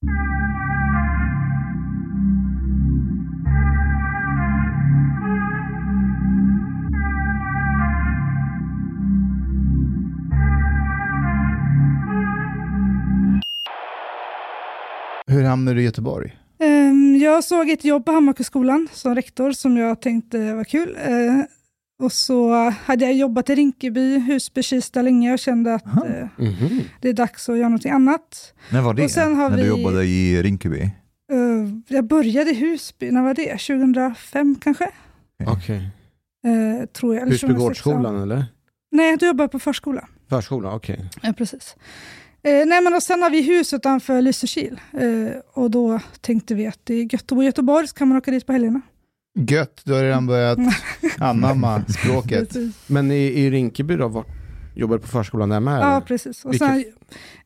Hur hamnade du i Göteborg? Ehm, jag såg ett jobb på Hammarkullskolan som rektor som jag tänkte var kul. Eh, och så hade jag jobbat i Rinkeby, Husby, Kista länge och kände att eh, Mhm. det är dags att göra någonting annat. När var det? Och sen har När vi- du jobbade i Rinkeby? Eh, Jag började i Husby, när var det? 2005 kanske? Okej. Eh, tror jag. eller 2006, Husbygårdsskolan ja. eller? Nej, du jobbar på förskola. Förskola, okej. Ja, precis. Eh, nej, men och sen har vi hus utanför Lysekil. Eh, och då tänkte vi att det är gött att bo i Göteborg, så kan man åka dit på helgerna. Gött, du har redan börjat anamma språket. Men i, i Rinkeby då, vart, jobbar du på förskolan där med? Ja, eller? precis. Och sen,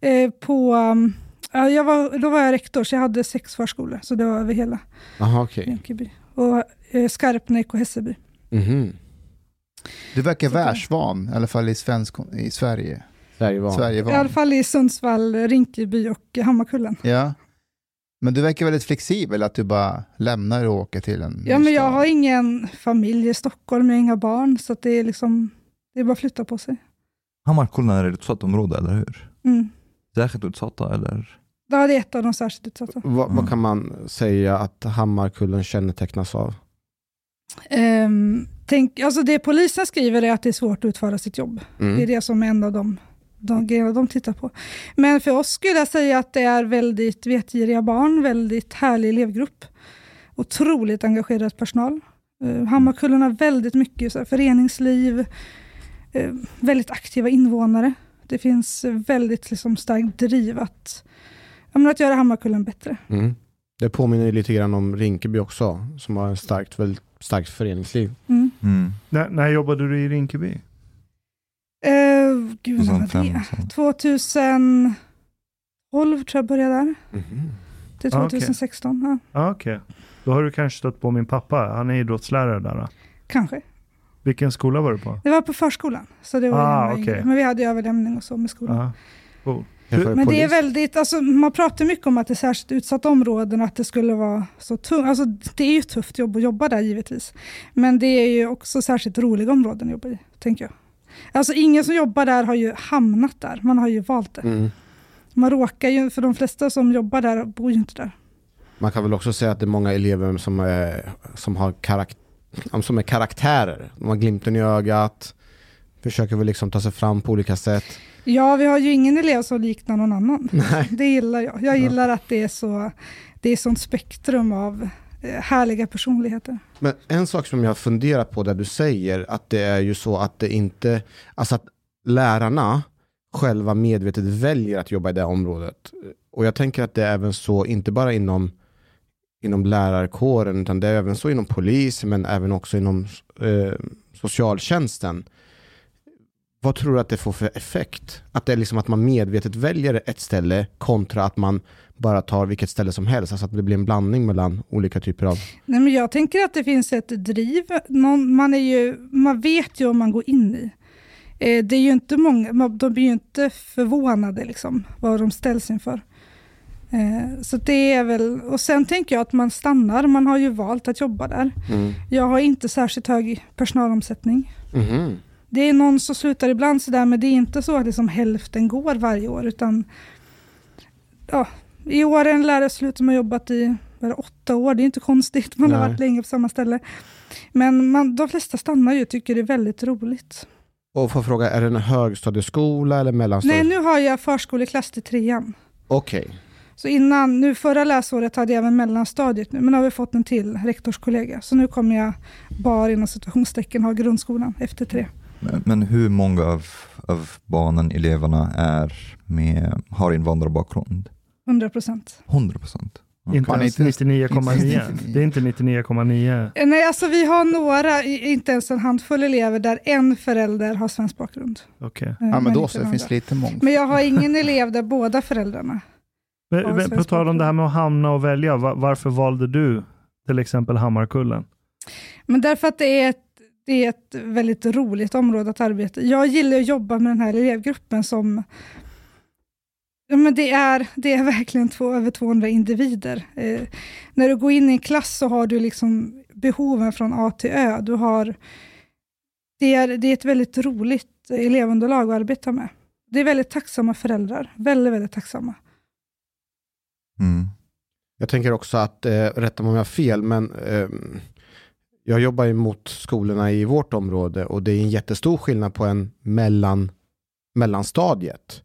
eh, på, um, ja, jag var, då var jag rektor, så jag hade sex förskolor. Så det var över hela Aha, okej. Rinkeby. Och eh, Skarpnäck och Hässelby. Mhm. Du verkar Så världsvan, i alla fall i, svensk, i Sverige. Sverige var. I alla Sverigevan. fall i Sundsvall, Rinkeby och Hammarkullen. Ja. Men du verkar väldigt flexibel, att du bara lämnar och åker till en Ja, men jag stad. har ingen familj i Stockholm, jag har inga barn, så att det är liksom, det är bara att flytta på sig. Hammarkullen är ett utsatt område, eller hur? Mm. Särskilt utsatta, eller? Ja, det är ett av de särskilt utsatta. Va, Mm. Vad kan man säga att Hammarkullen kännetecknas av? Ehm, tänk, alltså det polisen skriver är att det är svårt att utföra sitt jobb. Mm. Det är det som är en av de, de grejerna de tittar på. Men för oss skulle jag säga att det är väldigt vetgiriga barn, väldigt härlig elevgrupp. Otroligt engagerad personal. Uh, Hammarkullen har väldigt mycket så här, föreningsliv, eh, väldigt aktiva invånare. Det finns eh, väldigt liksom, starkt driv att, ja, men att göra Hammarkullen bättre. Mm. Det påminner lite grann om Rinkeby också, som har ett starkt, väldigt starkt föreningsliv. Mm. Mm. När, när jobbade du i Rinkeby? Eh, gud, sen var det? så. 2012 tror jag började där, Mhm. till Ah, okej. 2016. Ja, Ja, okej. Då har du kanske stött på min pappa. Han är idrottslärare där. Då. kanske. Vilken skola var du på? Det var på förskolan, så det var Ah, okej. Men vi hade ju överlämning och så med skolan. Ja. Cool. Men det är väldigt, alltså, man pratar mycket om att det är särskilt utsatta områden och att det skulle vara så tungt. Alltså, det är ju ett tufft jobb att jobba där givetvis. Men det är ju också särskilt roliga områden att jobba i, tänker jag. Alltså ingen som jobbar där har ju hamnat där, man har ju valt det. Mm. Man råkar ju, för de flesta som jobbar där bor ju inte där. Man kan väl också säga att det är många elever som är, som har karak som är karaktärer. De har glimten i ögat, försöker väl liksom ta sig fram på olika sätt. Ja, vi har ju ingen elev som liknar någon annan. Nej. Det gillar jag. Jag gillar att det är så, det är sånt spektrum av Eh, härliga personligheter. Men en sak som jag funderar på där du säger att det är ju så att det inte, alltså att lärarna själva medvetet väljer att jobba i det området. Och jag tänker att det är även så, inte bara inom, inom lärarkåren, utan det är även så inom polis, men även också inom eh, socialtjänsten. Vad tror du att det får för effekt? Att det är liksom att man medvetet väljer ett ställe kontra att man bara tar vilket ställe som helst, alltså att det blir en blandning mellan olika typer av Nej, men jag tänker att det finns ett driv. Någon, man, är ju, man vet ju om man går in i. Eh, det är ju inte många, de blir ju inte förvånade liksom, vad de ställs inför. Eh, så det är väl, och sen tänker jag att man stannar, man har ju valt att jobba där. Mm. Jag har inte särskilt hög personalomsättning. Mhm. Det är någon som slutar ibland sådär, men det är inte så att liksom hälften går varje år, utan ja, i år är en lärare slut som har jobbat i det, åtta år, det är inte konstigt, man har Nej. varit länge på samma ställe. Men man, de flesta stannar ju och tycker det är väldigt roligt. Och får fråga, är det en högstadieskola eller Nej, mellanstadie? nu har jag förskoleklass till trean. Okej. Så innan, nu förra läsåret hade jag även mellanstadiet nu, men nu har vi fått en till rektorskollega. Så nu kommer jag bara inom situationstecken ha grundskolan efter tre. Men, hur många av, av barnen, eleverna, är med, har invandrarbakgrund? 100 procent. 100 procent? Inte Man är ens inte- 99,9. inte- Det är inte 99,9. Eh, Nej, alltså vi har några, inte ens en handfull elever, där en förälder har svensk bakgrund. Okej. Eh, Ja, men då inte så, det finns lite många. Men jag har ingen elev där båda föräldrarna. Men, men, svensk på tal om det här med att hamna och välja. va- Varför valde du till exempel Hammarkullen? Men därför att det är ett, det är ett väldigt roligt område att arbeta i. Jag gillar att jobba med den här elevgruppen som Ja, men det, är, det är verkligen två, över 200 individer. Eh, när du går in i en klass så har du liksom behoven från A till Ö. Du har, det, är, det är ett väldigt roligt elevunderlag att arbeta med. Det är väldigt tacksamma föräldrar. Väldigt, väldigt tacksamma. Mm. Jag tänker också att, eh, rätta mig om jag har fel, men eh, jag jobbar ju mot skolorna i vårt område och det är en jättestor skillnad på en mellan, mellanstadiet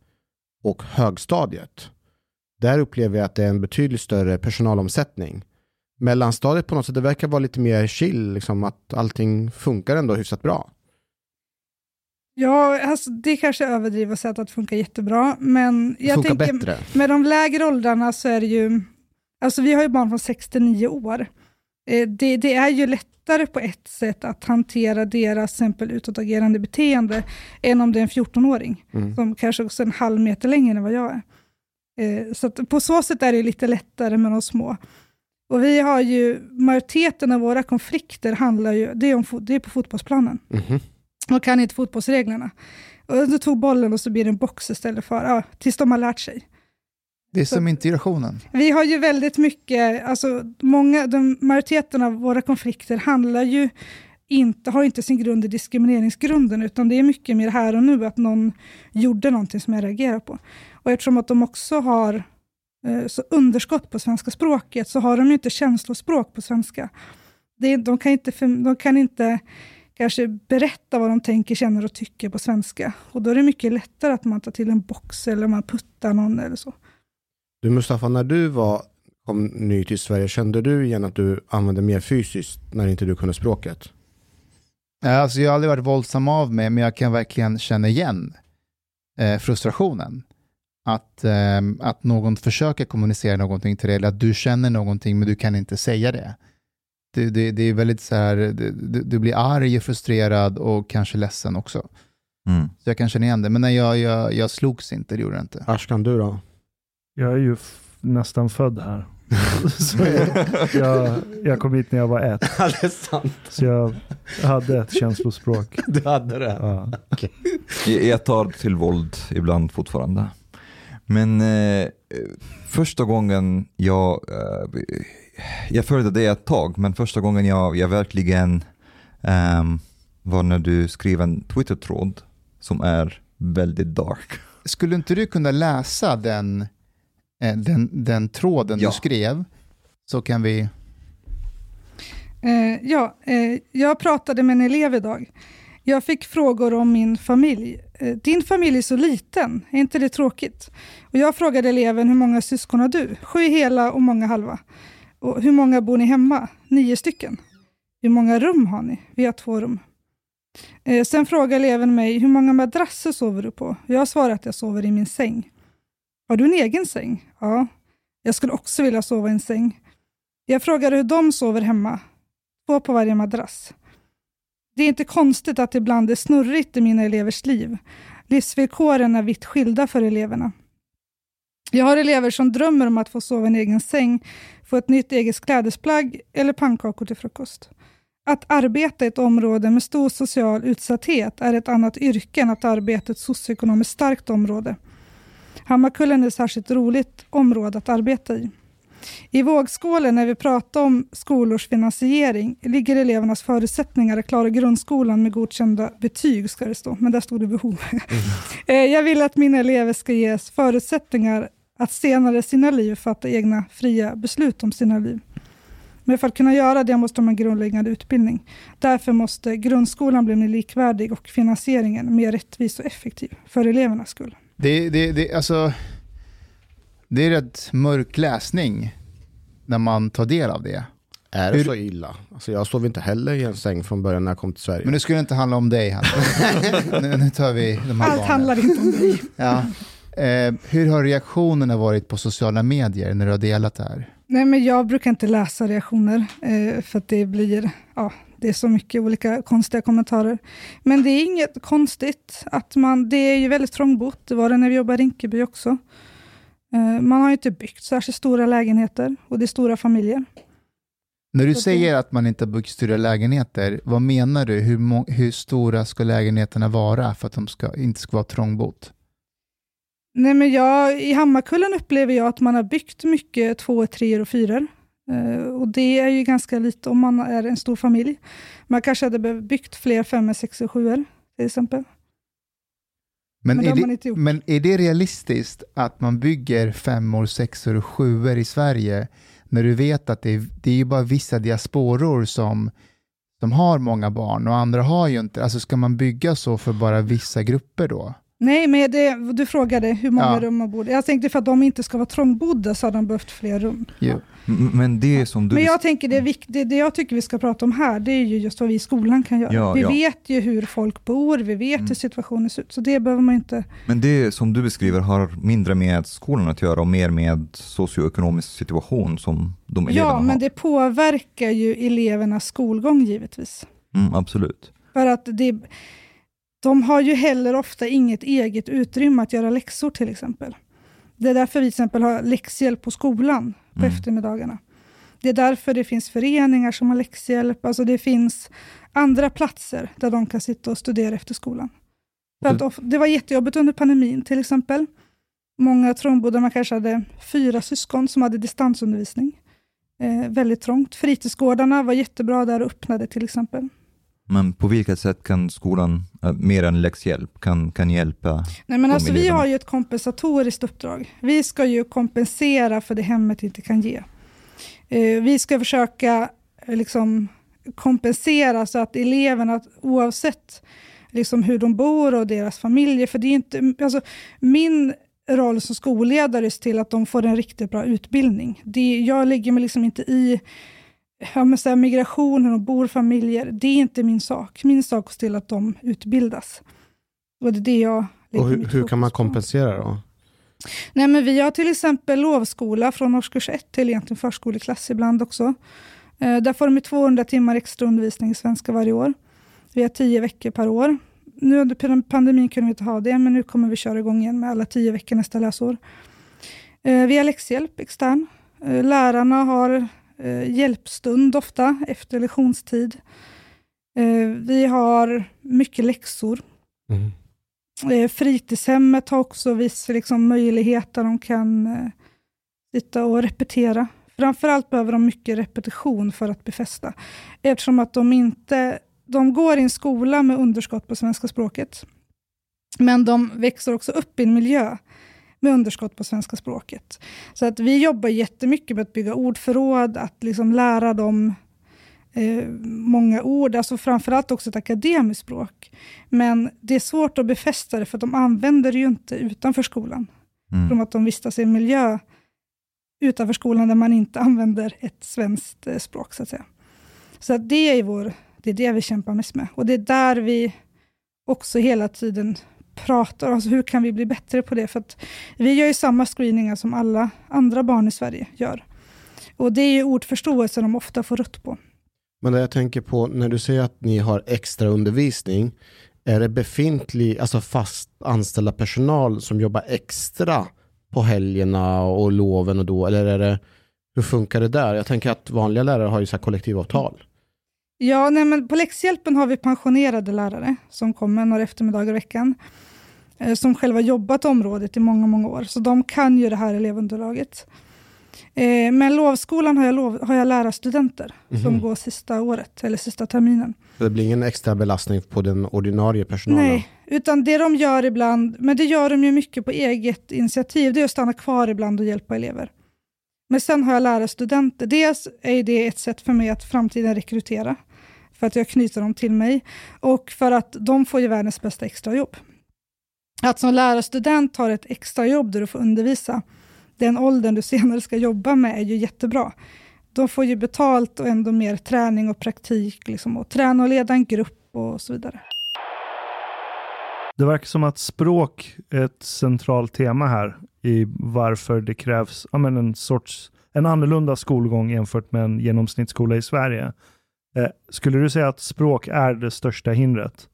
och högstadiet. Där upplever jag att det är en betydligt större personalomsättning. Mellanstadiet på något sätt, det verkar vara lite mer chill, liksom att allting funkar ändå hyfsat bra. Ja, alltså, det kanske är överdrivet att säga att det funkar jättebra, men jag funkar tänker, bättre. med de lägre åldrarna så är det ju, alltså vi har ju barn från 6 till 9 år. Eh, Det, det är ju lättare på ett sätt att hantera deras exempel utåtagerande beteende än om det är en 14-åring Mm. som kanske också är en halv meter längre än vad jag är. Eh, Så på så sätt är det lite lättare med de små. Och vi har ju, majoriteten av våra konflikter handlar ju, det är, om, det är på fotbollsplanen. Mhm. De kan inte fotbollsreglerna. Och du tog bollen och så blir det en box istället för, ja, tills de har lärt sig. Det är Så- som integrationen. Vi har ju väldigt mycket, alltså många, de, majoriteten av våra konflikter handlar ju inte, har inte sin grund i diskrimineringsgrunden, utan det är mycket mer här och nu, att någon gjorde någonting som jag reagerar på. Och eftersom att de också har eh, så underskott på svenska språket, så har de ju inte känslospråk på svenska. Det de, kan inte, de kan inte kanske berätta vad de tänker, känner och tycker på svenska. Och då är det mycket lättare att man tar till en box eller man puttar någon eller så. Du Mustafa, när du var, kom ny till Sverige, kände du igen att du använde mer fysiskt när inte du kunde språket? Ja, Alltså jag har aldrig varit våldsam av mig, men jag kan verkligen känna igen eh, frustrationen. Att, eh, att någon försöker kommunicera någonting till dig, eller att du känner någonting, men du kan inte säga det. Det, det, det är väldigt så här, du, du blir arg, frustrerad och kanske ledsen också. Mm. Så jag kan känna igen det, men nej, jag, jag, jag slogs inte, det gjorde jag inte. Ashkan, du då? Jag är ju f- nästan född här. Så jag, jag, jag kom hit när jag var ett. Ja, det är sant. Så jag hade ett känslospråk. Du hade det. Ja. Jag jag tar till våld ibland fortfarande. Men eh, första gången jag, eh, jag följde det ett tag, men första gången jag, jag verkligen ehm, var när du skrev en Twitter-tråd som är väldigt dark. Skulle inte du kunna läsa den, eh, den, den tråden Ja. du skrev, så kan vi... Eh, ja, eh, jag pratade med en elev idag. Jag fick frågor om min familj. Eh, din familj är så liten, är inte det tråkigt? Och jag frågade eleven, hur många syskon har du? Sju hela och många halva. Och hur många bor ni hemma? Nio stycken. Hur många rum har ni? Vi har två rum. Eh, sen frågade eleven mig, hur många madrasser sover du på? Jag svarade att jag sover i min säng. Har du en egen säng? Ja. Jag skulle också vilja sova i en säng. Jag frågade hur de sover hemma. Två på varje madrass. Det är inte konstigt att det ibland är snurrigt i mina elevers liv. Livsvillkoren är vitt skilda för eleverna. Jag har elever som drömmer om att få sova i en egen säng, få ett nytt eget klädesplagg eller pannkakor till frukost. Att arbeta i ett område med stor social utsatthet är ett annat yrke än att arbeta i ett socioekonomiskt starkt område. Hammarkullen är ett särskilt roligt område att arbeta i. I vågskålen när vi pratar om skolors finansiering ligger elevernas förutsättningar att klara grundskolan med godkända betyg, ska det stå, men där stod det behov. Eh, Jag vill att mina elever ska ges förutsättningar att senare i sina liv fatta egna fria beslut om sina liv. Men för att kunna göra det måste de ha en grundläggande utbildning. Därför måste grundskolan bli mer likvärdig och finansieringen mer rättvis och effektiv för elevernas skull. Det, det, det, alltså, det är rätt mörk läsning när man tar del av det. Är det Hur- så illa? Alltså jag sov inte heller i en säng från början när jag kom till Sverige. Men det skulle inte handla om dig, nu, nu tar vi de här Allt barnen. handlar inte om dig. Ja. Eh, hur har reaktionerna varit på sociala medier när du har delat det här? Nej, men jag brukar inte läsa reaktioner, eh, för att det blir, ja, det är så mycket olika konstiga kommentarer. Men det är inget konstigt, att man, det är ju väldigt trångbott, det var det när vi jobbade i Rinkeby också. Eh, man har ju inte byggt särskilt stora lägenheter, och det är stora familjer. När du säger att man inte har byggt större lägenheter, vad menar du? Hur, hur stora ska lägenheterna vara för att de ska, inte ska vara trångbott? Nej, men jag, I Hammarkullen upplever jag att man har byggt mycket två, tre och fyror. Eh, och det är ju ganska lite om man är en stor familj. Man kanske hade behövt byggt fler femmor, sex och sjuor till exempel. Men, Men det är har det, men är det realistiskt att man bygger femmor, sexor och sjuor i Sverige när du vet att det är, det är ju bara vissa diasporor som, som har många barn och andra har ju inte. Alltså ska man bygga så för bara vissa grupper då? Nej, men det, du frågade hur många Ja. rum man borde. Jag tänkte för att de inte ska vara trångbodda så hade de behövt fler rum. Jo. Men det som du... Men jag tänker det, är vikt, det, det jag tycker vi ska prata om här, det är ju just vad vi i skolan kan göra. Ja, vi ja. vet ju hur folk bor, vi vet Mm. hur situationen ser ut, så det behöver man inte... Men det som du beskriver har mindre med skolan att göra och mer med socioekonomisk situation som de eleverna Ja, men har. det påverkar ju elevernas skolgång givetvis. Mm, absolut. För att det, de har ju heller ofta inget eget utrymme att göra läxor till exempel. Det är därför vi till exempel har läxhjälp på skolan på Mm. eftermiddagarna. Det är därför det finns föreningar som har läxhjälp. Alltså det finns andra platser där de kan sitta och studera efter skolan. För att of- det var jättejobbigt under pandemin till exempel. Många trångbodda, man kanske hade fyra syskon som hade distansundervisning. Eh, väldigt trångt. Fritidsgårdarna var jättebra där och öppnade till exempel. Men på vilket sätt kan skolan, äh, mer än läxhjälp, kan, kan hjälpa? Nej, men alltså, vi har ju ett kompensatoriskt uppdrag. Vi ska ju kompensera för det hemmet inte kan ge. Eh, vi ska försöka eh, liksom, kompensera så att eleverna, oavsett liksom, hur de bor och deras familjer, för det är inte, alltså, min roll som skolledare är till att de får en riktigt bra utbildning. Det, jag lägger mig liksom inte i ja, men så här, migration, hur de bor, familjer. Det är inte min sak. Min sak är att se till att de utbildas. Och det är det jag Och hur, hur kan man kompensera då? Nej, men vi har till exempel lovskola från årskurs 1 till egentligen förskoleklass ibland också. Eh, där får de ju 200 timmar extra undervisning i svenska varje år. Vi har 10 veckor per år. Nu under pan- pandemin kunde vi inte ha det, men nu kommer vi köra igång igen med alla 10 veckor nästa läsår. Eh, vi har läxhjälp extern. Eh, lärarna har eh, hjälpstund ofta efter lektionstid. Eh, vi har mycket läxor. Mm. Eh, fritidshemmet har också viss liksom, möjlighet där de kan eh, sitta och repetera. Framförallt behöver de mycket repetition för att befästa. Eftersom att de inte de går i en skola med underskott på svenska språket. Men de växer också upp i en miljö med underskott på svenska språket. Så att vi jobbar jättemycket med att bygga ordförråd, att liksom lära dem eh, många ord, alltså framförallt också ett akademiskt språk. Men det är svårt att befästa det, för de använder det ju inte utanför skolan. Mm. Från att de vistas i en miljö utanför skolan där man inte använder ett svenskt eh, språk, så att säga. Så att det är vår, det är det vi kämpar mest med. Och det är där vi också hela tiden pratar, alltså hur kan vi bli bättre på det? För att vi gör ju samma screeningar som alla andra barn i Sverige gör. Och det är ju ordförståelse de ofta får rött på. Men det jag tänker på, när du säger att ni har extra undervisning, är det befintlig, alltså fast anställda personal som jobbar extra på helgerna och loven och då, eller är det, hur funkar det där? Jag tänker att vanliga lärare har ju så här kollektivavtal. Ja, nej, men på läxhjälpen har vi pensionerade lärare som kommer några eftermiddagar i veckan, eh, som själva jobbat området i många, många år, så de kan ju det här elevunderlaget. Eh, men lovskolan har jag, lov, har jag lärarstudenter som Mhm. går sista året, eller sista terminen. Det blir ingen extra belastning på den ordinarie personalen? Nej, utan det de gör ibland, men det gör de ju mycket på eget initiativ, det är att stanna kvar ibland och hjälpa elever. Men sen har jag lärarstudenter. Dels är det ett sätt för mig att framtiden rekrytera, för att jag knyter dem till mig, och för att de får ju världens bästa extrajobb. Att som lärarstudent ha ett extrajobb där du får undervisa, den åldern du senare ska jobba med är ju jättebra. De får ju betalt och ändå mer träning och praktik, liksom, och träna och leda en grupp och så vidare. Det verkar som att språk är ett centralt tema här i varför det krävs ja, men en sorts en annorlunda skolgång jämfört med en genomsnittsskola i Sverige. Eh, skulle du säga att språk är det största hindret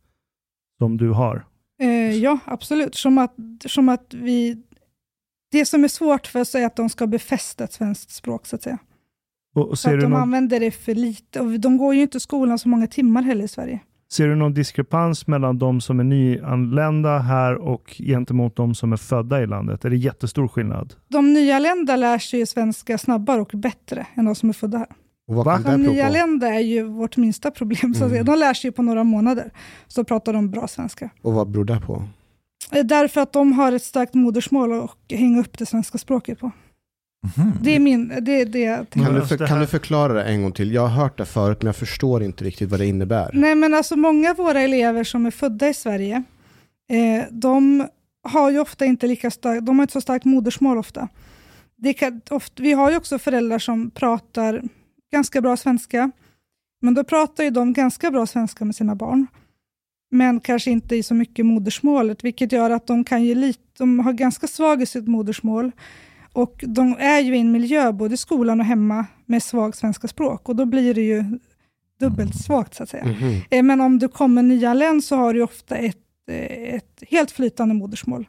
som du har? Eh, ja, absolut. Som att, som att vi... Det som är svårt för oss är att de ska befästa ett svenskt språk, så att säga. Och, och ser, att de någon, använder det för lite. Och de går ju inte i skolan så många timmar heller i Sverige. Ser du någon diskrepans mellan de som är nyanlända här och gentemot de som är födda i landet? Är det jättestor skillnad? De nyanlända lär sig svenska snabbare och bättre än de som är födda här. Och vad Va? kan det nyanlända är ju vårt minsta problem. Så. Mm. De lär sig ju på några månader. Så pratar de bra svenska. Och vad beror det på? Eh, Därför att de har ett starkt modersmål och hänga upp det svenska språket på. Mhm. Det är min... Det, det jag tänker. Kan, du, just för, kan du förklara det en gång till? Jag har hört det förut men jag förstår inte riktigt vad det innebär. Nej, men alltså många av våra elever som är födda i Sverige, eh, de har ju ofta inte lika starkt, de har inte så starkt modersmål ofta. Det kan, ofta. Vi har ju också föräldrar som pratar ganska bra svenska, men då pratar ju de ganska bra svenska med sina barn, men kanske inte i så mycket modersmålet, vilket gör att de kan ju lite, de har ganska svag i sitt modersmål, och de är ju i en miljö, både i skolan och hemma, med svag svenska språk, och då blir det ju dubbelt svagt så att säga. Eh, Men om du kommer nyanländ så har du ofta ett, eh, ett helt flytande modersmål.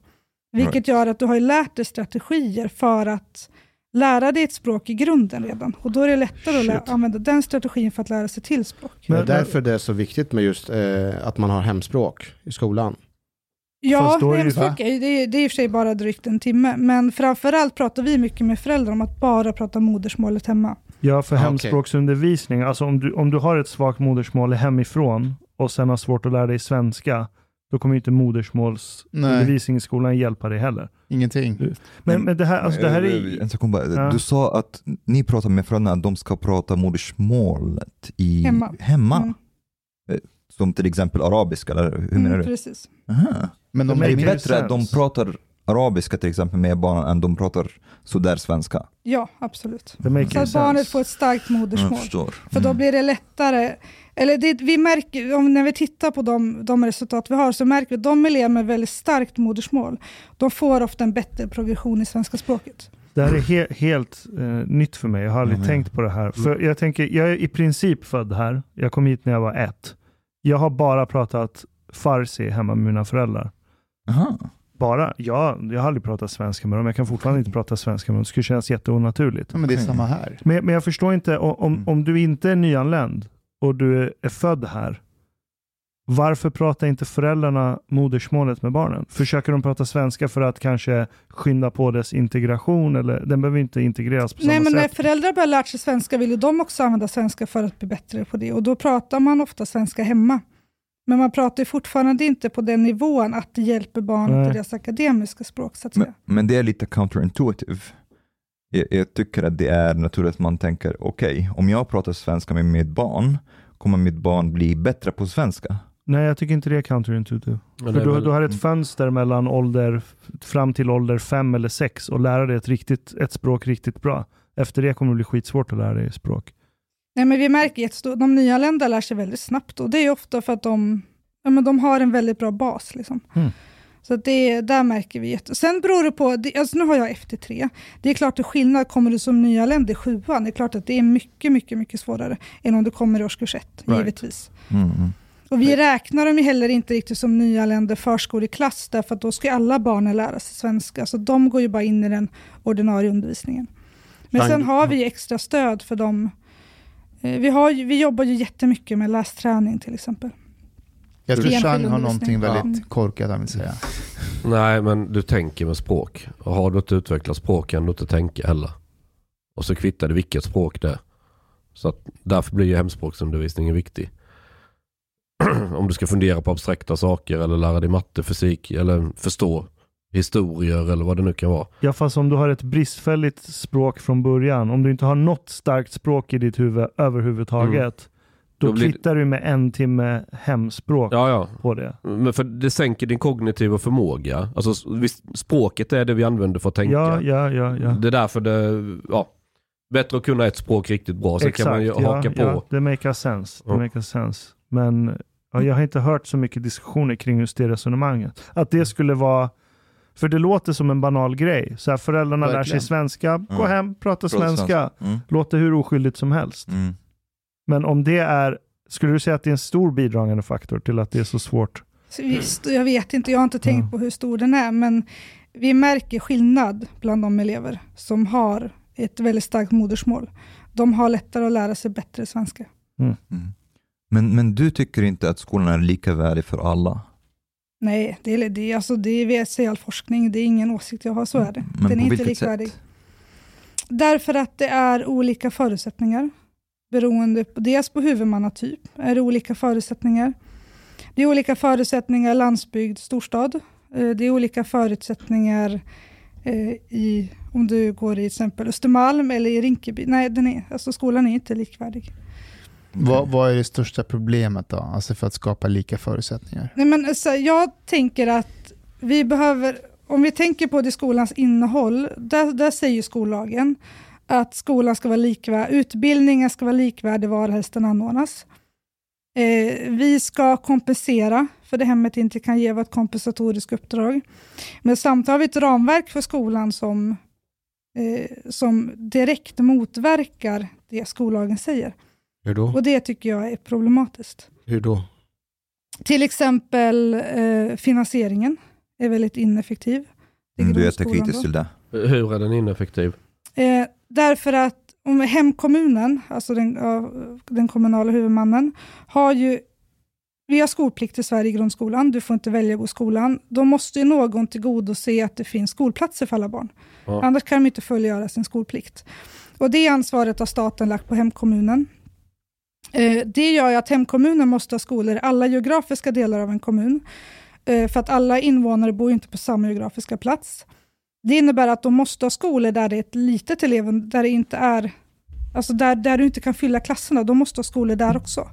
Vilket Right. gör att du har lärt dig strategier för att lära dig ett språk i grunden redan. Och då är det lättare att lä- Shit. använda den strategin för att lära sig till språk. Det är Men- därför det är så viktigt med just eh, att man har hemspråk i skolan. Ja, hemspråk är, det, är, det är i och för sig bara drygt en timme, men framförallt pratar vi mycket med föräldrar om att bara prata modersmålet hemma. Ja, för Ah, hemspråksundervisning. Alltså om du, om du har ett svagt modersmål hemifrån och sen har svårt att lära dig svenska, då kommer ju inte modersmålsundervisning i skolan hjälpa dig heller. Ingenting. Men, men det här, alltså det här Eh, är... En sekund bara. Ja. Du sa att ni pratar med föräldrarna att de ska prata modersmålet i, Hemma. hemma. Mm. Som till exempel arabiska, eller hur menar Mm, du? precis. Aha. Men de Det Är bättre att de pratar arabiska till exempel med barnen än de pratar sådär svenska? Ja, absolut. Så att sense. barnet får ett starkt modersmål. Förstår. För då Mm. blir det lättare. Eller det, vi märker, om, när vi tittar på de, de resultat vi har, så märker vi att de elever med väldigt starkt modersmål, de får ofta en bättre progression i svenska språket. Det här är he helt eh, nytt för mig. Jag har aldrig Mm. tänkt på det här. För jag, tänker, jag är i princip född här. Jag kom hit när jag var ett. Jag har bara pratat farsi hemma med mina föräldrar. Aha. Bara. Jag, jag har aldrig pratat svenska med dem. Jag kan fortfarande inte prata svenska med dem. Det skulle kännas jätteonaturligt. ja, men det är samma här. Men, men jag förstår inte, om, Mm. om du inte är nyanländ och du är, född här, varför pratar inte föräldrarna modersmålet med barnen? Försöker de prata svenska för att kanske skynda på dess integration? Eller, den behöver inte integreras på Nej, samma men när sätt. föräldrar börjar lära sig svenska vill ju de också använda svenska för att bli bättre på det. Och då pratar man ofta svenska hemma. Men man pratar ju fortfarande inte på den nivån att det hjälper barnet Nej. i deras akademiska språk. Så att Men, säga. men det är lite counterintuitive. Jag, jag tycker att det är naturligt att man tänker, okej, om jag pratar svenska med mitt barn, kommer mitt barn bli bättre på svenska? Nej, jag tycker inte det är counterintuitive. För du, väl- du har ett fönster mellan ålder fram till ålder fem eller sex och lära dig ett, riktigt, ett språk riktigt bra. Efter det kommer det bli skitsvårt att lära dig språk. Nej, men vi märker jättestort, de nyanlända lär sig väldigt snabbt och det är ofta för att de, ja, men de har en väldigt bra bas. Liksom. Mm. Så att det, där märker vi jätte... Sen beror det på, det, alltså nu har jag FT3. Det är klart att skillnad, kommer du som nyanländ i sjuan, det är klart att det är mycket, mycket, mycket svårare än om du kommer i årskurs ett, Right. givetvis. Mm, mm. Och vi räknar dem ju heller inte riktigt som nyanlända förskoleklass, därför att då ska alla barnen lära sig svenska, så de går ju bara in i den ordinarie undervisningen. Men sen har vi extra stöd för dem. Eh, Vi, har, ju- vi jobbar ju jättemycket med lästräning till exempel. Jag tror Chang har någonting Ja. väldigt korkat han vill säga. Nej, men du tänker med språk. Och har du inte utvecklat språk kan du inte tänka heller. Och så kvittar det vilket språk det är. Så att därför blir ju hemspråksundervisningen viktig. Om du ska fundera på abstrakta saker eller lära dig matte, fysik eller förstå historier eller vad det nu kan vara. Ja, fast om du har ett bristfälligt språk från början, om du inte har något starkt språk i ditt huvud överhuvudtaget, då, Då blir kvittar du med en timme hemspråk Ja, ja. på det. Men för det sänker din kognitiva förmåga. Alltså språket är det vi använder för att tänka. Ja, ja, ja. ja. Det är därför det, ja. Bättre att kunna ett språk riktigt bra. Sen kan man ju ja, haka på. Ja, det makes sense. Det Ja. makes sense. Men ja, jag har inte hört så mycket diskussioner kring just det resonemanget. Att det skulle vara, för det låter som en banal grej. Så här, föräldrarna lär sig Verkligen. svenska, gå Ja. hem, prata Prata svenska. Mm, Låter hur oskyldigt som helst. mm. Men om det är, skulle du säga att det är en stor bidragande faktor till att det är så svårt? Så visst, jag vet inte, jag har inte tänkt på hur stor den är, men vi märker skillnad bland de elever som har ett väldigt starkt modersmål. De har lättare att lära sig bättre svenska. Mm. Men, men du tycker inte att skolan är lika värdig för alla? Nej, det är, det, alltså, det sig all forskning. Det är ingen åsikt jag har, så är det. Men Den är inte likvärdig. sätt? Därför att det är olika förutsättningar. Beroende på, dels på huvudmannatyp är det olika förutsättningar. Det är olika förutsättningar landsbygd, storstad. Eh, Det är olika förutsättningar eh, i, om du går i till exempel Östermalm eller i Rinkeby. Nej, den är, alltså skolan är inte likvärdig. Vad, vad är det största problemet då? Alltså för att skapa lika förutsättningar? Nej, men alltså, jag tänker att vi behöver, om vi tänker på det skolans innehåll, där, där säger skollagen att skolan ska vara likvärdig, utbildningen ska vara likvärdig varhelst den anordnas. Eh, vi ska kompensera för det hemmet inte kan ge vårt ett kompensatoriskt uppdrag. Men samtidigt har vi ett ramverk för skolan som, eh, som direkt motverkar det skollagen säger. Hur då? Och det tycker jag är problematiskt. Hur då? Till exempel eh, finansieringen är väldigt ineffektiv. i Mm, du är jättekritisk till det. Hur är den ineffektiv? Eh, därför att om hemkommunen, alltså den, den kommunala huvudmannen, har ju vi har skolplikt i Sverige i grundskolan, du får inte välja att gå i skolan. Då måste ju någon tillgodose att det finns skolplatser för alla barn. Ja. Annars kan de inte fullgöra sin skolplikt. Och Det ansvaret har staten lagt på hemkommunen. Eh, det gör ju att hemkommunen måste ha skolor i alla geografiska delar av en kommun. Eh, för att alla invånare bor inte på samma geografiska plats. Det innebär att de måste ha skolor där det är ett litet elev, där det inte är Alltså där, där du inte kan fylla klasserna, de måste ha skolor där också.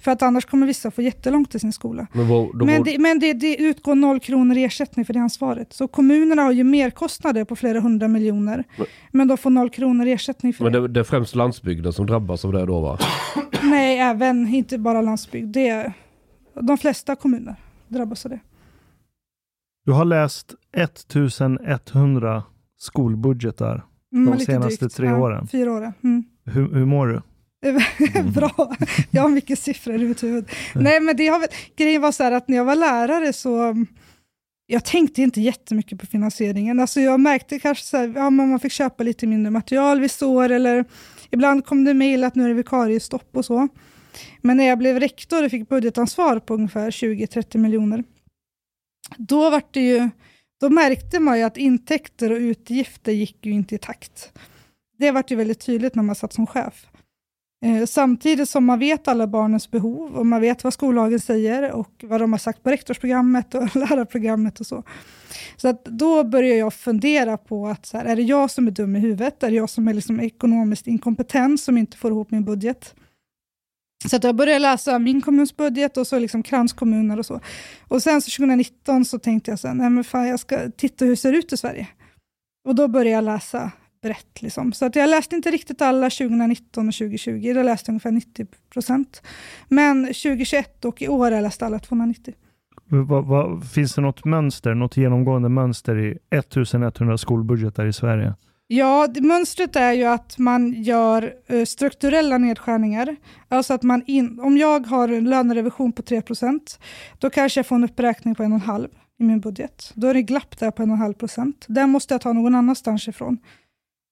För att annars kommer vissa få jättelångt till sin skola. Men, vad, då Men, det, men det, det utgår noll kronor i ersättning för det ansvaret. Så kommunerna har ju merkostnader på flera hundra miljoner, Men- men de får noll kronor i ersättning för men det. det, det är främst landsbygden som drabbas av det då va? Nej, även, inte bara landsbygd. Det de flesta kommuner drabbas av det. Du har läst 1100 skolbudgetar. Mm, De senaste tre åren? Fyra åren. Mm. Hur, hur mår du? Bra. Jag har mycket siffror i mitt huvud. Nej, men det har väl, grejen var så här att när jag var lärare så jag tänkte inte jättemycket på finansieringen. Alltså jag märkte kanske så här, ja, man fick köpa lite mindre material vissa år eller ibland kom det mejl att nu är det vikariestopp och så. Men när jag blev rektor och fick budgetansvar på ungefär 20-30 miljoner, då, var det ju, då märkte man ju att intäkter och utgifter gick ju inte i takt. Det var ju väldigt tydligt när man satt som chef. Eh, samtidigt som man vet alla barnens behov och man vet vad skollagen säger och vad de har sagt på rektorsprogrammet och lärarprogrammet och så. Så att då börjar jag fundera på att så här, är det jag som är dum i huvudet? Är det jag som är liksom ekonomiskt inkompetent som inte får ihop min budget? Så att jag började läsa min kommuns budget och så liksom kranskommuner och så. Och sen så 2019 så tänkte jag så här, nej men fan jag ska titta hur det ser ut i Sverige. Och då började jag läsa brett. Liksom. Så att jag läste inte riktigt alla 2019 och 2020, då läste jag ungefär 90 procent. Men 2021 och i år har jag läst alla 290. Vad, vad, finns det något mönster, något genomgående mönster i 1100 skolbudgetar i Sverige? Ja, det, mönstret är ju att man gör eh, strukturella nedskärningar. Alltså att man in, om jag har en lönerevision på 3% då kanske jag får en uppräkning på 1,5 i min budget. Då är det glapp där på 1,5 procent. Den måste jag ta någon annanstans ifrån.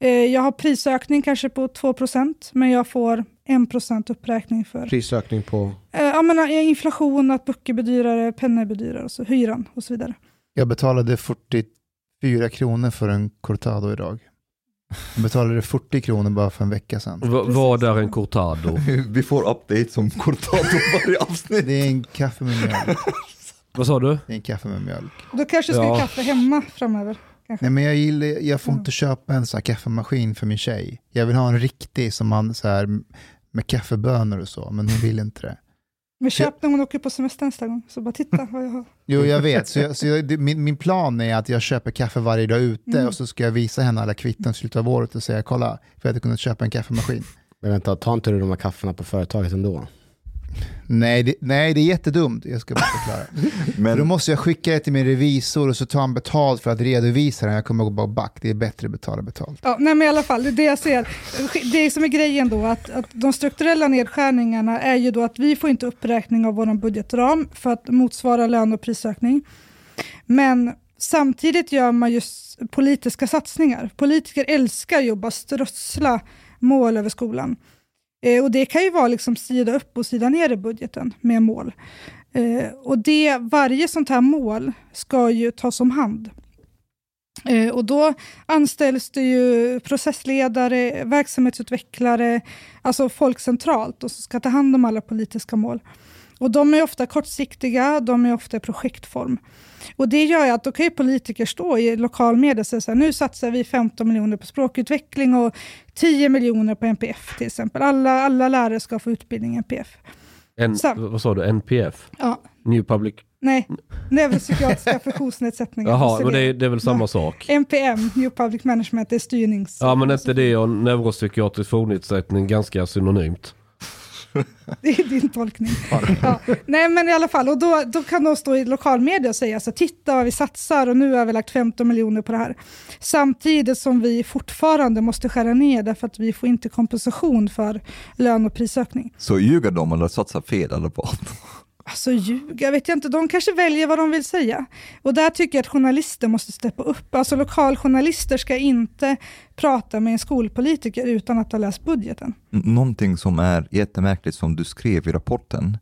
Eh, jag har prisökning kanske på 2% men jag får 1 uppräkning för Prisökning på... eh, jag menar, inflation, att böcker blir dyrare, pennor blir dyrare, och så, hyran och så vidare. Jag betalade 44 kronor för en cortado idag. Jag betalade 40 kronor bara för en vecka sedan. V- vad är en cortado? Vi får updates om cortado varje avsnitt. Det är en kaffe med mjölk. vad sa du? Det är en kaffe med mjölk. Då kanske ska Ja. ja. kaffe hemma framöver. Nej, men jag, gillar, jag får inte köpa en sån här kaffemaskin för min tjej. Jag vill ha en riktig som man så här med kaffebönor och så, men hon vill inte det. Men köp när hon åker på semester nästa gång, så bara titta vad jag har. Jo, jag vet. Så jag, så jag, min, min plan är att jag köper kaffe varje dag ute Mm. och så ska jag visa henne alla kvitton i slutet av året och säga kolla, för jag hade kunnat köpa en kaffemaskin. Men vänta, tar inte du de här kafferna på företaget ändå? Nej det, nej, det är jättedumt. Jag ska bara förklara. För då Men, måste jag skicka det till min revisor och så tar han betalt för att redovisa det. Jag kommer gå bara back. Det är bättre att betala betalt. Ja, nej, men i alla fall, det är det jag ser. Det som är grejen då, att, att de strukturella nedskärningarna är ju då att vi får inte uppräkning av vår budgetram för att motsvara lön och prisökning. Men samtidigt gör man just politiska satsningar. Politiker älskar ju att bara strössla mål över skolan. Eh, och Det kan ju vara liksom sida upp och sida ner i budgeten med mål. Eh, och det, Varje sånt här mål ska ju tas om hand. Eh, och Då anställs det ju processledare, verksamhetsutvecklare, alltså folk centralt och som ska ta hand om alla politiska mål. Och De är ofta kortsiktiga, de är ofta i projektform. Och Det gör att då kan politiker stå i lokal media och säga nu satsar vi 15 miljoner på språkutveckling och 10 miljoner på NPF till exempel. Alla, alla lärare ska få utbildning i NPF. N, Så. vad sa du? NPF? Ja, New Public... nej, neuropsykiatriska funktionsnedsättningar. Jaha, men det är, det är väl samma sak? NPM, New Public Management, det är styrnings... Ja, men inte det och neuropsykiatrisk funktionsnedsättning ganska synonymt? Det är din tolkning. Ja. Nej men i alla fall, och då, då kan de stå i lokalmedia och säga så titta vad vi satsar och nu har vi lagt 15 miljoner på det här. Samtidigt som vi fortfarande måste skära ner därför att vi får inte kompensation för lön och prisökning. Så ljuger de eller satsar fel eller vad? Alltså ljuga vet jag inte, de kanske väljer vad de vill säga. Och där tycker jag att journalister måste steppa upp. Alltså lokaljournalister ska inte prata med en skolpolitiker utan att ha läst budgeten. Någonting som är jättemärkligt som du skrev i rapporten.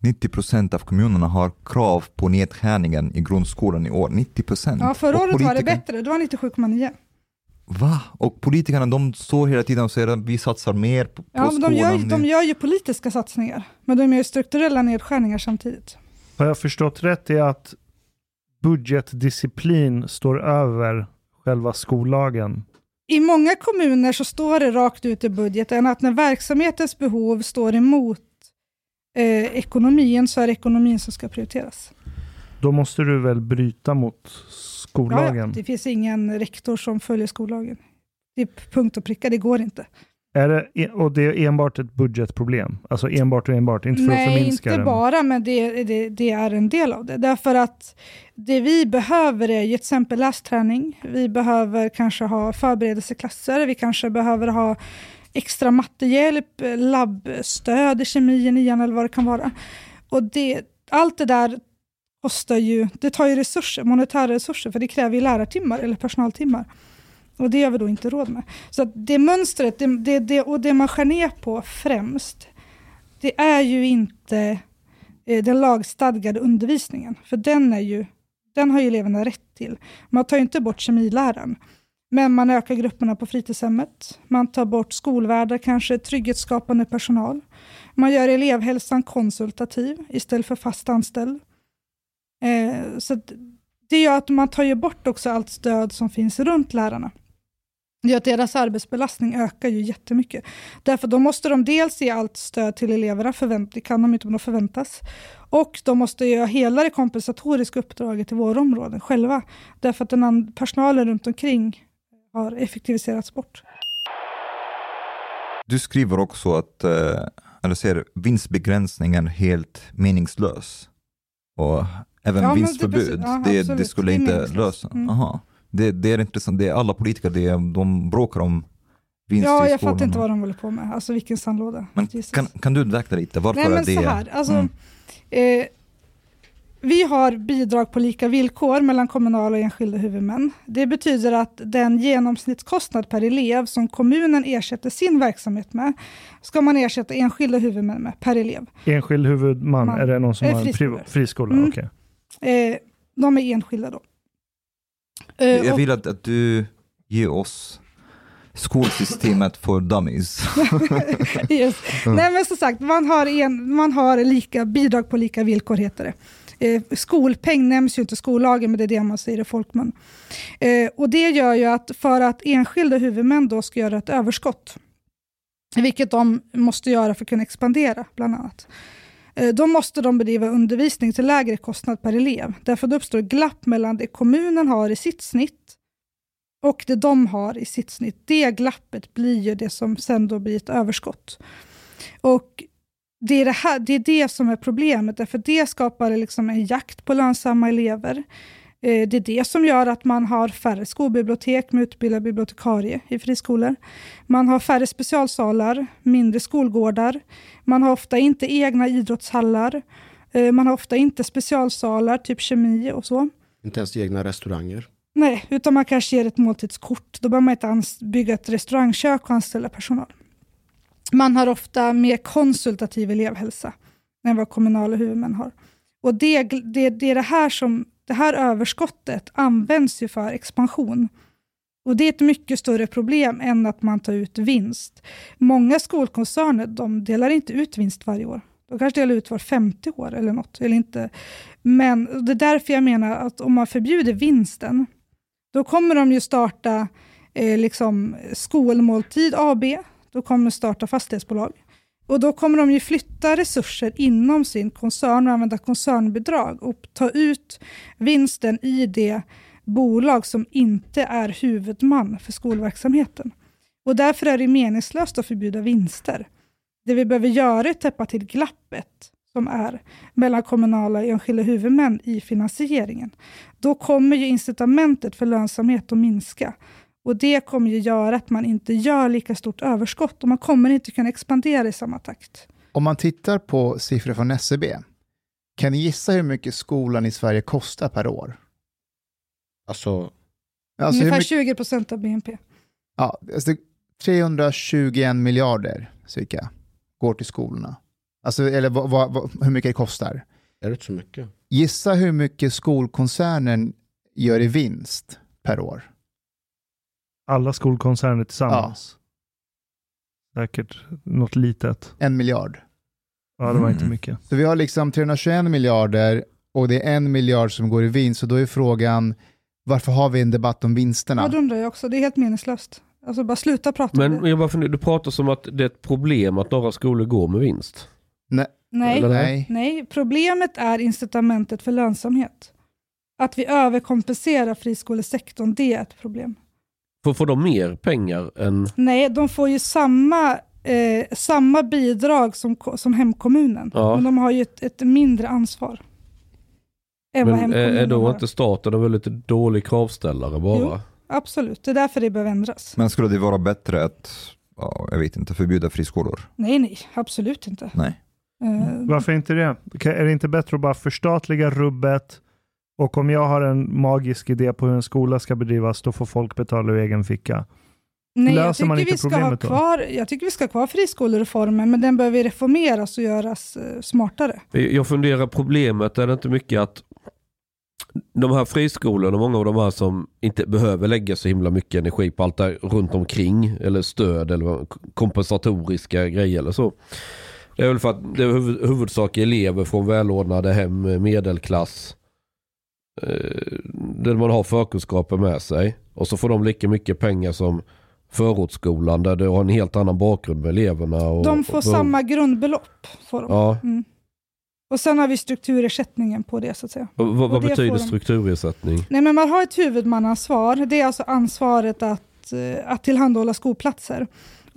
90 procent av kommunerna har krav på nedskärningen i grundskolan i år. 90 procent. Ja, förra året var det bättre, det var 97,9. Va? Och politikerna de står hela tiden och säger att vi satsar mer på, på Ja, men de, skolan. gör, ju- de gör ju politiska satsningar, men de gör ju strukturella nedskärningar samtidigt. Har jag förstått rätt i att budgetdisciplin står över själva skollagen? I många kommuner så står det rakt ut i budgeten att när verksamhetens behov står emot eh, ekonomin så är det ekonomin som ska prioriteras. Då måste du väl bryta mot skollagen? ja, det finns ingen rektor som följer skollagen. Det är punkt och pricka, det går inte. Är det, e- och det är enbart ett budgetproblem? Alltså enbart och enbart, inte för att Nej, förminska inte det. bara, men det, det, det är en del av det. Därför att det vi behöver är ju till exempel lästräning. Vi behöver kanske ha förberedelseklasser. Vi kanske behöver ha extra mattehjälp, labbstöd i kemi nian eller vad det kan vara. Och det, allt det där kostar ju, det tar ju resurser, monetära resurser, för det kräver ju lärartimmar eller personaltimmar. Och det har vi då inte råd med. Så att det mönstret, det, det, det, och det man skär ner på främst, det är ju inte eh, den lagstadgade undervisningen, för den, är ju, den har ju eleverna rätt till. Man tar ju inte bort kemiläraren, men man ökar grupperna på fritidshemmet. Man tar bort skolvärdar, kanske trygghetsskapande personal. Man gör elevhälsan konsultativ istället för fast anställd. Eh, så att det gör att man tar ju bort också allt stöd som finns runt lärarna. Det gör att deras arbetsbelastning ökar ju jättemycket. Därför då måste de dels ge allt stöd till eleverna, förvänt, det kan de inte de förväntas. Och de måste göra hela det kompensatoriska uppdraget i våra områden själva. Därför att den personalen runt omkring har effektiviserats bort. Du skriver också att eh, eller ser vinstbegränsningen är helt meningslös. Och även Ja, det vinstförbud, det, det, skulle Det är inte lösa. Mm. Aha. Det, det är intressant, det är alla politiker, det är, de bråkar om vinst Ja, i jag fattar inte vad de håller på med. Alltså vilken sandlåda. Men Jesus. kan, kan du utveckla lite, varför Nej, men är det... så här, alltså, Mm. eh, vi har bidrag på lika villkor mellan kommunala och enskilda huvudmän. Det betyder att den genomsnittskostnad per elev som kommunen ersätter sin verksamhet med, ska man ersätta enskilda huvudmän med per elev. Enskild huvudman, Man- är det någon som eh, har en friskolor. priv- friskola? Mm. Okej. Eh, de är enskilda då. Eh, Jag vill att, att du ger oss skolsystemet för dummies. yes. Nej men som sagt, man har, en, man har lika, bidrag på lika villkor heter det. Eh, skolpeng nämns ju inte i skollagen, men det är det man säger i folkmun. Eh, och det gör ju att för att enskilda huvudmän då ska göra ett överskott, vilket de måste göra för att kunna expandera bland annat, Eh, då måste de bedriva undervisning till lägre kostnad per elev. Därför då uppstår glapp mellan det kommunen har i sitt snitt och det de har i sitt snitt. Det glappet blir ju det som sen då blir ett överskott. Och det är det, här, det är det som är problemet, därför det skapar liksom en jakt på lönsamma elever. Eh, Det är det som gör att man har färre skolbibliotek med utbildad bibliotekarie i friskolor. Man har färre specialsalar, mindre skolgårdar. Man har ofta inte egna idrottshallar. Eh, Man har ofta inte specialsalar, typ kemi och så. Inte ens egna restauranger. Nej, utan man kanske ger ett måltidskort. Då behöver man inte bygga ett restaurangkök och anställa personal. man har ofta mer konsultativ elevhälsa än vad kommunala huvudmän har. Och det, det, det är det här som, det här överskottet används ju för expansion. Och Det är ett mycket större problem än att man tar ut vinst. Många skolkoncerner de delar inte ut vinst varje år. De kanske delar ut var 50 år eller något. Eller inte. Men det är därför jag menar att om man förbjuder vinsten, då kommer de ju starta eh, liksom skolmåltid AB, då kommer de starta fastighetsbolag. Och då kommer de ju flytta resurser inom sin koncern och använda koncernbidrag och ta ut vinsten i det bolag som inte är huvudman för skolverksamheten. Och därför är det meningslöst att förbjuda vinster. Det vi behöver göra är att täppa till glappet som är mellan kommunala och enskilda huvudmän i finansieringen. Då kommer ju incitamentet för lönsamhet att minska. Och Det kommer ju göra att man inte gör lika stort överskott och man kommer inte kunna expandera i samma takt. Om man tittar på siffror från SCB, e kan ni gissa hur mycket skolan i Sverige kostar per år? Alltså, Alltså Ungefär hur mycket, 20 procent av BNP. ja, alltså 321 miljarder cirka går till skolorna. Alltså, eller vad, vad, vad, hur mycket det kostar. är det inte så mycket? Gissa hur mycket skolkoncernen gör i vinst per år. Alla skolkoncerner tillsammans. Säkert något litet. En miljard. Ja, det var inte Mm. mycket. Så vi har liksom 321 miljarder och det är en miljard som går i vinst. Så då är frågan, varför har vi en debatt om vinsterna? Ja, det undrar jag också. Det är helt meningslöst. Alltså bara sluta prata om Men det. jag bara funderar, du pratar som att det är ett problem att några skolor går med vinst. Nej, Nej, nej. nej, problemet är incitamentet för lönsamhet. Att vi överkompenserar friskolesektorn, det är ett problem. För får de mer pengar än... Nej, de får ju samma, eh, samma bidrag som, som hemkommunen, Ja. men de har ju ett, ett mindre ansvar. Än Men är, hemkommunen är då har. inte staten en väldigt dålig kravställare bara? Jo. Absolut, det är därför det behöver ändras. Men skulle det vara bättre att, ja, jag vet inte, förbjuda friskolor? Nej, nej, absolut inte. Nej. Eh, Varför inte det? Är det inte bättre att bara förstatliga rubbet och om jag har en magisk idé på hur en skola ska bedrivas, då får folk betala ur egen ficka. Nej, jag Löser man tycker, inte vi ska ha problemet då? kvar, jag tycker vi ska ha kvar friskolereformen, men den behöver reformeras och göras eh, smartare. Jag funderar problemet, är det inte mycket att de här friskolorna, många av de här som inte behöver lägga så himla mycket energi på allt där runt omkring eller stöd eller kompensatoriska grejer eller så. Det är väl för att det är huvud, huvudsak elever från välordnade hem, medelklass. Eh, där man har förkunskaper med sig. Och så får de lika mycket pengar som förortsskolan där du har en helt annan bakgrund med eleverna. Och, De får och, samma grundbelopp. Får de. Ja, Mm. Och sen har vi strukturersättningen på det så att säga. och vad, vad betyder de. strukturersättning? Nej, men man har ett huvudmannaansvar. Det är alltså ansvaret att, eh, att tillhandahålla skolplatser.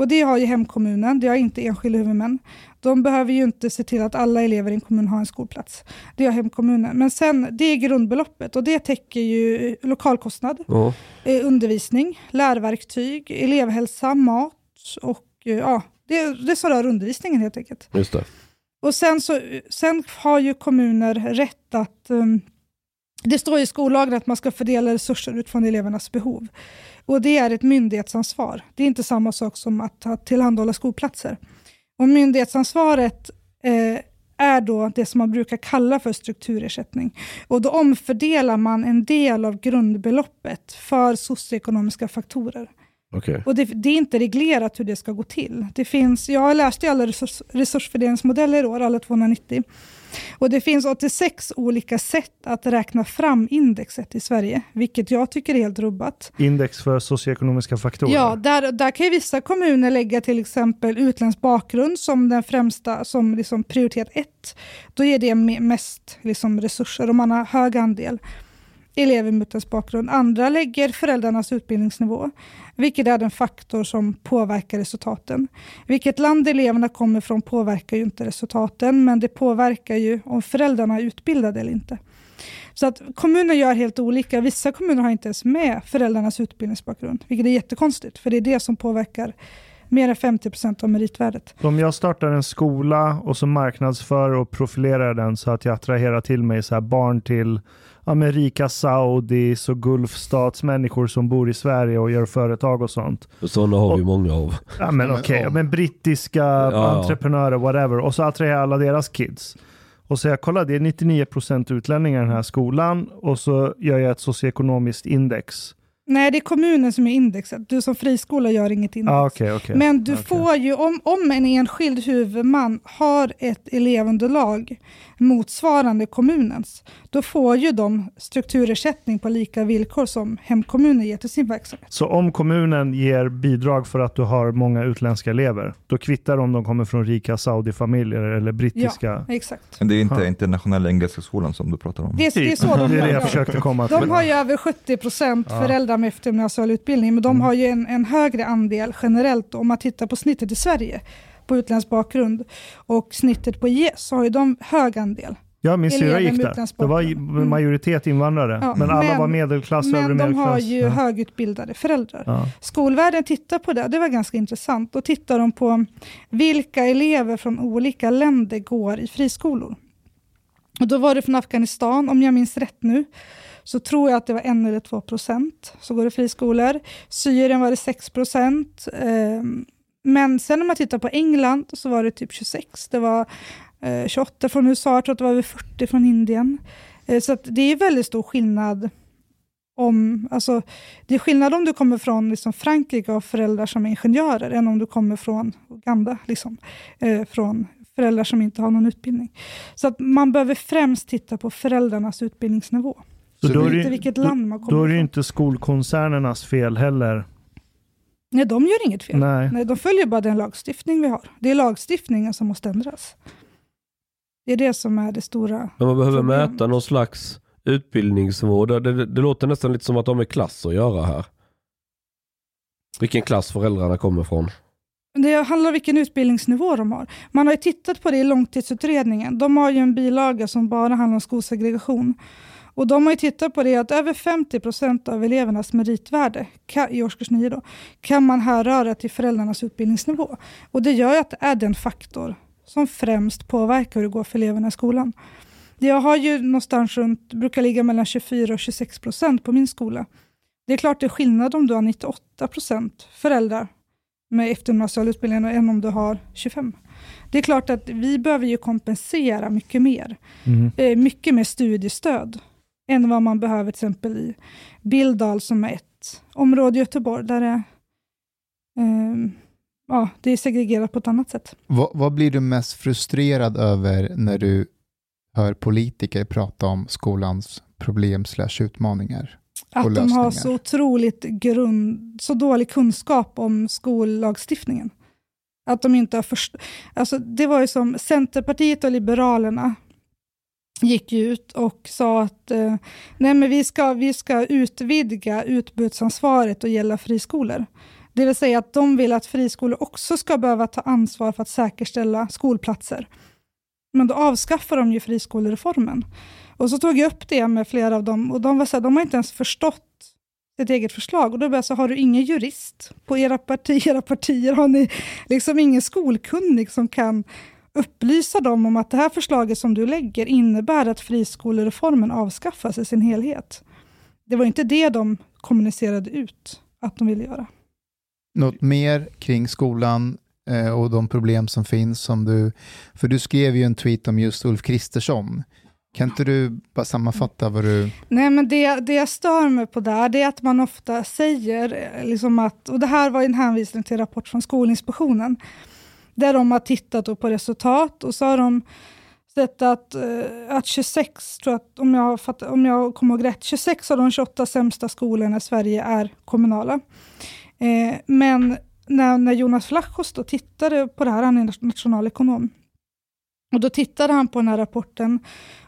Och det har ju hemkommunen, det har inte enskilda huvudmän. De behöver ju inte se till att alla elever i en kommun har en skolplats. Det har hemkommunen. Men sen, det är grundbeloppet och det täcker ju lokalkostnad, Ja. eh, undervisning, lärverktyg, elevhälsa, mat och eh, ja, det, det som rör undervisningen helt enkelt. Just det. Och sen, så, sen har ju kommuner rätt att... Um, det står i skollagen att man ska fördela resurser utifrån elevernas behov. Och det är ett myndighetsansvar. Det är inte samma sak som att tillhandahålla skolplatser. Och myndighetsansvaret eh, är då det som man brukar kalla för strukturersättning. Och då omfördelar man en del av grundbeloppet för socioekonomiska faktorer. Okej. Och det, det är inte reglerat hur det ska gå till. Det finns, jag har läst i alla resurs, resursfördelningsmodeller i år, alla 290. Och det finns 86 olika sätt att räkna fram indexet i Sverige, vilket jag tycker är helt rubbat. Index för socioekonomiska faktorer. Ja, där, där kan ju vissa kommuner lägga till exempel utländsk bakgrund som den främsta, som liksom prioritet ett. Då ger det me- mest liksom resurser och man har hög andel elever med utländsk bakgrund. Andra lägger föräldrarnas utbildningsnivå, vilket är den faktor som påverkar resultaten. Vilket land eleverna kommer från påverkar ju inte resultaten, men det påverkar ju om föräldrarna är utbildade eller inte. Så att kommuner gör helt olika. Vissa kommuner har inte ens med föräldrarnas utbildningsbakgrund, vilket är jättekonstigt, för det är det som påverkar Mer än 50 procent av meritvärdet. Om jag startar en skola och så marknadsför och profilerar den så att jag attraherar till mig så här barn till amerika Saudis och Gulfstatsmänniskor som bor i Sverige och gör företag och sånt. Sådana har vi många av. Ja, men Ja, men okej, om- men brittiska ja. entreprenörer, whatever. Och så attraherar jag alla deras kids. Och så jag kolla, det är 99% utlänningar i den här skolan och så gör jag ett socioekonomiskt index. Nej, det är kommunen som är indexet. Du som friskola gör inget index. Ah, okej, okej. Men du Okej. får ju, om, om en enskild huvudman har ett elevunderlag motsvarande kommunens, då får ju de strukturersättning på lika villkor som hemkommunen ger till sin verksamhet. Så om kommunen ger bidrag för att du har många utländska elever, då kvittar om de kommer från rika Saudi-familjer eller brittiska? Exakt. Men det är inte Ja. internationella engelska skolan som du pratar om. Det, är- det är så de det är det jag försökte komma till. De har ju över 70 procent Ja. föräldrar med eftergymnasial utbildning, men de Mm. har ju en, en högre andel generellt om man tittar på snittet i Sverige på utländsk bakgrund och snittet på IS så har ju de hög andel. Ja, min syrra gick där. Det var ju majoritet invandrare, Ja, men alla men- var medelklass, övre Men de medelklass. har ju ja. högutbildade föräldrar. Ja. Skolvärlden tittar på det, det var ganska intressant. Då tittar de på vilka elever från olika länder går i friskolor. Och då var det från Afghanistan, om jag minns rätt nu, så tror jag att det var en eller två procent som går i friskolor. Syrien var det 6 procent. Ehm, men sen när man tittar på England så var det typ 26. Det var eh, 28 från USA, jag tror att det var över 40 från Indien. Eh, så att det är väldigt stor skillnad om, alltså, det är skillnad om du kommer från liksom, Frankrike och föräldrar som är ingenjörer än om du kommer från Uganda, liksom, eh, från föräldrar som inte har någon utbildning. Så att man behöver främst titta på föräldrarnas utbildningsnivå. Så då är, Inte det, vilket land man då kommer är det ju inte skolkoncernernas fel heller. Nej, de gör inget fel. Nej. Nej, de följer bara den lagstiftning vi har. Det är lagstiftningen som måste ändras. Det är det som är det stora. Men man behöver Problemet. mäta någon slags utbildningsnivå. Det, det, det låter nästan lite som att de är klass att göra här. Vilken klass föräldrarna kommer från. Det handlar om vilken utbildningsnivå de har. Man har ju tittat på det i långtidsutredningen. De har ju en bilaga som bara handlar om skolsegregation. Och de har ju tittat på det att över 50 procent av elevernas meritvärde ka- i årskurs 9 då, kan man härröra till föräldrarnas utbildningsnivå. Och det gör att det är den faktor som främst påverkar hur det går för eleverna i skolan. Jag har ju någonstans runt, brukar ligga mellan 24 och 26 procent på min skola. Det är klart det är skillnad om du har 98 procent föräldrar med eftergymnasial utbildning än om du har 25. Det är klart att vi behöver ju kompensera mycket mer. Mhm. Eh, mycket mer studiestöd än vad man behöver till exempel i Billdal som är ett område i Göteborg där det, ehm, ja, det är segregerat på ett annat sätt. Vad, vad blir du mest frustrerad över när du hör politiker prata om skolans problem slash utmaningar? Att de har så otroligt grund, så dålig kunskap om skollagstiftningen. Att de inte har först... Alltså, det var ju som Centerpartiet och Liberalerna gick ut och sa att eh, nej men vi, ska, vi ska utvidga utbudsansvaret och gälla friskolor. Det vill säga att de vill att friskolor också ska behöva ta ansvar för att säkerställa skolplatser. Men då avskaffar de ju friskolereformen. Och så tog jag upp det med flera av dem och de var så här, de har inte ens förstått sitt eget förslag. Och då började jag har du ingen jurist på era, parti, era partier? Har ni liksom ingen skolkunnig som kan upplysa dem om att det här förslaget som du lägger innebär att friskolereformen avskaffas i sin helhet? Det var inte det de kommunicerade ut att de ville göra. Något mer kring skolan eh, och de problem som finns som du, för du skrev ju en tweet om just Ulf Kristersson. Kan inte du bara sammanfatta vad du, Nej, men det, det jag stör mig på där, det är att man ofta säger, eh, liksom att, och det här var en hänvisning till en rapport från Skolinspektionen, där de har tittat då på resultat och så har de sett att, eh, att 26, tror att, om, jag fatt, om jag kommer ihåg rätt, 26 av de 28 sämsta skolorna i Sverige är kommunala. Eh, men när, när Jonas Flachos då tittade på det här, han är nationalekonom, och då tittade han på den här rapporten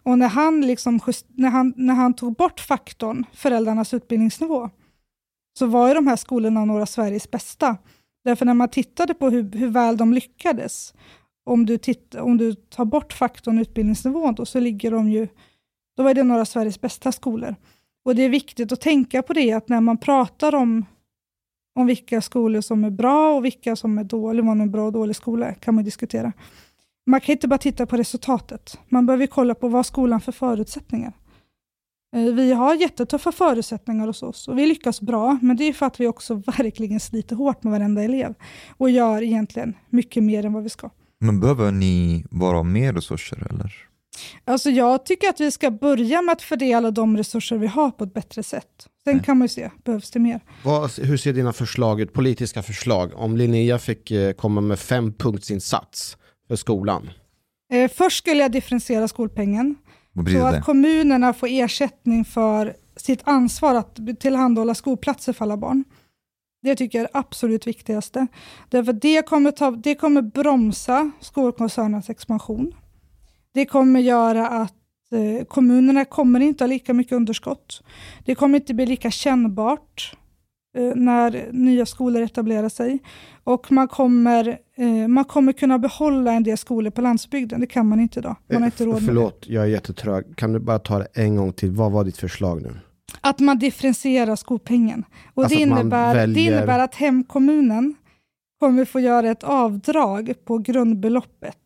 och när han, liksom just, när han, när han tog bort faktorn föräldrarnas utbildningsnivå så var ju de här skolorna några av Sveriges bästa. Därför när man tittade på hur, hur väl de lyckades, om du, titt, om du tar bort faktorn utbildningsnivån då, så ligger de ju, då var det några av Sveriges bästa skolor. Och det är viktigt att tänka på det, att när man pratar om om vilka skolor som är bra och vilka som är dåliga, vad en bra och dålig skola är, kan man diskutera. Man kan inte bara titta på resultatet. Man behöver kolla på vad skolan för förutsättningar. Eh, Vi har jättetuffa förutsättningar hos oss och vi lyckas bra, men det är för att vi också verkligen sliter hårt med varenda elev och gör egentligen mycket mer än vad vi ska. Men behöver ni bara mer resurser eller? Alltså jag tycker att vi ska börja med att fördela de resurser vi har på ett bättre sätt. Sen kan man ju se, behövs det mer? Vad, hur ser dina förslag ut, politiska förslag? Om Linnea fick eh, komma med fem punktsinsats för skolan. Eh, först skulle jag differentiera skolpengen, så att det? kommunerna får ersättning för sitt ansvar att tillhandahålla skolplatser för alla barn. Det tycker jag är det absolut viktigaste. Därför det kommer, ta, det kommer bromsa skolkoncernens expansion. Det kommer göra att eh, kommunerna kommer inte ha lika mycket underskott. Det kommer inte bli lika kännbart när nya skolor etablerar sig. Och man kommer, eh, man kommer kunna behålla en del skolor på landsbygden. Det kan man inte idag. Man har inte Eh, råd med det. Förlåt, jag är jättetrög. Kan du bara ta det en gång till? Vad var ditt förslag nu? Att man differentierar skolpengen. Och Alltså det, innebär, det väljer- innebär att hemkommunen kommer få göra ett avdrag på grundbeloppet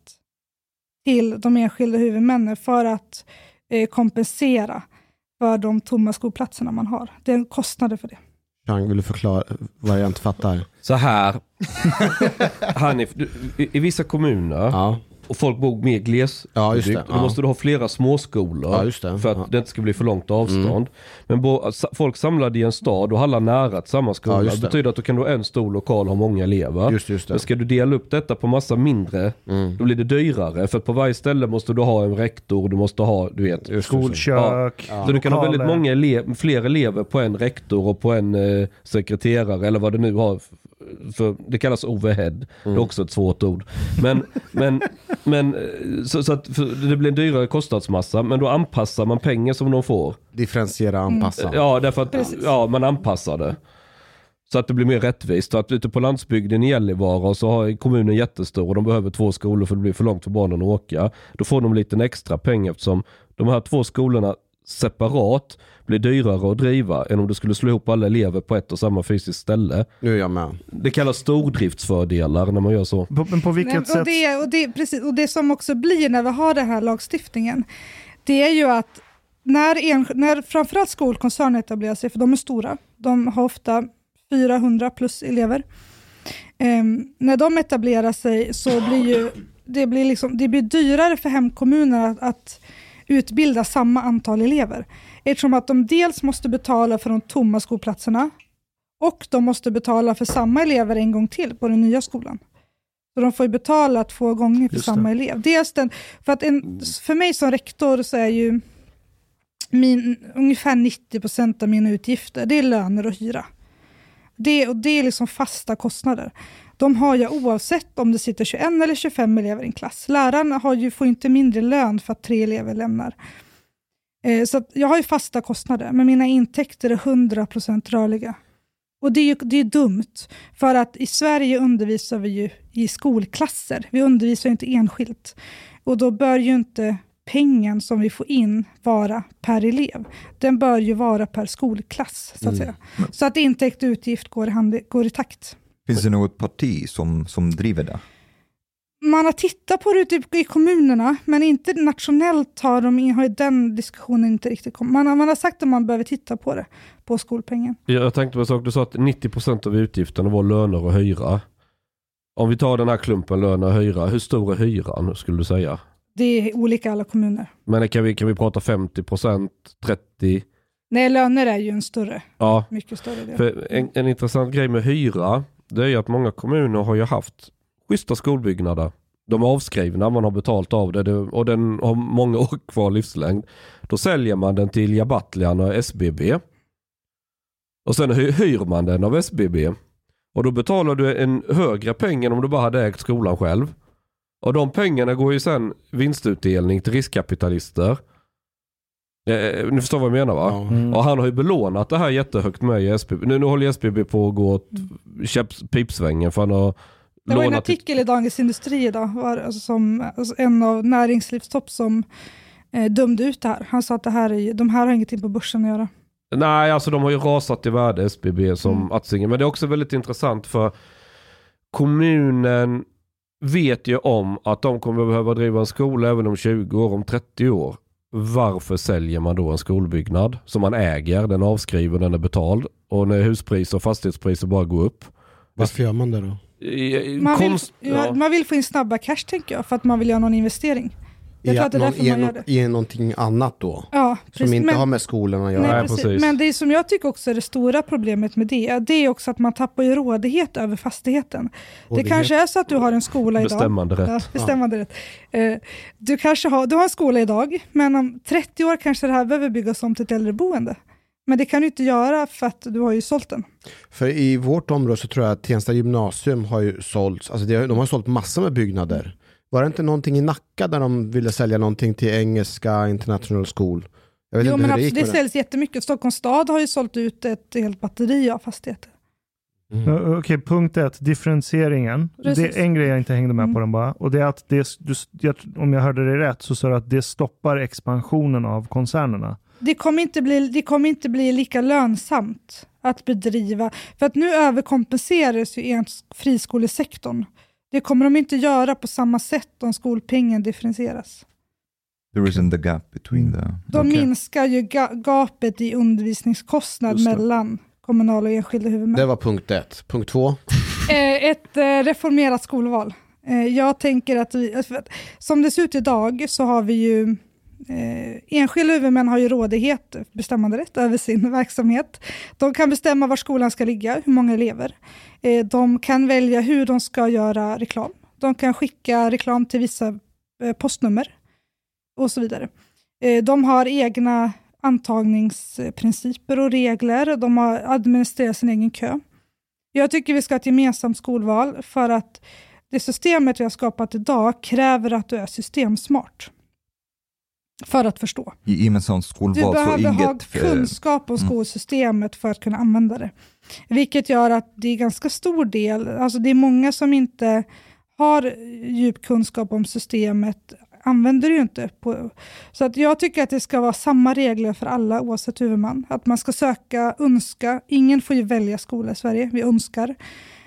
till de enskilda huvudmännen för att eh, kompensera för de tomma skolplatserna man har. Det är kostnader för det. Chang, vill du förklara vad jag inte fattar? Så här. Hanif, du, i, i vissa kommuner Ja, och folk bor mer glesbygd. Ja, just det. Då Ja. måste du ha flera småskolor Ja, just det. för att Ja. Mm. det inte ska bli för långt avstånd. Men bo, folk samlade i en stad och alla nära till samma Ja, skola. just det det. betyder att då kan du ha en stor lokal och ha många elever. just, just Men ska du dela upp detta på massa mindre, Mm. då blir det dyrare. För att på varje ställe måste du ha en rektor, du måste ha, du vet. Just. Skolkök, Så du kan ha väldigt många elev, fler elever på en rektor och på en eh, sekreterare eller vad det nu har. För, det kallas overhead. Det är också ett svårt ord. Men, men, men eh, så, så att det blir en dyrare kostnadsmassa men då anpassar man pengar som de får. Differentiera, anpassa. Ja, därför att Precis. ja, man anpassar det. Så att det blir mer rättvist. Så att ute på landsbygden i Gällivare så har kommunen jättestor och de behöver två skolor för det blir för långt för barnen att åka. Då får de lite extra pengar eftersom de här två skolorna separat blir dyrare att driva än om du skulle slå ihop alla elever på ett och samma fysiskt ställe. Nu är jag med. Det kallas stordriftsfördelar när man gör så. På, men på vilket Nej, och, sätt? det, och, det, precis, och det som också blir när vi har den här lagstiftningen, det är ju att när, en, när framförallt skolkoncerner etablerar sig, för de är stora, de har ofta 400 plus elever. Ehm, när de etablerar sig så blir ju, det blir, liksom, det blir dyrare för hemkommuner att, att utbilda samma antal elever. Eftersom att de dels måste betala för de tomma skolplatserna och de måste betala för samma elever en gång till på den nya skolan. Så de får ju betala två gånger för Just samma elev. Dels den, för, att en, för mig som rektor så är ju min, ungefär 90% av mina utgifter det är löner och hyra. Det, och det är liksom fasta kostnader. De har jag oavsett om det sitter 21 eller 25 elever i en klass. Läraren har ju, får inte mindre lön för att tre elever lämnar. Eh, så jag har ju fasta kostnader, men mina intäkter är 100% rörliga. Och det är ju det är dumt, för att i Sverige undervisar vi ju i skolklasser. Vi undervisar ju inte enskilt. Och då bör ju inte pengen som vi får in vara per elev. Den bör ju vara per skolklass, så att Mm. säga. Så att intäkt och utgift går hand, går i takt. Finns det något parti som, som driver det? Man har tittat på det ute i kommunerna, men inte nationellt har, de, har den diskussionen inte riktigt kommit. Man, har- man har sagt att man behöver titta på det, på skolpengen. Jag jag tänkte på en sak, du sa att 90% av utgifterna var löner och hyra. Om vi tar den här klumpen löner och hyra, hur stor är hyran skulle du säga? Det är olika i alla kommuner. Men kan vi, kan vi prata 50%, 30%? Nej, löner är ju en större, Ja, mycket större del. för en, en intressant grej med hyra, det är ju att många kommuner har ju haft schyssta skolbyggnader. De är avskrivna, man har betalt av det, och den har många år kvar livslängd. Då säljer man den till Jabattlian och SBB. Och sen hyr man den av SBB. Och då betalar du en högre peng än om du bara hade ägt skolan själv. Och de pengarna går ju sen vinstutdelning till riskkapitalister. Eh, ni förstår vad jag menar va? Mm. Och han har ju belånat det här jättehögt med SBB. Nu, nu håller SBB på att gå åt käpps- pipsvängen för han har Det var en artikel i Dagens Industri idag, var, alltså, som alltså, en av näringslivstopp som eh, dömde ut det här. Han sa att det här är, de här har ingenting på börsen att göra. Nej, alltså de har ju rasat i värde SBB som Mm. Atzinger. Men det är också väldigt intressant för kommunen vet ju om att de kommer behöva driva en skola även om 20 år, om 30 år. Varför säljer man då en skolbyggnad som man äger, den är avskriven, den är betald och när huspriser och fastighetspriser bara går upp. Varför gör man det då? Man vill, konst- ja. man vill få in snabba cash tänker jag, för att man vill göra någon investering. Jag tror att det är någon- därför i, man gör det. I någonting annat då? Ja, Som precis. inte Men- har med skolan att göra? Nej, precis. precis. Men det som jag tycker också är det stora problemet med det, det är också att man tappar ju rådighet över fastigheten. Det Rådighet. kanske är så att du har en skola idag. Bestämmande rätt. Ja, bestämmande rätt. Eh, Du kanske har, du har en skola idag, men om 30 år kanske det här behöver byggas om till ett äldreboende. Men det kan du inte göra för att du har ju sålt den. För i vårt område så tror jag att Tensta gymnasium har ju sålts, alltså det, de har sålt massor med byggnader. Var det inte någonting i Nacka där de ville sälja någonting till Engelska International School? Jag vet Jo, inte men hur det absolut, gick det det. säljs jättemycket. Stockholms stad har ju sålt ut ett helt batteri av fastigheter. Mm. Okej, punkt ett, differentieringen. Precis. Det är en grej jag inte hängde med Mm. på den bara. Och det är att det, du, jag, om jag hörde det rätt så sa du att det stoppar expansionen av koncernerna. Det kommer, inte bli, det kommer inte bli lika lönsamt att bedriva, för att nu överkompenseras ju ens friskolesektorn. Det kommer de inte göra på samma sätt om skolpengen differentieras. There isn't the gap between the... De Okej. minskar ju ga- gapet i undervisningskostnad mellan kommunala och enskilda huvudmän. Det var punkt ett. Punkt två. Eh, ett eh, reformerat skolval. Eh, jag tänker att, vi, som det ser ut idag så har vi ju eh, enskilda huvudmän har ju rådighet, bestämmanderätt över sin verksamhet. De kan bestämma var skolan ska ligga, hur många elever. Eh, de kan välja hur de ska göra reklam. De kan skicka reklam till vissa eh, postnummer och så vidare. Eh, de har egna antagningsprinciper och regler. De har administrerat sin egen kö. Jag tycker vi ska ha ett gemensamt skolval för att det systemet vi har skapat idag kräver att du är systemsmart. För att förstå. I, I med sånt Du skolval så behöver ha eh, kunskap om mm. skolsystemet för att kunna använda det. Vilket gör att det är ganska stor del, alltså det är många som inte har djup kunskap om systemet, använder det ju inte. På, så att jag tycker att det ska vara samma regler för alla oavsett huvudman. Att man ska söka, önska, ingen får ju välja skola i Sverige, vi önskar.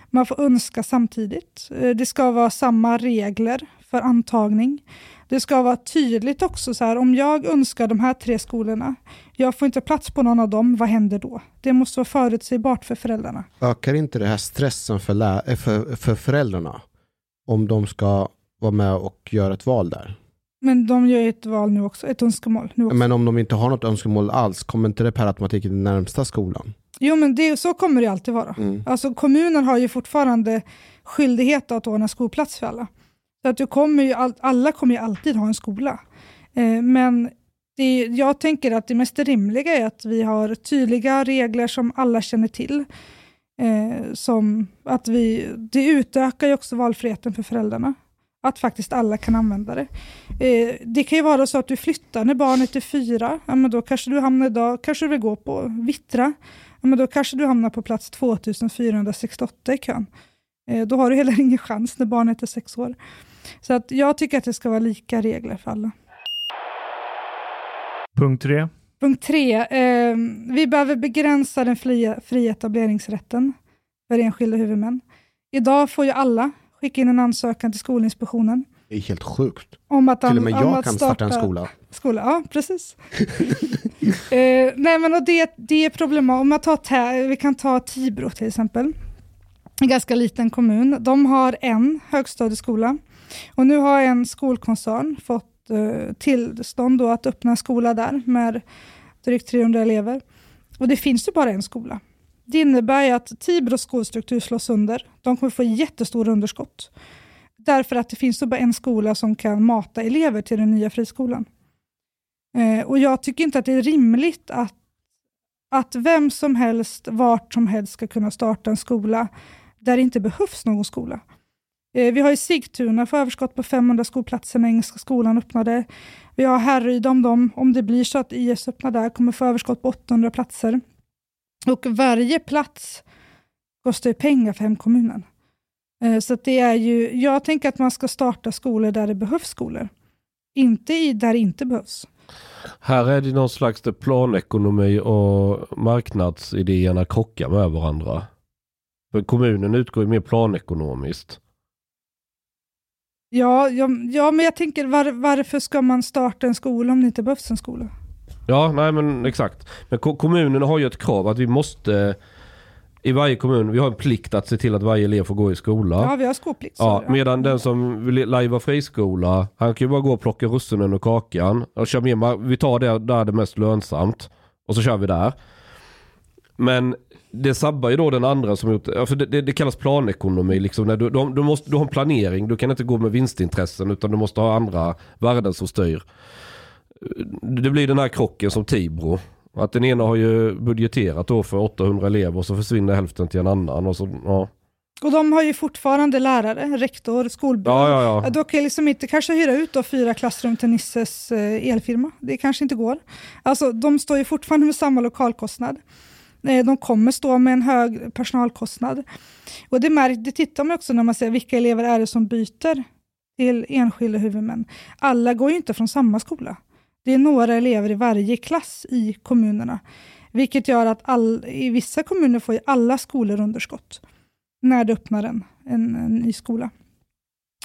Man får önska samtidigt. Eh, Det ska vara samma regler för antagning. Det ska vara tydligt också, så här, om jag önskar de här tre skolorna, jag får inte plats på någon av dem, vad händer då? Det måste vara förutsägbart för föräldrarna. Ökar inte det här stressen för, lä- eh, för, för föräldrarna? Om de ska vara med och göra ett val där. Men de gör ett val nu också, ett önskemål nu också. Men om de inte har något önskemål alls, kommer inte det per automatik till den närmsta skolan? Jo, men det, så kommer det alltid vara. Mm. Alltså kommunen har ju fortfarande skyldighet att ordna skolplats för alla. Så att du kommer ju, all, alla kommer ju alltid ha en skola. Eh, men det, jag tänker att det mest rimliga är att vi har tydliga regler som alla känner till. Eh, som att vi, det utökar ju också valfriheten för föräldrarna. Att faktiskt alla kan använda det. Eh, det kan ju vara så att du flyttar när barnet är fyra. Ja, men då kanske du hamnar idag, kanske du vill gå på Vittra. Ja, men då kanske du hamnar på plats 2468 i kön. Eh, då har du heller ingen chans när barnet är sex år. Så att jag tycker att det ska vara lika regler för alla. Punkt tre. Punkt tre. Eh, vi behöver begränsa den fria, fria etableringsrätten för enskilda huvudmän. Idag får ju alla skicka in en ansökan till Skolinspektionen Det är helt sjukt. om att, Till och med jag kan starta en skola. skola. Ja, precis. eh, nej, men och det, det är problematiskt. Om man tar, Tä- vi kan ta Tibro till exempel. En ganska liten kommun. De har en högstadieskola. Och nu har en skolkoncern fått eh, tillstånd då att öppna en skola där med drygt 300 elever. Och det finns ju bara en skola. Det innebär ju att Tibros skolstruktur slås sönder. De kommer få jättestora underskott. Därför att det finns ju bara en skola som kan mata elever till den nya friskolan. Eh, och jag tycker inte att det är rimligt att, att vem som helst, vart som helst ska kunna starta en skola där det inte behövs någon skola. Eh, vi har i Sigtuna för överskott på 500 skolplatser när Engelska skolan öppnade. Vi har Härryda om dem, om det blir så att IS öppnar där, kommer få överskott på 800 platser. Och varje plats kostar ju pengar för hemkommunen. Eh, så att det är ju, jag tänker att man ska starta skolor där det behövs skolor. Inte i där det inte behövs. Här är det någon slags planekonomi och marknadsidéerna krockar med varandra. För kommunen utgår ju mer planekonomiskt. Ja, ja, ja, men jag tänker var, varför ska man starta en skola om det inte behövs en skola? Ja, nej men exakt. Men ko- kommunerna har ju ett krav att vi måste i varje kommun, vi har en plikt att se till att varje elev får gå i skola. Ja, vi har skolplikt. Ja, det. medan den som vill lajva friskola, han kan ju bara gå och plocka russinen ur kakan och köra med, vi tar det där det är mest lönsamt och så kör vi där. Men det sabbar ju då den andra som gjort, ja, för det, det, det kallas planekonomi liksom. När du, du, du, måste, du har en planering, du kan inte gå med vinstintressen utan du måste ha andra värden som styr. Det blir den här krocken som Tibro. Att den ena har ju budgeterat då för 800 elever och så försvinner hälften till en annan. Och så, ja. Och de har ju fortfarande lärare, rektor, skolbud. Ja, ja, ja. De kan liksom inte kanske hyra ut då fyra klassrum till Nisses eh, elfirma. Det kanske inte går. Alltså, de står ju fortfarande med samma lokalkostnad. Eh, de kommer stå med en hög personalkostnad. Och det, märk, det tittar man också när man ser vilka elever är det som byter till enskilda huvudmän. Alla går ju inte från samma skola. Det är några elever i varje klass i kommunerna. Vilket gör att all, i vissa kommuner får ju alla skolor underskott när det öppnar en, en, en ny skola.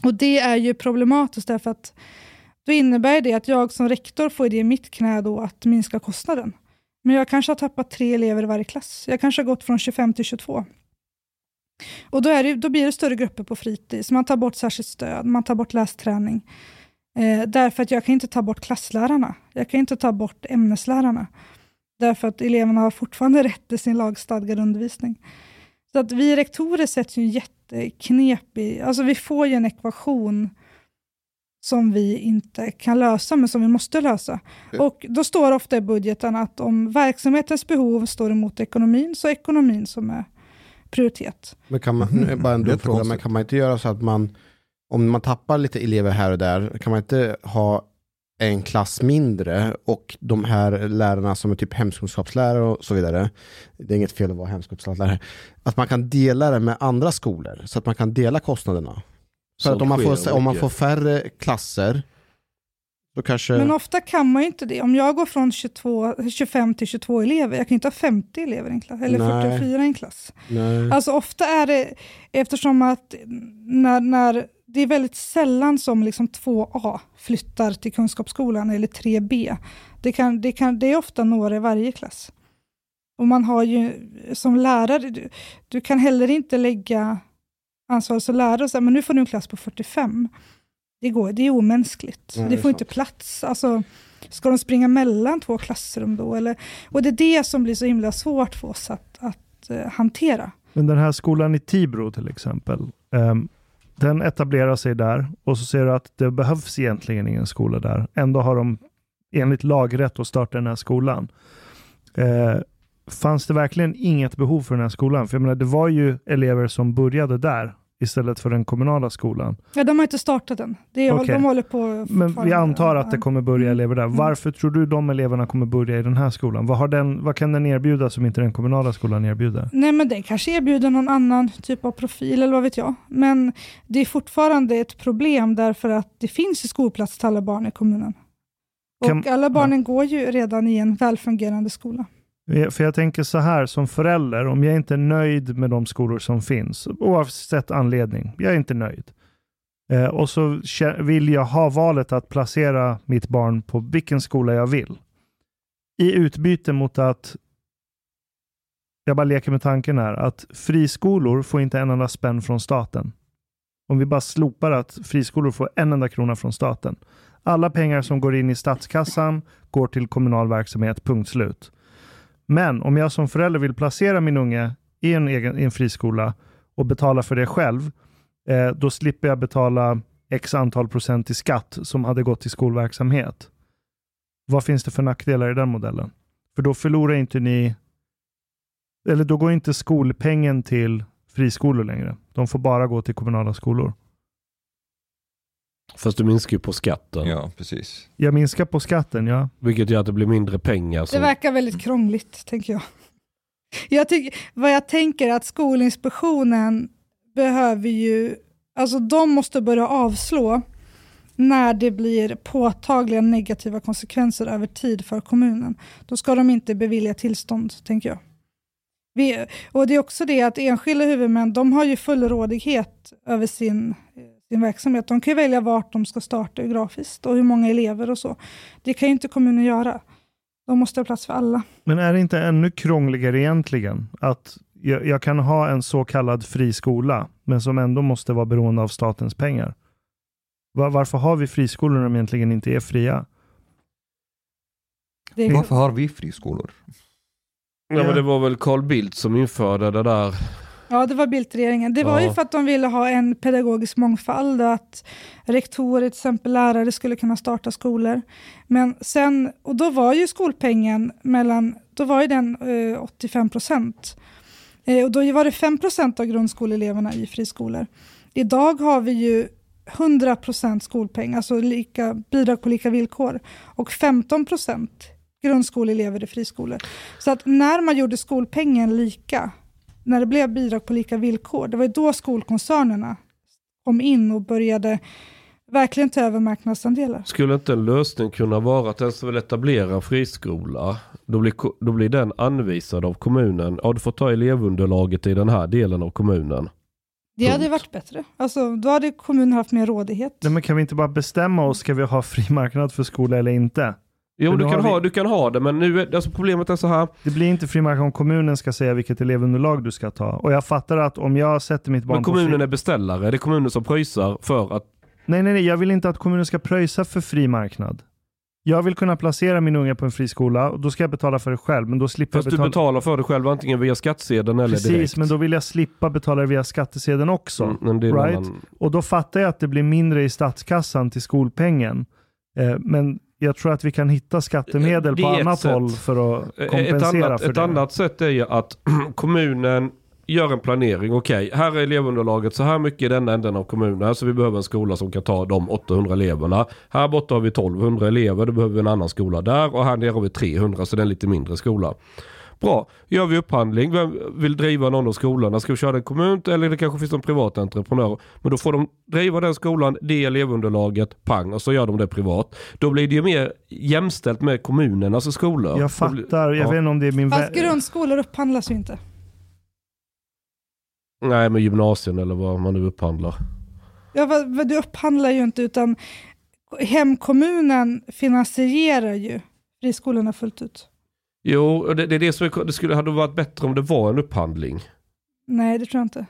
Och det är ju problematiskt därför att då innebär det att jag som rektor får det i mitt knä då att minska kostnaden. Men jag kanske har tappat tre elever i varje klass. Jag kanske har gått från 25 till 22. Och då, är det, då blir det större grupper på fritids. Man tar bort särskilt stöd, man tar bort lästräning. Eh, därför att jag kan inte ta bort klasslärarna. Jag kan inte ta bort ämneslärarna. Därför att eleverna har fortfarande rätt till sin lagstadgade undervisning. Så att vi rektorer sätts ju en jätteknepig... Alltså vi får ju en ekvation som vi inte kan lösa, men som vi måste lösa. Och Då står ofta i budgeten att om verksamhetens behov står emot ekonomin, så är ekonomin som är prioritet. Men kan man, nu är bara en Det dum fråga, men kan man inte göra så att man, om man tappar lite elever här och där, kan man inte ha en klass mindre och de här lärarna som är typ hemkunskapslärare och så vidare, det är inget fel att vara hemkunskapslärare, att man kan dela det med andra skolor så att man kan dela kostnaderna. För att om man, får, om man får färre klasser, då kanske... Men ofta kan man ju inte det. Om jag går från 22, 25 till 22 elever, jag kan inte ha 50 elever i en klass, eller Nej. 44 i en klass. Nej. Alltså ofta är det, eftersom att när, när det är väldigt sällan som liksom 2A flyttar till kunskapsskolan eller 3B. Det, kan, det, kan, det är ofta några i varje klass. Och man har ju som lärare, du, du kan heller inte lägga ansvar som lärare och säga, men nu får du en klass på 45. Det, går, det är omänskligt. Ja, det det får inte sant. plats. Alltså, ska de springa mellan två klassrum då? Eller, och det är det som blir så himla svårt för oss att, att eh, hantera. Men den här skolan i Tibro till exempel, ehm, den etablerar sig där och så ser du att det behövs egentligen ingen skola där. Ändå har de enligt lag rätt att starta den här skolan. Eh, fanns det verkligen inget behov för den här skolan? För jag menar, det var ju elever som började där istället för den kommunala skolan. Ja, de har inte startat än. Det är, Okej. De håller på Men vi antar att det kommer börja elever där. Mm. Varför tror du de eleverna kommer börja i den här skolan? Vad, har den, vad kan den erbjuda som inte den kommunala skolan erbjuder? Nej, men den kanske erbjuder någon annan typ av profil eller vad vet jag. Men det är fortfarande ett problem därför att det finns ju skolplats till alla barn i kommunen. Och Kan- alla barnen går ju redan i en välfungerande skola. Eh, för jag tänker så här som förälder, om jag inte är nöjd med de skolor som finns, oavsett anledning, jag är inte nöjd. Eh, och så vill jag ha valet att placera mitt barn på vilken skola jag vill. I utbyte mot att, jag bara leker med tanken här, att friskolor får inte en enda spänn från staten. Om vi bara slopar att friskolor får en enda krona från staten. Alla pengar som går in i statskassan går till kommunal verksamhet, punkt slut. Men om jag som förälder vill placera min unge i en, egen, i en friskola och betala för det själv, eh, då slipper jag betala x antal procent i skatt som hade gått till skolverksamhet. Vad finns det för nackdelar i den modellen? För då förlorar inte ni, eller då går inte skolpengen till friskolor längre. De får bara gå till kommunala skolor. Fast du minskar ju på skatten. Ja, precis. Jag minskar på skatten, ja. Vilket gör att det blir mindre pengar. Det Som, verkar väldigt krångligt, tänker jag. jag tycker, vad jag tänker är att Skolinspektionen behöver ju, alltså de måste börja avslå när det blir påtagliga negativa konsekvenser över tid för kommunen. Då ska de inte bevilja tillstånd, tänker jag. Vi, och Det är också det att enskilda huvudmän de har ju full rådighet över sin, sin verksamhet. De kan ju välja vart de ska starta grafiskt och hur många elever och så. Det kan ju inte kommunen göra. De måste ha plats för alla. Men är det inte ännu krångligare egentligen? Att jag, jag kan ha en så kallad friskola, men som ändå måste vara beroende av statens pengar. Var, varför har vi friskolor när de egentligen inte är fria? Det är, Varför har vi friskolor? Ja, men det var väl Carl Bildt som införde det där. Ja, det var Bildtregeringen. Det var Ja. ju för att de ville ha en pedagogisk mångfald och att rektorer, till exempel lärare, skulle kunna starta skolor. Men sen, och då var ju skolpengen mellan, då var ju den eh, 85 procent. Eh, och då var det 5 procent av grundskoleeleverna i friskolor. Idag har vi ju 100 procent skolpeng, alltså lika, bidrag på lika villkor, och 15 procent grundskoleelever i friskolor. Så att när man gjorde skolpengen lika, när det blev bidrag på lika villkor, det var ju då skolkoncernerna kom in och började verkligen ta över marknadsandelar. Skulle inte en lösning kunna vara att den som vill etablera en friskola, då blir, då blir den anvisad av kommunen. Ja, du får ta elevunderlaget i den här delen av kommunen. Det hade varit bättre. Alltså, då hade kommunen haft mer rådighet. Nej, men kan vi inte bara bestämma oss, ska vi ha fri marknad för skola eller inte? Jo, du kan, har ha, vi- du kan ha det, men nu är, alltså problemet är så här. Det blir inte fri marknad om kommunen ska säga vilket elevunderlag du ska ta. Och jag fattar att om jag sätter mitt barn Men på kommunen fri... är beställare. Det är kommunen som pröjsar för att... Nej, nej, nej, jag vill inte att kommunen ska pröjsa för fri marknad. Jag vill kunna placera min unge på en friskola och då ska jag betala för det själv, men då slipper Fast jag du betala... betalar för det själv antingen via skattsedeln eller Precis, direkt. men då vill jag slippa betala det via skattsedeln också. Mm, right? annan- Och då fattar jag att det blir mindre i statskassan till skolpengen. Eh, men jag tror att vi kan hitta skattemedel på ett annat sätt. håll för att Ett kompensera annat, för ett det. annat sätt är ju att kommunen gör en planering. Okej, här är elevunderlaget så här mycket i denna änden av kommunen. Så vi behöver en skola som kan ta de 800 eleverna. Här borta har vi 1200 elever, då behöver vi en annan skola där. Och här nere har vi 300, så det är en lite mindre skola. Bra, gör vi upphandling. Vem vill driva någon av skolorna? Ska vi köra den kommun eller det kanske finns någon privat entreprenör? Men då får de driva den skolan, det elevunderlaget, pang, och så gör de det privat. Då blir det ju mer jämställt med kommunernas skolor. Jag fattar, jag ja. vet inte om det är min... Fast grundskolor upphandlas ju inte. Nej, med gymnasien eller vad man nu upphandlar. Ja, vad, vad, du upphandlar ju inte, utan hemkommunen finansierar ju friskolorna fullt ut. Jo, det, det är det som är, det skulle hade varit bättre om det var en upphandling. Nej, det tror jag inte.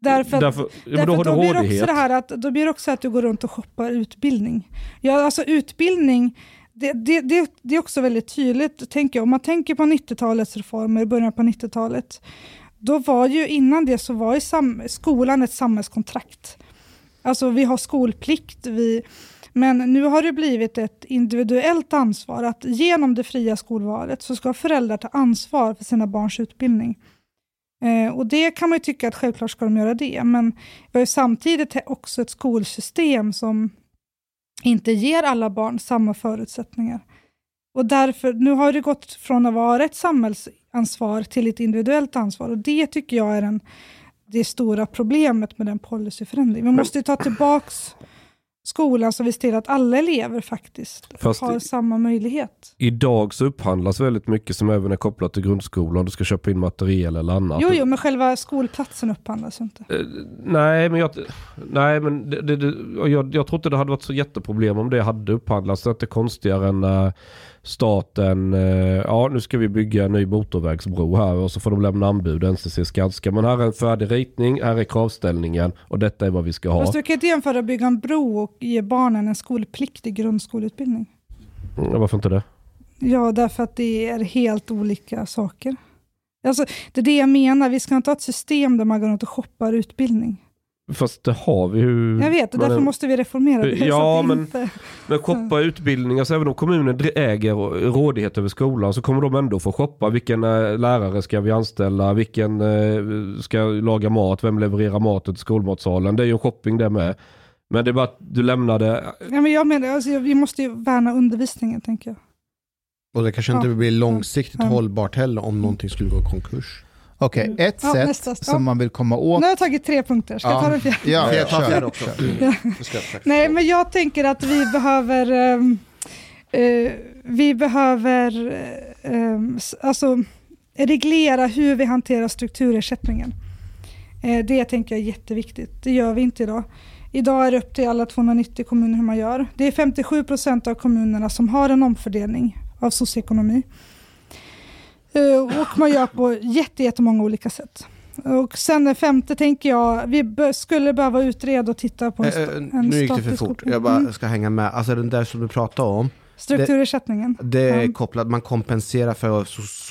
Därför, att- Därför, Därför då då blir också det här att, då blir det också att du går runt och shoppar utbildning. Ja, alltså utbildning, det, det, det, det är också väldigt tydligt, tänker jag. Om man tänker på 90-talets reformer, början på 90-talet, då var ju innan det så var ju skolan ett samhällskontrakt. Alltså vi har skolplikt, vi, men nu har det blivit ett individuellt ansvar att genom det fria skolvalet så ska föräldrar ta ansvar för sina barns utbildning. Eh, och det kan man ju tycka att självklart ska de göra det, men vi har ju samtidigt också ett skolsystem som inte ger alla barn samma förutsättningar. Och därför, nu har det gått från att vara ett samhällsansvar till ett individuellt ansvar och det tycker jag är den, det stora problemet med den policyförändringen. Vi måste ju ta tillbaks skolan så vi ser till att alla elever faktiskt Fast har samma möjlighet. Idag så upphandlas väldigt mycket som även är kopplat till grundskolan. Du ska köpa in material eller annat. Jo, jo, men själva skolplatsen upphandlas inte. Eh, Nej, men jag, nej, men det, det, jag, jag tror inte det hade varit så jätteproblem om det hade upphandlats. Det är inte konstigare än när staten, eh, ja nu ska vi bygga en ny motorvägsbro här och så får de lämna anbud, NCC Skanska. Men här är en färdig ritning, här är kravställningen och detta är vad vi ska ha. Fast du kan inte jämföra att bygga en bro och ge barnen en skolpliktig grundskoleutbildning. Mm, varför inte det? Ja, därför att det är helt olika saker. Alltså, det är det jag menar, vi ska inte ha ett system där man går runt och shoppar utbildning. Fast det har vi ju. Jag vet, och men- därför måste vi reformera det. Ja, så det men- inte... Men shoppa utbildning, alltså även om kommunen äger rådighet över skolan så kommer de ändå få shoppa. Vilken eh, lärare ska vi anställa? Vilken eh, ska laga mat? Vem levererar maten till skolmatsalen? Det är ju en shopping det med. Men det är bara att du lämnade... Ja, men jag menar, alltså, vi måste ju värna undervisningen, tänker jag. Och det kanske inte Ja. blir långsiktigt Ja. hållbart heller om någonting skulle gå i konkurs. Okej, ett Ja, sätt nästa. som Ja. man vill komma åt... Nu har jag tagit tre punkter, ska jag ta den fjärde? Ja, jag ta kör, fjärde också? jag försöka Nej, men jag tänker att vi behöver... eh, vi behöver s- alltså, reglera hur vi hanterar strukturersättningen. Eh, det tänker jag är jätteviktigt. Det gör vi inte idag. Idag är det upp till alla 290 kommuner hur man gör. Det är 57 procent av kommunerna som har en omfördelning av socioekonomi. Eh, och man gör på jätte- jättemånga olika sätt. Och sen den femte tänker jag, vi skulle behöva utreda och titta på en, Eh, eh, en nu gick det för fort. Jag bara Mm. ska hänga med. Alltså den där som du pratade om. Strukturersättningen. Det är Ja. kopplat, man kompenserar för so- Ja, man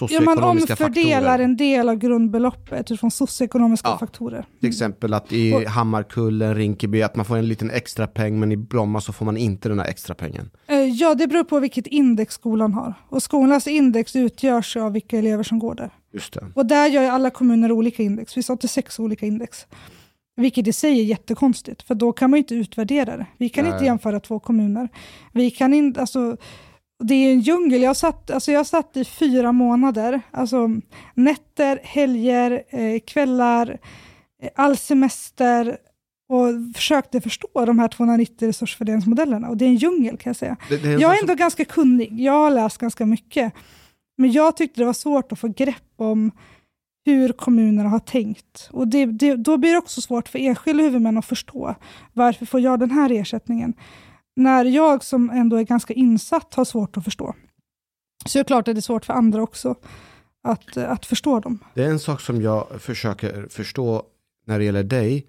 socioekonomiska omfördelar faktorer. en del av grundbeloppet utifrån socioekonomiska Ja. faktorer. Till exempel att i Och- Hammarkullen, Rinkeby, att man får en liten extra peng men i Bromma så får man inte den här extra pengen. Ja, det beror på vilket index skolan har. Och skolans index utgörs av vilka elever som går där. Just det. Och där gör alla kommuner olika index. Det finns 86 olika index. Vilket i sig är jättekonstigt, för då kan man inte utvärdera det. Vi kan Nej. inte jämföra två kommuner. Vi kan inte, alltså, det är en djungel. Jag satt, alltså jag satt i fyra månader, alltså nätter, helger, eh, kvällar, eh, all semester och försökte förstå de här 290 resursfördelningsmodellerna. Och det är en djungel kan jag säga. det, det är Jag är ändå ganska kunnig, jag har läst ganska mycket. Men jag tyckte det var svårt att få grepp om hur kommunerna har tänkt. Och det, det, då blir det också svårt för enskilda huvudmän att förstå varför får jag den här ersättningen? När jag som ändå är ganska insatt har svårt att förstå. Så det är klart att det är svårt för andra också att, att förstå dem. Det är en sak som jag försöker förstå när det gäller dig.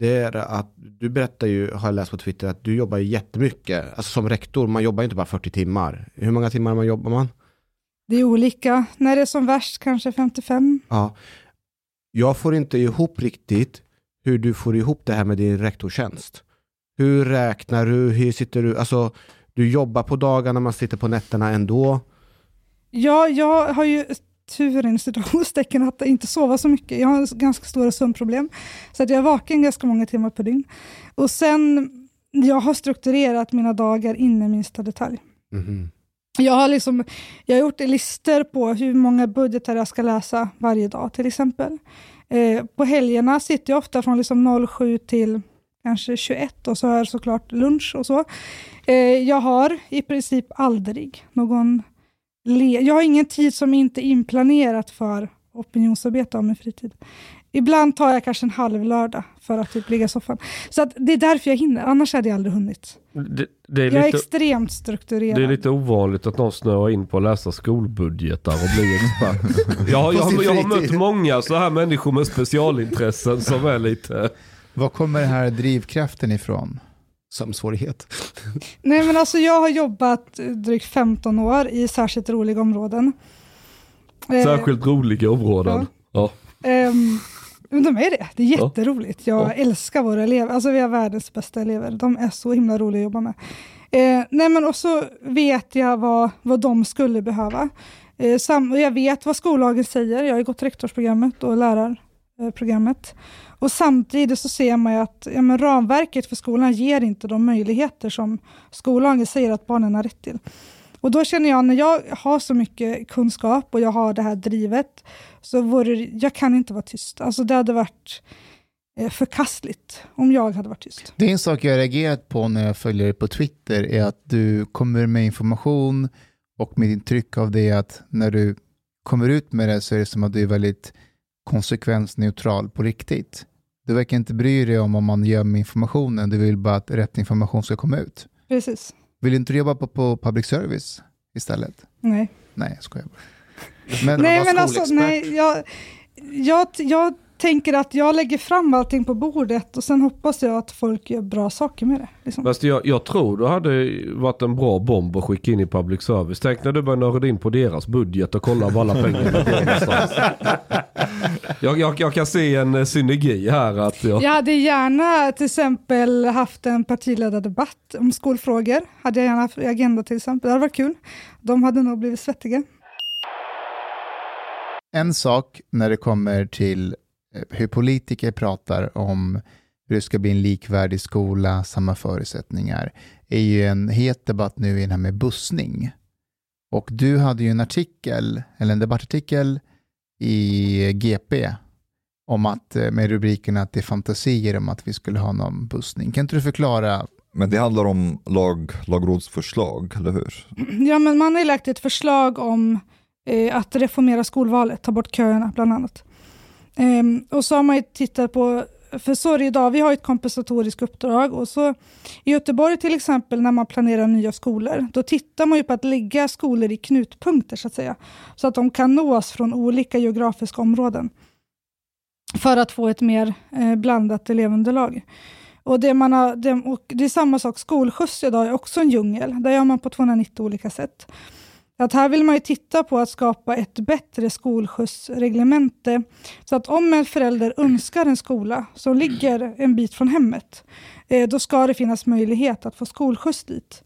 Det är att du berättar ju, har jag läst på Twitter, att du jobbar jättemycket. Alltså som rektor, man jobbar ju inte bara 40 timmar. Hur många timmar man jobbar man? Det är olika. När det är som värst kanske 55. Ja. Jag får inte ihop riktigt hur du får ihop det här med din rektortjänst. Hur räknar du? Hur sitter du? Alltså, du jobbar på dagarna, man sitter på nätterna ändå. Ja, jag har ju turen i situationstecken att inte sova så mycket. Jag har ganska stora sömnproblem. Så att jag är vaken ganska många timmar per dygn. Och sen, jag har strukturerat mina dagar in i minsta detalj. Mhm. Jag har, liksom, jag har gjort listor på hur många budgetar jag ska läsa varje dag till exempel. Eh, på helgerna sitter jag ofta från liksom 07 till kanske 21 och så har jag såklart lunch och så. Eh, jag har i princip aldrig någon... Le- jag har ingen tid som inte är inplanerat för opinionsarbete av min fritid. Ibland tar jag kanske en halv lördag för att typ ligga i soffan. Så att det är därför jag hinner, annars hade jag aldrig hunnit. Det, det, är Jag är lite, extremt strukturerad. det är lite ovanligt att någon snöar in på att läsa skolbudgetar och bli expert. jag, har- jag, har- jag har mött många så här människor med specialintressen som är lite... Var kommer den här drivkraften ifrån? Sömnsvårighet. Nej men alltså jag har jobbat eh, drygt 15 år i särskilt roliga områden. Eh, Särskilt roliga områden. Ja. ehm, men de är det, det är Ja. jätteroligt. Jag Ja. älskar våra elever, alltså vi har världens bästa elever. De är så himla roliga att jobba med. Eh, nej men och så vet jag vad, vad de skulle behöva. Eh, sam, och jag vet vad skollagen säger, jag har gått rektorsprogrammet och lärarprogrammet. Och samtidigt så ser man ju att ja, men ramverket för skolan ger inte de möjligheter som skollagen säger att barnen har rätt till. Och då känner jag, när jag har så mycket kunskap och jag har det här drivet, så vore jag kan inte vara tyst. Alltså det hade varit eh, förkastligt om jag hade varit tyst. Det är en sak jag har reagerat på när jag följer dig på Twitter är att du kommer med information och mitt intryck av det är att när du kommer ut med det så är det som att du är väldigt konsekvensneutral på riktigt. Du verkar inte bry dig om om man gömmer informationen, du vill bara att rätt information ska komma ut. Precis. Vill du inte jobba på, på public service istället? Nej. Nej, jag skojar bara. Men, Nej, men alltså, nej, jag, jag, jag tänker att jag lägger fram allting på bordet och sen hoppas jag att folk gör bra saker med det. Liksom. Fast jag, jag tror det hade varit en bra bomb att skicka in i public service. Tänk när du börjar nörda in på deras budget och kolla var alla pengarna går någonstans. Jag, jag, jag kan se en eh, synergi här. Att jag, Jag hade gärna till exempel haft en partiledardebatt om skolfrågor. Hade jag gärna haft i Agenda till exempel. Det hade varit kul. De hade nog blivit svettiga. En sak när det kommer till eh, hur politiker pratar om hur det ska bli en likvärdig skola, samma förutsättningar, är ju en het debatt nu i den här med bussning. Och du hade ju en artikel, eller en debattartikel i GP om att, eh, med rubriken att det är fantasier om att vi skulle ha någon bussning. Kan inte du förklara? Men det handlar om lag, lagrådsförslag, eller hur? Ja, men man har ju lagt ett förslag om eh, att reformera skolvalet, ta bort köerna bland annat. Ehm, och så har man ju tittat på, för så är det idag, vi har ett kompensatoriskt uppdrag och så i Göteborg till exempel när man planerar nya skolor, då tittar man ju på att lägga skolor i knutpunkter så att säga, så att de kan nås från olika geografiska områden för att få ett mer eh, blandat elevunderlag. Och det, man har, det, och det är samma sak, skolskjuts idag är också en djungel. Där gör man på 290 olika sätt. Att här vill man ju titta på att skapa ett bättre skolskjutsreglemente. Så att om en förälder önskar en skola som ligger en bit från hemmet, eh, då ska det finnas möjlighet att få skolskjuts dit.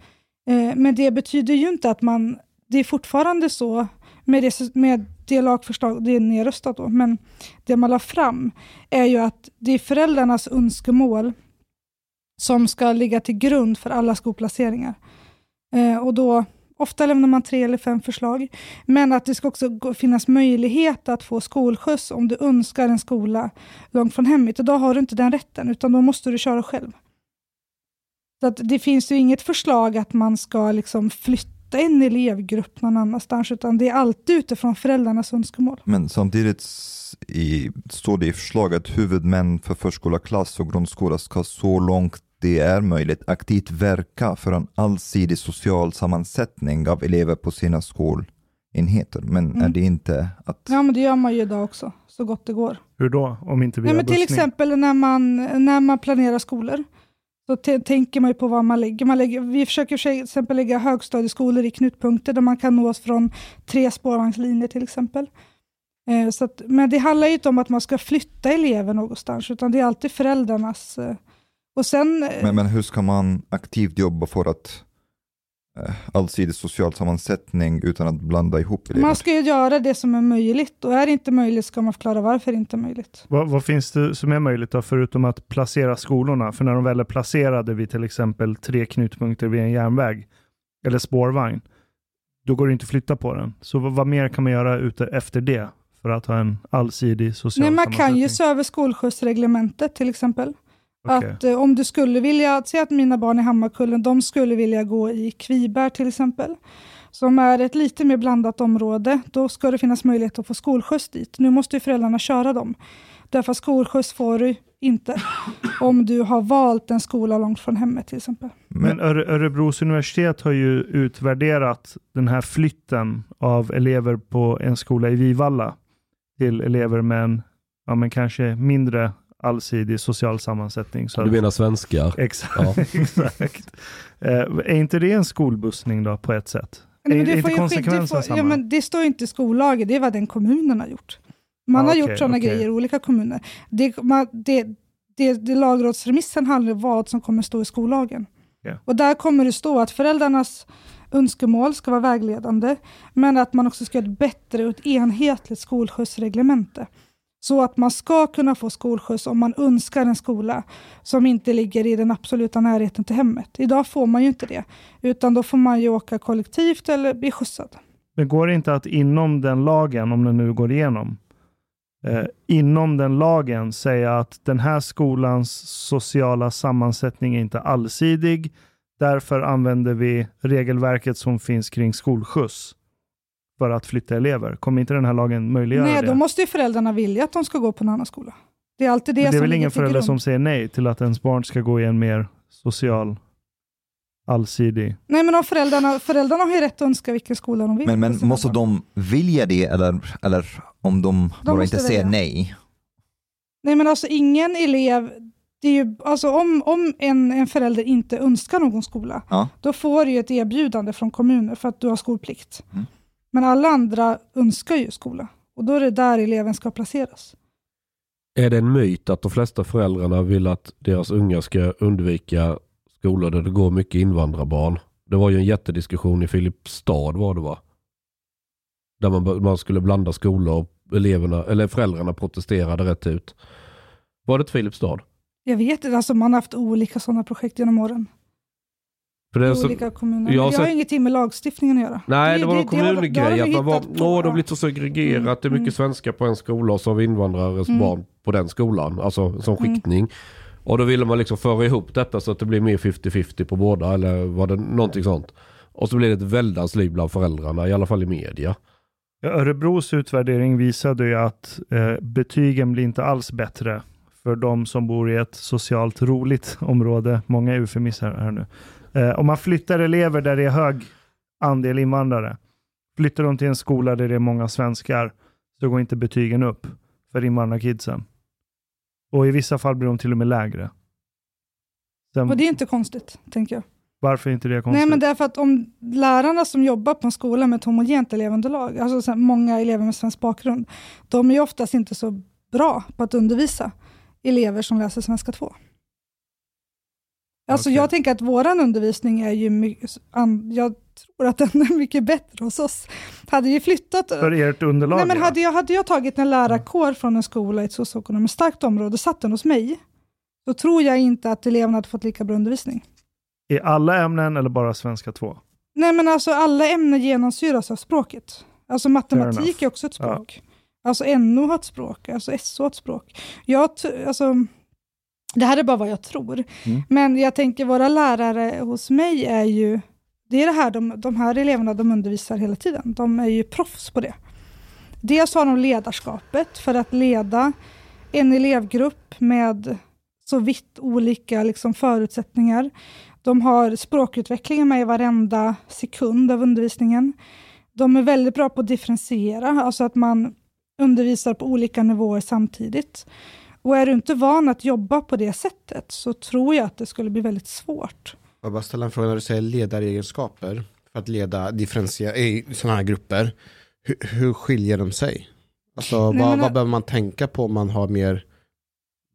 Eh, men det betyder ju inte att man, det är fortfarande så med det, med det lagförslag, det är nedröstat då, men det man la fram är ju att det är föräldrarnas önskemål som ska ligga till grund för alla skolplaceringar. Eh, och då, ofta lämnar man tre eller fem förslag, men att det ska också finnas möjlighet att få skolskjuts om du önskar en skola långt från hemmet. Då har du inte den rätten, utan då måste du köra själv. Så att det finns ju inget förslag att man ska liksom flytta en elevgrupp någon annanstans, utan det är alltid utifrån föräldrarnas önskemål. Men samtidigt i, står det i förslaget att huvudmän för förskola, klass och grundskola ska så långt det är möjligt aktivt verka för en allsidig social sammansättning av elever på sina skolenheter. Men Mm. är det inte att... Ja, men det gör man ju idag också, så gott det går. Hur då? Om inte via Nej, men till bussning? exempel när man, när man planerar skolor, så tänker man ju på vad man lägger. Man lägger vi försöker till exempel lägga högstadieskolor i knutpunkter där man kan nås från tre spårvagnslinjer till exempel. Eh, så att, men det handlar ju inte om att man ska flytta elever någonstans, utan det är alltid föräldrarnas... Eh, och sen, eh, Men, men hur ska man aktivt jobba för att eh, allsidig social sammansättning utan att blanda ihop elever? man ska ju göra det som är möjligt och är det inte möjligt ska man förklara varför det inte är möjligt. Vad, vad finns det som är möjligt då, förutom att placera skolorna? För när de väl är placerade vid till exempel tre knutpunkter vid en järnväg eller spårvagn, då går det inte att flytta på den. Så vad, vad mer kan man göra ute efter det för att ha en allsidig social Nej, man kan ju se över skolskjutsreglementet till exempel. Att eh, om du skulle vilja, säg att mina barn i Hammarkullen, de skulle vilja gå i Kviberg till exempel, som är ett lite mer blandat område, då ska det finnas möjlighet att få skolskjuts dit. Nu måste ju föräldrarna köra dem. Därför att skolskjuts får du inte om du har valt en skola långt från hemmet till exempel. Men Öre- Örebros universitet har ju utvärderat den här flytten av elever på en skola i Vivalla till elever med en, ja men kanske mindre allsidig social sammansättning. Så Du menar svenskar? Exakt. Ja. exakt. Eh, är inte det en skolbussning då på ett sätt? Nej, är men är det, inte konsekvensen får, ja, samma? men det står ju inte i skollagen, det är vad den kommunen har gjort. Man Ja, har okej, gjort sådana okej. grejer i olika kommuner. Det, man, det, det, det lagrådsremissen handlar om vad som kommer stå i skollagen. Ja. Och där kommer det stå att föräldrarnas önskemål ska vara vägledande, men att man också ska ha ett bättre och ett enhetligt skolskjutsreglemente. Så att man ska kunna få skolskjuts om man önskar en skola som inte ligger i den absoluta närheten till hemmet. Idag får man ju inte det, utan då får man ju åka kollektivt eller bli skjutsad. Men går det inte att inom den lagen, om den nu går igenom, eh, inom den lagen säga att den här skolans sociala sammansättning är inte allsidig, därför använder vi regelverket som finns kring skolskjuts för att flytta elever. Kommer inte den här lagen möjliggöra Nej, det? då måste ju föräldrarna vilja att de ska gå på en annan skola. Det är alltid det, Men det är som väl ingen förälder grund. som säger nej till att ens barn ska gå i en mer social, allsidig... Nej, men om föräldrarna, föräldrarna har ju rätt att önska vilken skola de vill. Men, men måste barn. de vilja det eller, eller om de, bara måste inte säger nej? Nej, men alltså ingen elev... Det är ju, alltså om om en, en förälder inte önskar någon skola, Ja. då får du ju ett erbjudande från kommunen för att du har skolplikt. Mm. Men alla andra önskar ju skola och då är det där eleven ska placeras. Är det en myt att de flesta föräldrarna vill att deras unga ska undvika skolor där det går mycket invandrarbarn? Det var ju en jättediskussion i Filipstad var det va? Där man, man skulle blanda skolor och eleverna, eller föräldrarna protesterade rätt ut. Var det ett Filipstad? Jag vet inte, alltså man har haft olika sådana projekt genom åren. För det så, olika kommuner. jag har Men det har ingenting med lagstiftningen att göra. nej, det var någon har- då har kommungrej. de Att man var, åh, det har blivit så segregerat. Det är mycket Mm. svenska på en skola och så har vi invandrares Mm. barn på den skolan. Alltså som Mm. skiktning. Och då ville man liksom föra ihop detta så att det blir mer 50-50 på båda. Eller var det någonting sånt. Och så blev det ett väldans liv bland föräldrarna. I alla fall i media. Ja, Örebros utvärdering visade ju att eh, betygen blir inte alls bättre för de som bor i ett socialt roligt område. Många eufemismer här nu. Eh, om man flyttar elever där det är hög andel invandrare, flyttar de till en skola där det är många svenskar, så går inte betygen upp för invandrarkidsen. Och i vissa fall blir de till och med lägre. Sen, Och det är inte konstigt, tänker jag. varför är inte det konstigt? Nej, men därför att om lärarna som jobbar på en skola med ett homogent elevunderlag, alltså så många elever med svensk bakgrund, de är ju oftast inte så bra på att undervisa elever som läser svenska 2. Alltså Okej. jag tänker att våran undervisning är ju jag tror att den är mycket bättre hos oss. Hade vi flyttat För ert underlag? Nej, men ja. hade, jag, hade jag tagit en lärarkår från en skola i ett socioekonomiskt starkt område och satt den hos mig, så tror jag inte att eleverna hade fått lika bra undervisning. I alla ämnen eller bara svenska 2? Nej, men alltså alla ämnen genomsyras av språket. Alltså matematik är också ett språk. Alltså NO har ett språk, alltså SO har ett språk. Jag, alltså, det här är bara vad jag tror. Mm. Men jag tänker våra lärare hos mig är ju, det är det här, de, de här eleverna de undervisar hela tiden. De är ju proffs på det. Dels har de ledarskapet för att leda en elevgrupp med så vitt olika liksom, förutsättningar. De har språkutvecklingen med i varenda sekund av undervisningen. De är väldigt bra på att differentiera, alltså att man undervisar på olika nivåer samtidigt. Och är du inte van att jobba på det sättet så tror jag att det skulle bli väldigt svårt. Jag bara ställa en fråga när du säger ledaregenskaper för att leda i sådana här grupper. Hur, hur skiljer de sig? Alltså Nej, vad, men- vad behöver man tänka på om man har mer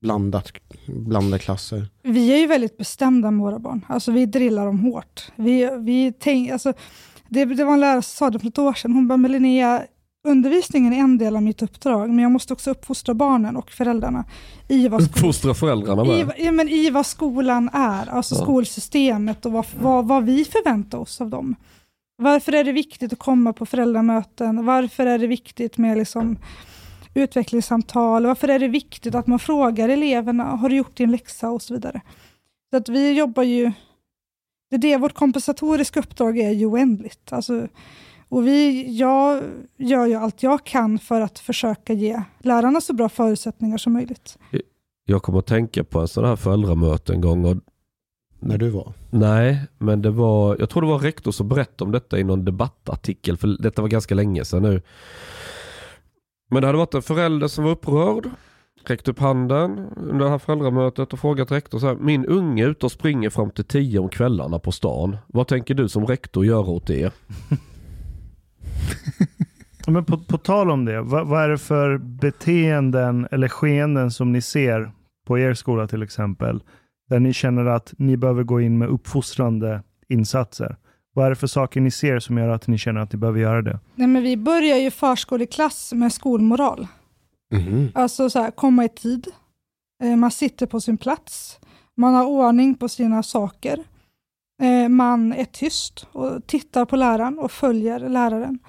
blandat, blandade klasser? Vi är ju väldigt bestämda med våra barn. Alltså vi drillar dem hårt. Vi, vi tänk, alltså, det, det var en lärare som sa det för ett år sedan. Hon bara, Linnea, undervisningen är en del av mitt uppdrag, men jag måste också uppfostra barnen och föräldrarna i vad, Uppfostra föräldrarna i, med. ja, men i vad skolan är, alltså Ja. skolsystemet och vad, vad, vad vi förväntar oss av dem. Varför är det viktigt att komma på föräldramöten? Varför är det viktigt med liksom utvecklingssamtal? Varför är det viktigt att man frågar eleverna, har du gjort din läxa och så vidare. Så att vi jobbar ju, det är det, vårt kompensatoriska uppdrag är ju oändligt. Alltså, och vi, jag gör ju allt jag kan för att försöka ge lärarna så bra förutsättningar som möjligt. Jag kommer att tänka på en sån här föräldramöte en gång. Och, När du var? nej, men det var, jag tror det var rektor som berättade om detta i någon debattartikel. För detta var ganska länge sedan nu. Men det hade varit en förälder som var upprörd. Räckt upp handen under det här föräldramötet och frågat rektor så här. Min unge är ute och springer fram till tio om kvällarna på stan. Vad tänker du som rektor göra åt det? Men på, på tal om det, vad, vad är det för beteenden eller skeenden som ni ser på er skola till exempel, där ni känner att ni behöver gå in med uppfostrande insatser? Vad är det för saker ni ser som gör att ni känner att ni behöver göra det? Nej, men vi börjar ju förskoleklass med skolmoral. Mhm. Alltså så här, komma i tid, eh, man sitter på sin plats, man har ordning på sina saker, man är tyst och tittar på läraren och följer läraren.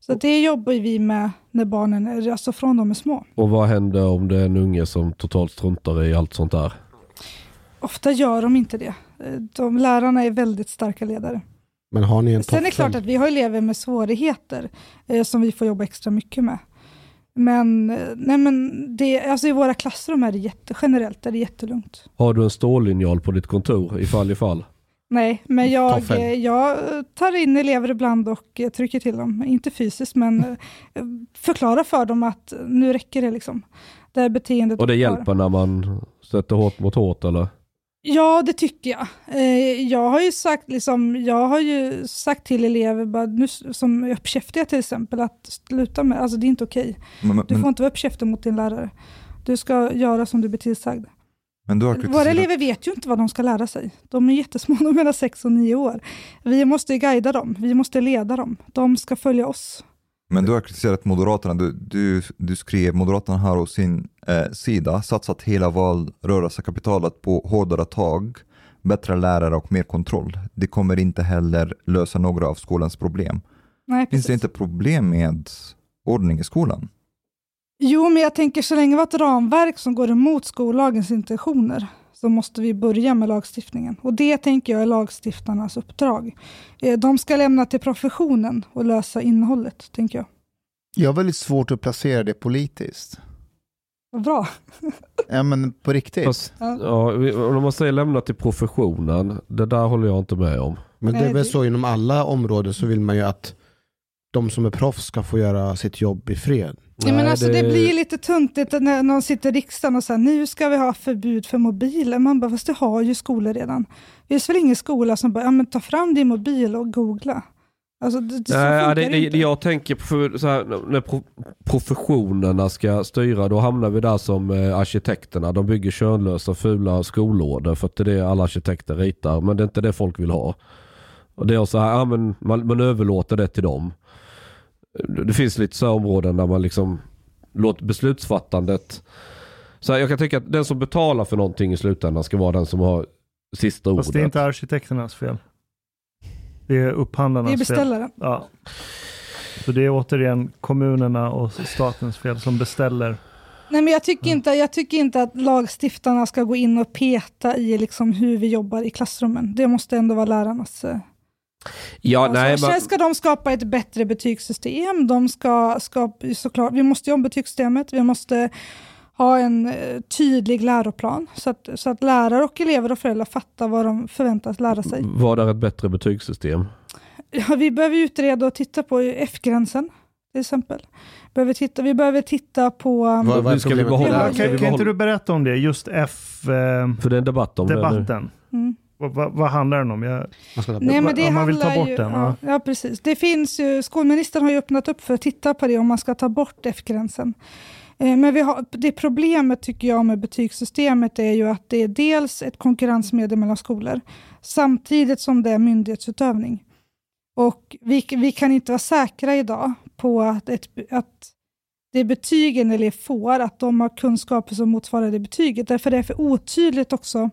Så det jobbar vi med när barnen är, alltså från de är små. Och vad händer om det är en unge som totalt struntar i allt sånt där? Ofta gör de inte det. Eh, De, lärarna är väldigt starka ledare. Men har ni en Sen är det klart att vi har elever med svårigheter eh, som vi får jobba extra mycket med. Men, eh, nej men det, alltså i våra klassrum är det jätte, generellt är det jättelugnt. Har du en stållinjal på ditt kontor ifall ifall? Nej, men jag, Toffel. jag tar in elever ibland och trycker till dem. Inte fysiskt, men eh, förklarar för dem att nu räcker det. liksom. Det här beteendet Och det hjälper när man sätter hårt mot hårt eller? Ja, det tycker jag. Eh, jag, har ju sagt, liksom, jag har ju sagt till elever, bara, nu, som är uppkäftiga till exempel, att sluta med alltså det är inte okej. Men, men, Du får inte vara uppkäftig mot din lärare. Du ska göra som du blir tillsagd. Men du har Våra elever vet ju inte vad de ska lära sig. De är jättesmå, de är mellan 6 och 9 år. Vi måste guida dem, vi måste leda dem. De ska följa oss. men du har kritiserat Moderaterna. Du, du, du skrev Moderaterna har hos sin eh, sida satsat hela valrörelsekapitalet på hårdare tag bättre lärare och mer kontroll. Det kommer inte heller lösa några av skolans problem. Nej, Finns det inte problem med ordning i skolan? Jo, men jag tänker så länge vi har ett ramverk som går emot skollagens intentioner så måste vi börja med lagstiftningen. Och det tänker jag är lagstiftarnas uppdrag. Eh, De ska lämna till professionen och lösa innehållet, tänker jag. Jag har väldigt svårt att placera det politiskt. Vad bra. Ja, men på riktigt. Fast, Ja. om man säger lämna till professionen, det där håller jag inte med om. Men det är väl så inom alla områden så vill man ju att de som är proffs ska få göra sitt jobb i fred. Ja, men Nej, alltså, det... blir lite tungt det, när någon sitter i riksdagen och säger nu ska vi ha förbud för mobiler. Man bara, fast det har ju skolor redan. Det finns väl ingen skola som bara, ja men ta fram din mobil och googla. Alltså, det, det, Nej, funkar det, det det, jag tänker på så här, när pro, professionerna ska styra, då hamnar vi där som eh, arkitekterna. De bygger könlösa fula skolorder för att det är det alla arkitekter ritar. Men det är inte det folk vill ha. Och det är så här, ja, men man, man överlåter det till dem. Det finns lite så områden där man liksom låter beslutsfattandet. Så här, jag kan tycka att den som betalar för någonting i slutändan ska vara den som har sista ordet. Fast det är inte arkitekternas fel. Det är upphandlarnas Det är fel. beställaren. Ja. Så det är återigen kommunerna och statens fel som beställer. Nej, men jag, tycker inte, jag tycker inte att lagstiftarna ska gå in och peta i liksom hur vi jobbar i klassrummen. Det måste ändå vara lärarnas... eh, Ja, alltså, nej, Sen men, ska de skapa ett bättre betygssystem. De ska skapa, såklart, vi måste ju om betygssystemet. Vi måste ha en eh, tydlig läroplan så att, så att lärare och elever och föräldrar fattar vad de förväntas lära sig. vad är ett bättre betygssystem? Ja, vi behöver utreda och titta på F-gränsen till exempel. Behöver titta, vi behöver titta på... Vad, vad ska vi behålla- det? Ska Kan, kan inte du berätta om det? Just F-debatten. För det är en debatt om det nu. Mm. Vad, vad, handlar den om? Jag, Nej, men det om man vill ta handlar bort ju, den, Ja, ja, precis. Det finns ju, skolministern har ju öppnat upp för att titta på det om man ska ta bort F-gränsen. Eh, Men vi har, det problemet tycker jag med betygssystemet är ju att det är dels ett konkurrensmedel mellan skolor samtidigt som det är myndighetsutövning. Och vi, vi kan inte vara säkra idag på att, ett, att det betygen en elev får, att de har kunskaper som motsvarar det betyget. Därför är det för otydligt också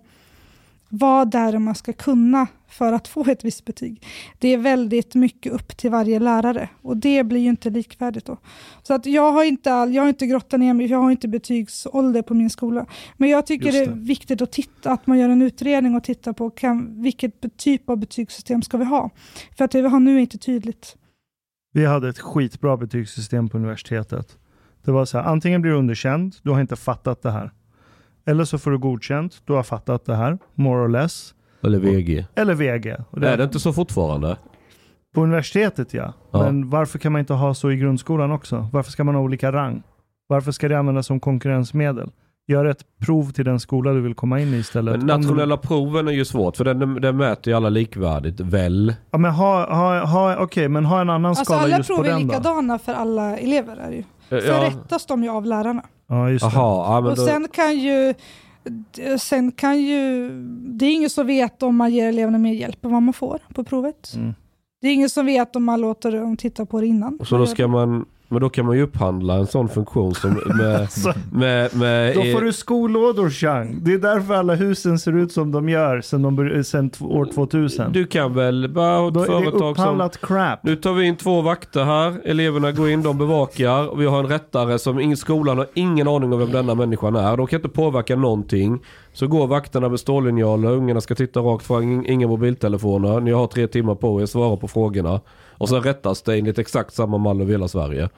vad det är man ska kunna för att få ett visst betyg. Det är väldigt mycket upp till varje lärare och det blir ju inte likvärdigt då. Så att jag har inte, all, jag har inte grottat ner mig, jag har inte betygsålder på min skola. Men jag tycker det det. är viktigt att titta, att man gör en utredning och tittar på kan, vilket typ av betygssystem ska vi ha. För att det vi har nu är inte tydligt. vi hade ett skitbra betygssystem på universitetet. Det var så här, antingen blir du underkänd, du har inte fattat det här. Eller så får du godkänt, du har fattat det här, more or less. Eller VG. Eller VG. Och det, är det inte så fortfarande? På universitetet ja. Ja. Men varför kan man inte ha så i grundskolan också? Varför ska man ha olika rang? Varför ska det användas som konkurrensmedel? Gör ett prov till den skola du vill komma in i istället. Men Om du- nationella proven är ju svårt för den, den mäter ju alla likvärdigt. Väl? Ja, men ha, ha, ha, okej, men ha en annan Alltså skala alla just på prov är den då. likadana för alla elever. Är ju. Sen Ja. rättas de ju av lärarna. Ja, just det. Jaha, ja, men Och då, sen kan ju Sen kan ju, det är ingen som vet om man ger eleverna mer hjälp än vad man får på provet. Mm. Det är ingen som vet om man låter dem titta på det innan. så då ska man, men då kan man ju upphandla en sån funktion som med, Så, med, med då får du skolådor Chang. Det är därför alla husen ser ut som de gör sedan, de, t- år 2000. Du kan väl bara ha ett då är det företag som upphandlat crap. Nu tar vi in två vakter här. Eleverna går in, de bevakar. Och vi har en rättare som ingen, skolan har ingen aning om vem denna människan är. De kan inte påverka någonting. Så går vakterna med stållinjaler, ungarna ska titta rakt fram, ing- inga mobiltelefoner. Ni har tre timmar på er att svara på frågorna. Och sen rättas det enligt exakt samma mall över hela Sverige.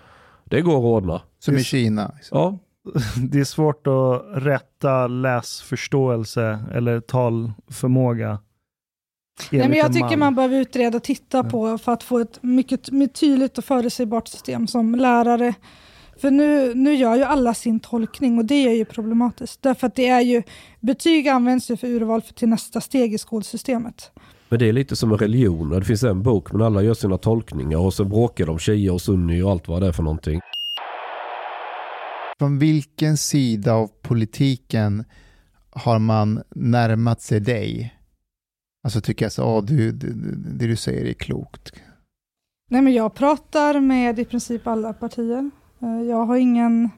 Det går att ordna. Som i Kina. liksom. Ja, Det är svårt att rätta läsförståelse eller talförmåga. Nej, men jag tycker man behöver utreda och titta på för att få ett mycket mer tydligt och förutsägbart system som lärare. För nu, nu gör ju alla sin tolkning och det är ju problematiskt. Därför att det är ju, betyg används ju för urval för, till nästa steg i skolsystemet. men det är lite som en religion. Det finns en bok men alla gör sina tolkningar och sen bråkar de shia och sunni och allt vad det är för någonting. Från vilken sida av politiken har man närmat sig dig? Alltså tycker jag så, ah, du, du, det du säger är klokt. Nej, men jag pratar med i princip alla partier. Eh, Jag har ingen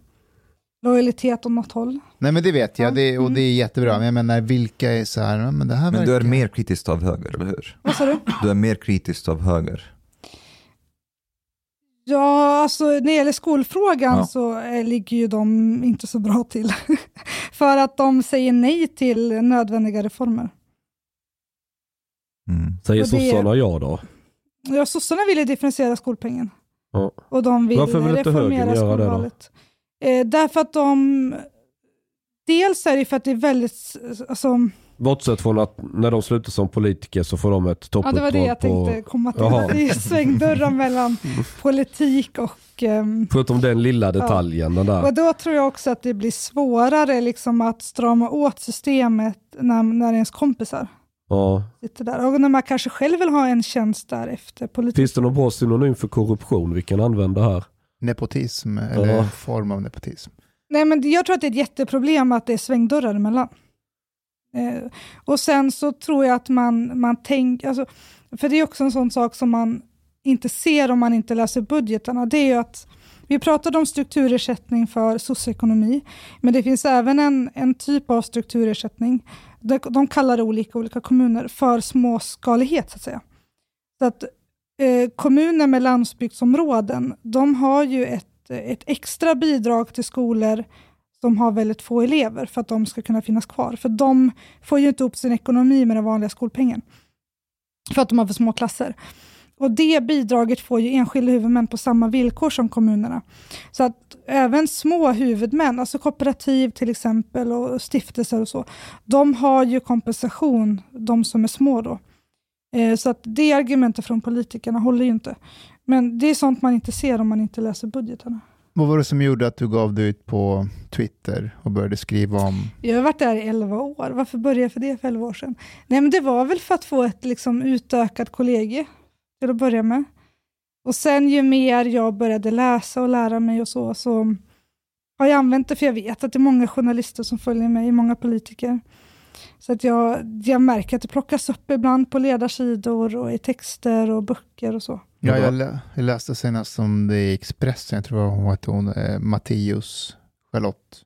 lojalitet åt något håll. Nej men det vet jag, Ja, det, och mm. det är jättebra. Men jag menar, vilka är så här, men det här Men du är verkar- mer kritisk av höger, eller hur? Vad sa du? Du är mer kritisk av höger. Ja, alltså när det gäller skolfrågan Ja. så eh, ligger ju de inte så bra till. För att de säger nej till nödvändiga reformer. Mm. Säger Och det- sossarna ja då? Ja, sossarna vill ju differentiera skolpengen. Ja. Och de vill Varför vill inte reformera det skolvalet. Eh, därför att de... Dels är det för att det är väldigt... Alltså, Bortsett från att när de slutar som politiker så får de ett ja, det var det jag toppuppdrag tänkte på... komma till. Jaha. Det är svängdörrar mellan politik och... ehm, Förutom den lilla detaljen. Den där. Och då tror jag också att det blir svårare liksom att strama åt systemet när, när ens kompisar Ja. sitter där. Och när man kanske själv vill ha en tjänst där efter politik. Finns det någon bra synonym för korruption vi kan använda här? Nepotism, eller Ja. form av nepotism. Nej, men jag tror att det är ett jätteproblem att det är svängdörrar emellan. Eh, och sen så tror jag att man, man tänker, alltså, för det är också en sån sak som man inte ser om man inte läser budgetarna, det är ju att vi pratade om strukturersättning för socioekonomi, men det finns även en, en typ av strukturersättning, de, de kallar det olika olika kommuner, för småskalighet så att säga. Så att eh, kommuner med landsbygdsområden, de har ju ett, ett extra bidrag till skolor som har väldigt få elever för att de ska kunna finnas kvar. För de får ju inte upp sin ekonomi med den vanliga skolpengen. För att de har för små klasser. Och det bidraget får ju enskilda huvudmän på samma villkor som kommunerna. Så att även små huvudmän, alltså kooperativ till exempel och stiftelser och så, de har ju kompensation, de som är små då. Eh, Så att det argumentet från politikerna håller ju inte. Men det är sånt man inte ser om man inte läser budgetarna. Vad var det som gjorde att du gav dig ut på Twitter och började skriva om... Jag har varit där i 11 år. Varför började jag för det för 11 år sedan? Nej, men det var väl för att få ett liksom, utökat kollegie till att börja med. Och sen ju mer jag började läsa och lära mig och så, så har jag använt det, för jag vet att det är många journalister som följer mig, många politiker. Så att jag, jag märker att det plockas upp ibland på ledarsidor och i texter och böcker och så. Ja, jag, lä- jag läste senast om det i Expressen, jag tror hon hette hon, eh, Matteus Charlotte.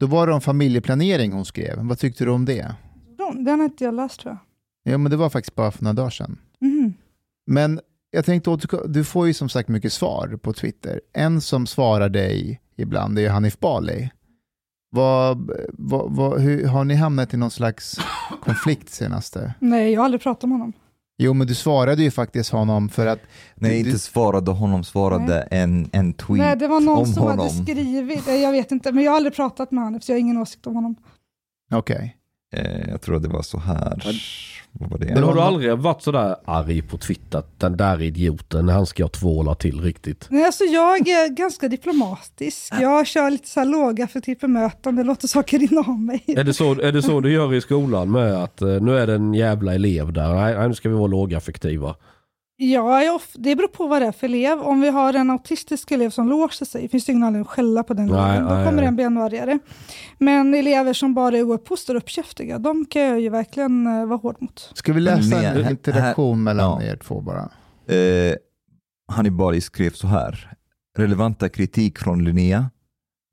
Då var det om familjeplanering hon skrev. Vad tyckte du om det? De- Den har inte jag läst tror jag. Ja, men det var faktiskt bara för några dagar sedan. Mhm. Men jag tänkte återko- du får ju som sagt mycket svar på Twitter. En som svarar dig ibland är ju Hanif Bali. Vad, vad, vad, hur, har ni hamnat i någon slags konflikt senaste? Nej, jag har aldrig pratat med honom. Jo, men du svarade ju faktiskt honom för att... Nej, du, inte svarade honom, svarade en, en tweet Nej, det var någon om som honom. hade skrivit, nej, jag vet inte, men jag har aldrig pratat med honom, så jag har ingen åsikt om honom. Okej. Eh, jag tror det var så här. Vad var det? Men har du aldrig varit sådär arg på Twitter? att Den där idioten, han ska jag tvåla till riktigt. Nej, alltså jag är ganska diplomatisk. Jag kör lite så här lågaffektivt bemötande, låter saker rinna av mig. Är det, så, är det så du gör i skolan med att eh, nu är det en jävla elev där, nej nu ska vi vara lågaffektiva. Ja, det beror på vad det är för elev. Om vi har en autistisk elev som låser sig, finns det ingen anledning att skälla på den Nej, eleven. Då nej, kommer nej. den bli ännu argare. Men elever som bara är ouppfostrade och uppkäftiga, de kan jag ju verkligen eh, vara hård mot. Ska vi läsa Men en här- interaktion mellan ja. er två bara? Eh, Hannibal skrev så här. Relevanta kritik från Linnea.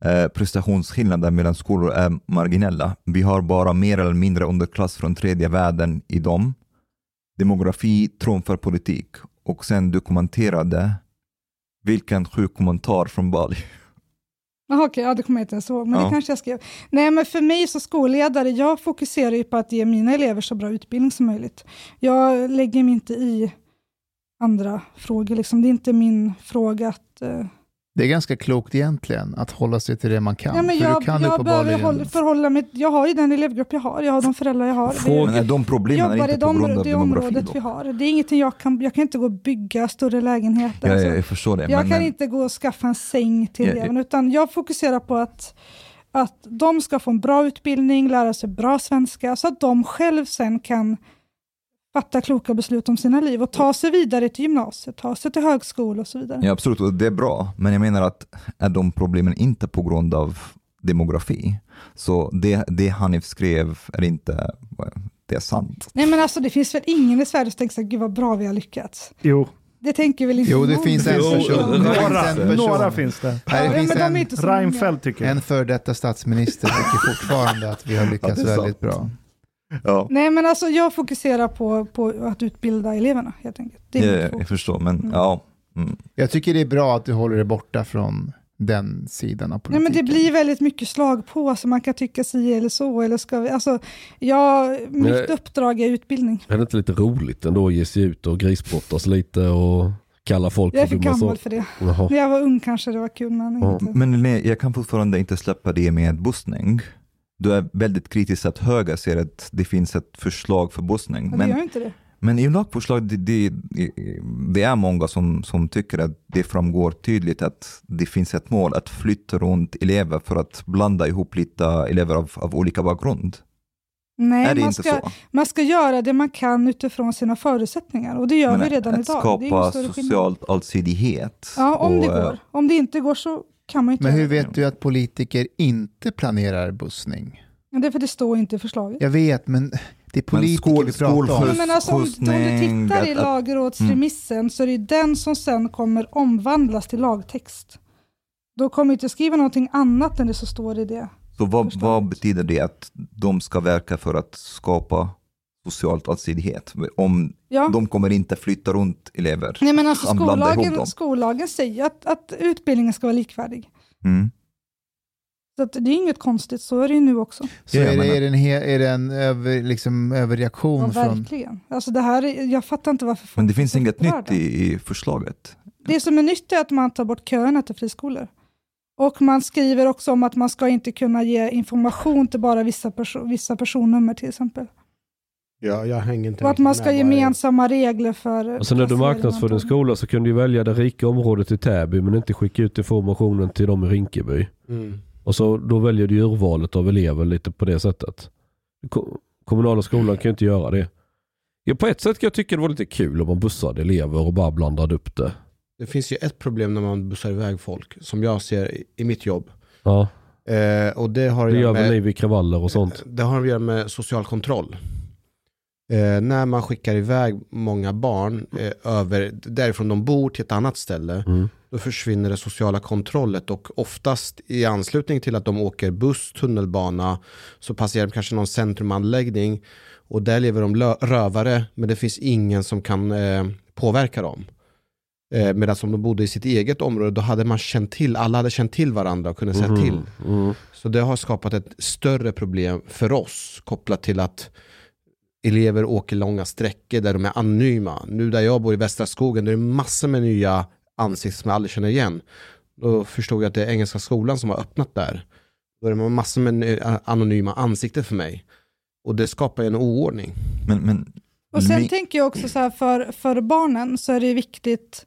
Eh, prestationsskillnader mellan skolor är marginella. Vi har bara mer eller mindre underklass från tredje världen i dem. Demografi trumfar politik. Och sen du kommenterade. Vilken sjuk kommentar från Bali. Jaha, okej, ja, det kommer jag inte ens ihåg, men Ja. det kanske jag skrev. Nej, men för mig som skolledare, jag fokuserar ju på att ge mina elever så bra utbildning som möjligt. Jag lägger mig inte i andra frågor, liksom. det är inte min fråga att... eh, Det är ganska klokt egentligen att hålla sig till det man kan. Ja, men För jag du kan jag behöver uppenbarligen- hålla, förhålla mig, jag har ju den elevgrupp jag har, jag har de föräldrar jag har. Men är de problemen är inte på de, grund av det området då? vi har. Det är ingenting jag kan, jag kan inte gå och bygga större lägenheter. Ja, alltså. jag, jag förstår det. jag men, kan men- inte gå och skaffa en säng till Ja, eleven, utan jag fokuserar på att, att de ska få en bra utbildning, lära sig bra svenska, så att de själv sen kan fatta kloka beslut om sina liv och ta sig vidare till gymnasiet, ta sig till högskola och så vidare. Ja, absolut, och det är bra. Men jag menar att är de problemen inte på grund av demografi, så det, det Hanif skrev är inte, det är sant. Nej men alltså det finns väl ingen i Sverige som tänker sig, gud vad bra vi har lyckats. Jo, det tänker väl inte Jo, det finns en Jo, person. Det finns Några, en person. några finns det. Ja, Här men finns en. Reinfeldt tycker jag. en för detta statsminister tycker fortfarande att vi har lyckats det är väldigt bra. Ja, Nej, men alltså jag fokuserar på, på att utbilda eleverna helt enkelt. Det är jag, jag förstår, men Mm. ja. Mm. Jag tycker det är bra att du håller dig borta från den sidan av Nej, politiken. men det blir väldigt mycket slag på, så man kan tycka si eller så. Eller ska vi, alltså, jag, mitt Nej. uppdrag är utbildning. Är det inte lite roligt ändå att ge sig ut och grisbrottas lite och kalla folk Jag är för dumma gammal för det. Jaha. När jag var ung kanske det var kul, men Ja, inte. Men Linné, jag kan fortfarande inte släppa det med bussning. Du är väldigt kritisk att höger ser att det finns ett förslag för bussning. Men, det gör Men, inte det. men i lagförslag, det, det, det är många som, som tycker att det framgår tydligt att det finns ett mål att flytta runt elever för att blanda ihop lite elever av, av olika bakgrund. Nej, det man, ska, man ska göra det man kan utifrån sina förutsättningar. Och det gör Men vi redan att idag. det är skapa skillnad. socialt allsidighet. Ja, om det och, eh, går. Om det inte går så kan man inte Men hur vet du att politiker inte planerar bussning? Det är för det står inte i förslaget. Jag vet, men det är politiker vi pratar om. skolskjuts- Nej, men alltså, om, om du tittar i lagrådsremissen så är det den som sen kommer omvandlas till lagtext. Då kommer inte skriva någonting annat än det som står i det. Så vad, vad betyder det att de ska verka för att skapa socialt allsidighet? Om Ja. de kommer inte flytta runt elever. Nej, men alltså, skollagen, skollagen säger att, att utbildningen ska vara likvärdig. Mm. Så att det är inget konstigt, så är det ju nu också. Så Ja, är, det, är, det en, he, är det en över, liksom, Ja, överreaktion från... verkligen. Alltså det här, är- jag fattar inte varför folk Men det finns inget nytt i, i förslaget. Det som är nytt är att man tar bort köerna till friskolor. Och man skriver också om att man ska inte kunna ge information till bara vissa, perso- vissa personnummer till exempel. Ja, jag hänger inte Och att man ska ha gemensamma regler för Alltså när du marknadsför din skola så kunde du välja det rika området i Täby men inte skicka ut informationen till dem i Rinkeby. Mm. Och så då väljer du urvalet av elever lite på det sättet. Ko- Kommunala skolan kan ju inte göra det. Ja, på ett sätt kan jag tycka det var lite kul om man bussade elever och bara blandade upp det. Det finns ju ett problem när man bussar iväg folk, som jag ser i- mitt jobb. Ja, Eh, och det har, det göra gör väl ni vid kravaller och sånt. det har att göra med social kontroll. Eh, när man skickar iväg många barn eh, över därifrån de bor till ett annat ställe, Mm. då försvinner det sociala kontrollet och oftast i anslutning till att de åker buss, tunnelbana, så passerar de kanske någon centrumanläggning och där lever de rövare, men det finns ingen som kan eh, påverka dem. Eh, Medan om de bodde i sitt eget område, då hade man känt till, alla hade känt till varandra och kunde säga Mhm. till. Mm. Så det har skapat ett större problem för oss kopplat till att elever åker långa sträckor där de är anonyma. Nu där jag bor i Västra skogen, där är det massor med nya ansikten som jag aldrig känner igen. Då förstod jag att det är Engelska skolan som har öppnat där. Då är det massor med anonyma ansikten för mig. Och det skapar en oordning. Men, men Och sen Ni- tänker jag också så här, för, för barnen så är det viktigt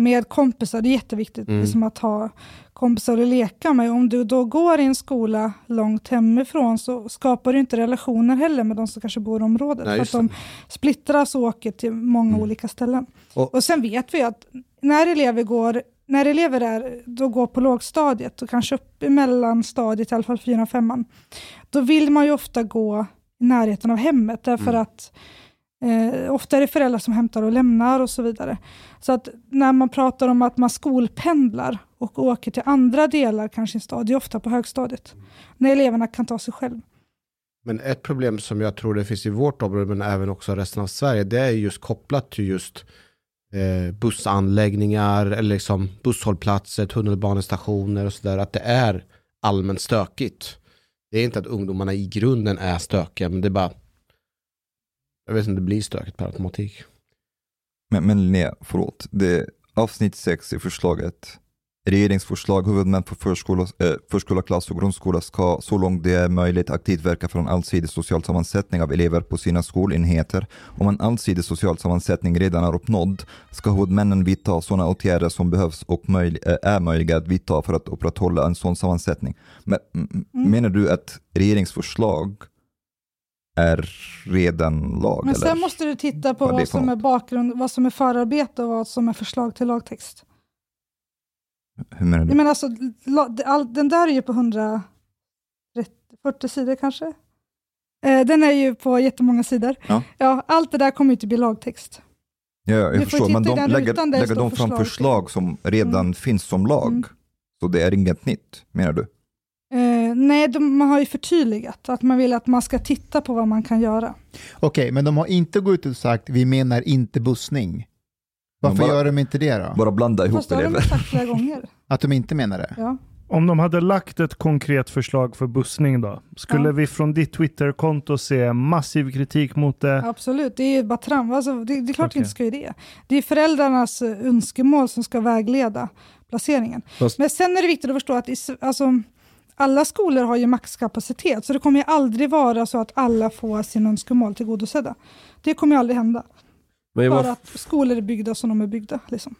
med kompisar, det är jätteviktigt Mm. liksom att ha kompisar att leka med. Om du då går i en skola långt hemifrån så skapar du inte relationer heller med de som kanske bor i området. Nej, för att de splittras och åker till många Mm. olika ställen. Och- Och, sen vet vi att när elever går när elever är, då går på lågstadiet och kanske upp i mellanstadiet, i alla fall fyran, femman, då vill man ju ofta gå i närheten av hemmet, därför Mm. att Eh, ofta är det föräldrar som hämtar och lämnar och så vidare. Så att när man pratar om att man skolpendlar och åker till andra delar, kanske i en stad, det är ofta på högstadiet. När eleverna kan ta sig själv. Men ett problem som jag tror det finns i vårt område, men även också resten av Sverige, det är just kopplat till just eh, bussanläggningar, eller liksom busshållplatser, tunnelbanestationer och sådär, att det är allmänt stökigt. Det är inte att ungdomarna i grunden är stökiga, men det är bara, jag vet inte, det blir stökigt per automatik. Men, men Linnea, förlåt. Det är avsnitt 6 i förslaget. Regeringsförslag, huvudmän för förskola, eh, förskola, klass och grundskola ska så långt det är möjligt aktivt verka för en allsidig social sammansättning av elever på sina skolenheter. Om en allsidig social sammansättning redan är uppnådd ska huvudmännen vidta sådana åtgärder som behövs och möj, eh, är möjliga att vidta för att upprätthålla en sån sammansättning. Men, mm. Mm. Menar du att regeringsförslag är redan lag? Men eller? sen måste du titta på Vad är vad som är något. bakgrund, vad som är förarbete och vad som är förslag till lagtext. Hur menar du? Jag menar alltså, den där är ju på 140 sidor kanske. Eh, den är ju på jättemånga sidor. Ja. Ja, allt det där kommer ju inte bli lagtext. Ja, jag Du förstår, men de lägger, lägger de fram förslag. förslag som redan Mm. finns som lag. Mm. Så det är inget nytt, menar du? Eh, nej, de, man har ju förtydligat att man vill att man ska titta på vad man kan göra. Okej, men de har inte gått ut och sagt vi menar inte bussning. Varför bara- gör de inte det då? Bara blanda ihop Fast det har de elever. sagt flera gånger. Att de inte menar det? Ja. Om de hade lagt ett konkret förslag för bussning då, skulle Ja. vi från ditt Twitterkonto se massiv kritik mot det? Absolut, det är ju bara tram. Alltså, det, det är klart Okej. vi inte ska göra det. Det är föräldrarnas eh, önskemål som ska vägleda placeringen. Fast- Men sen är det viktigt att förstå att i, alltså, alla skolor har ju maxkapacitet, så det kommer ju aldrig vara så att alla får sina önskemål tillgodosedda. Det kommer ju aldrig hända, Men för att skolor är byggda som de är byggda. Liksom.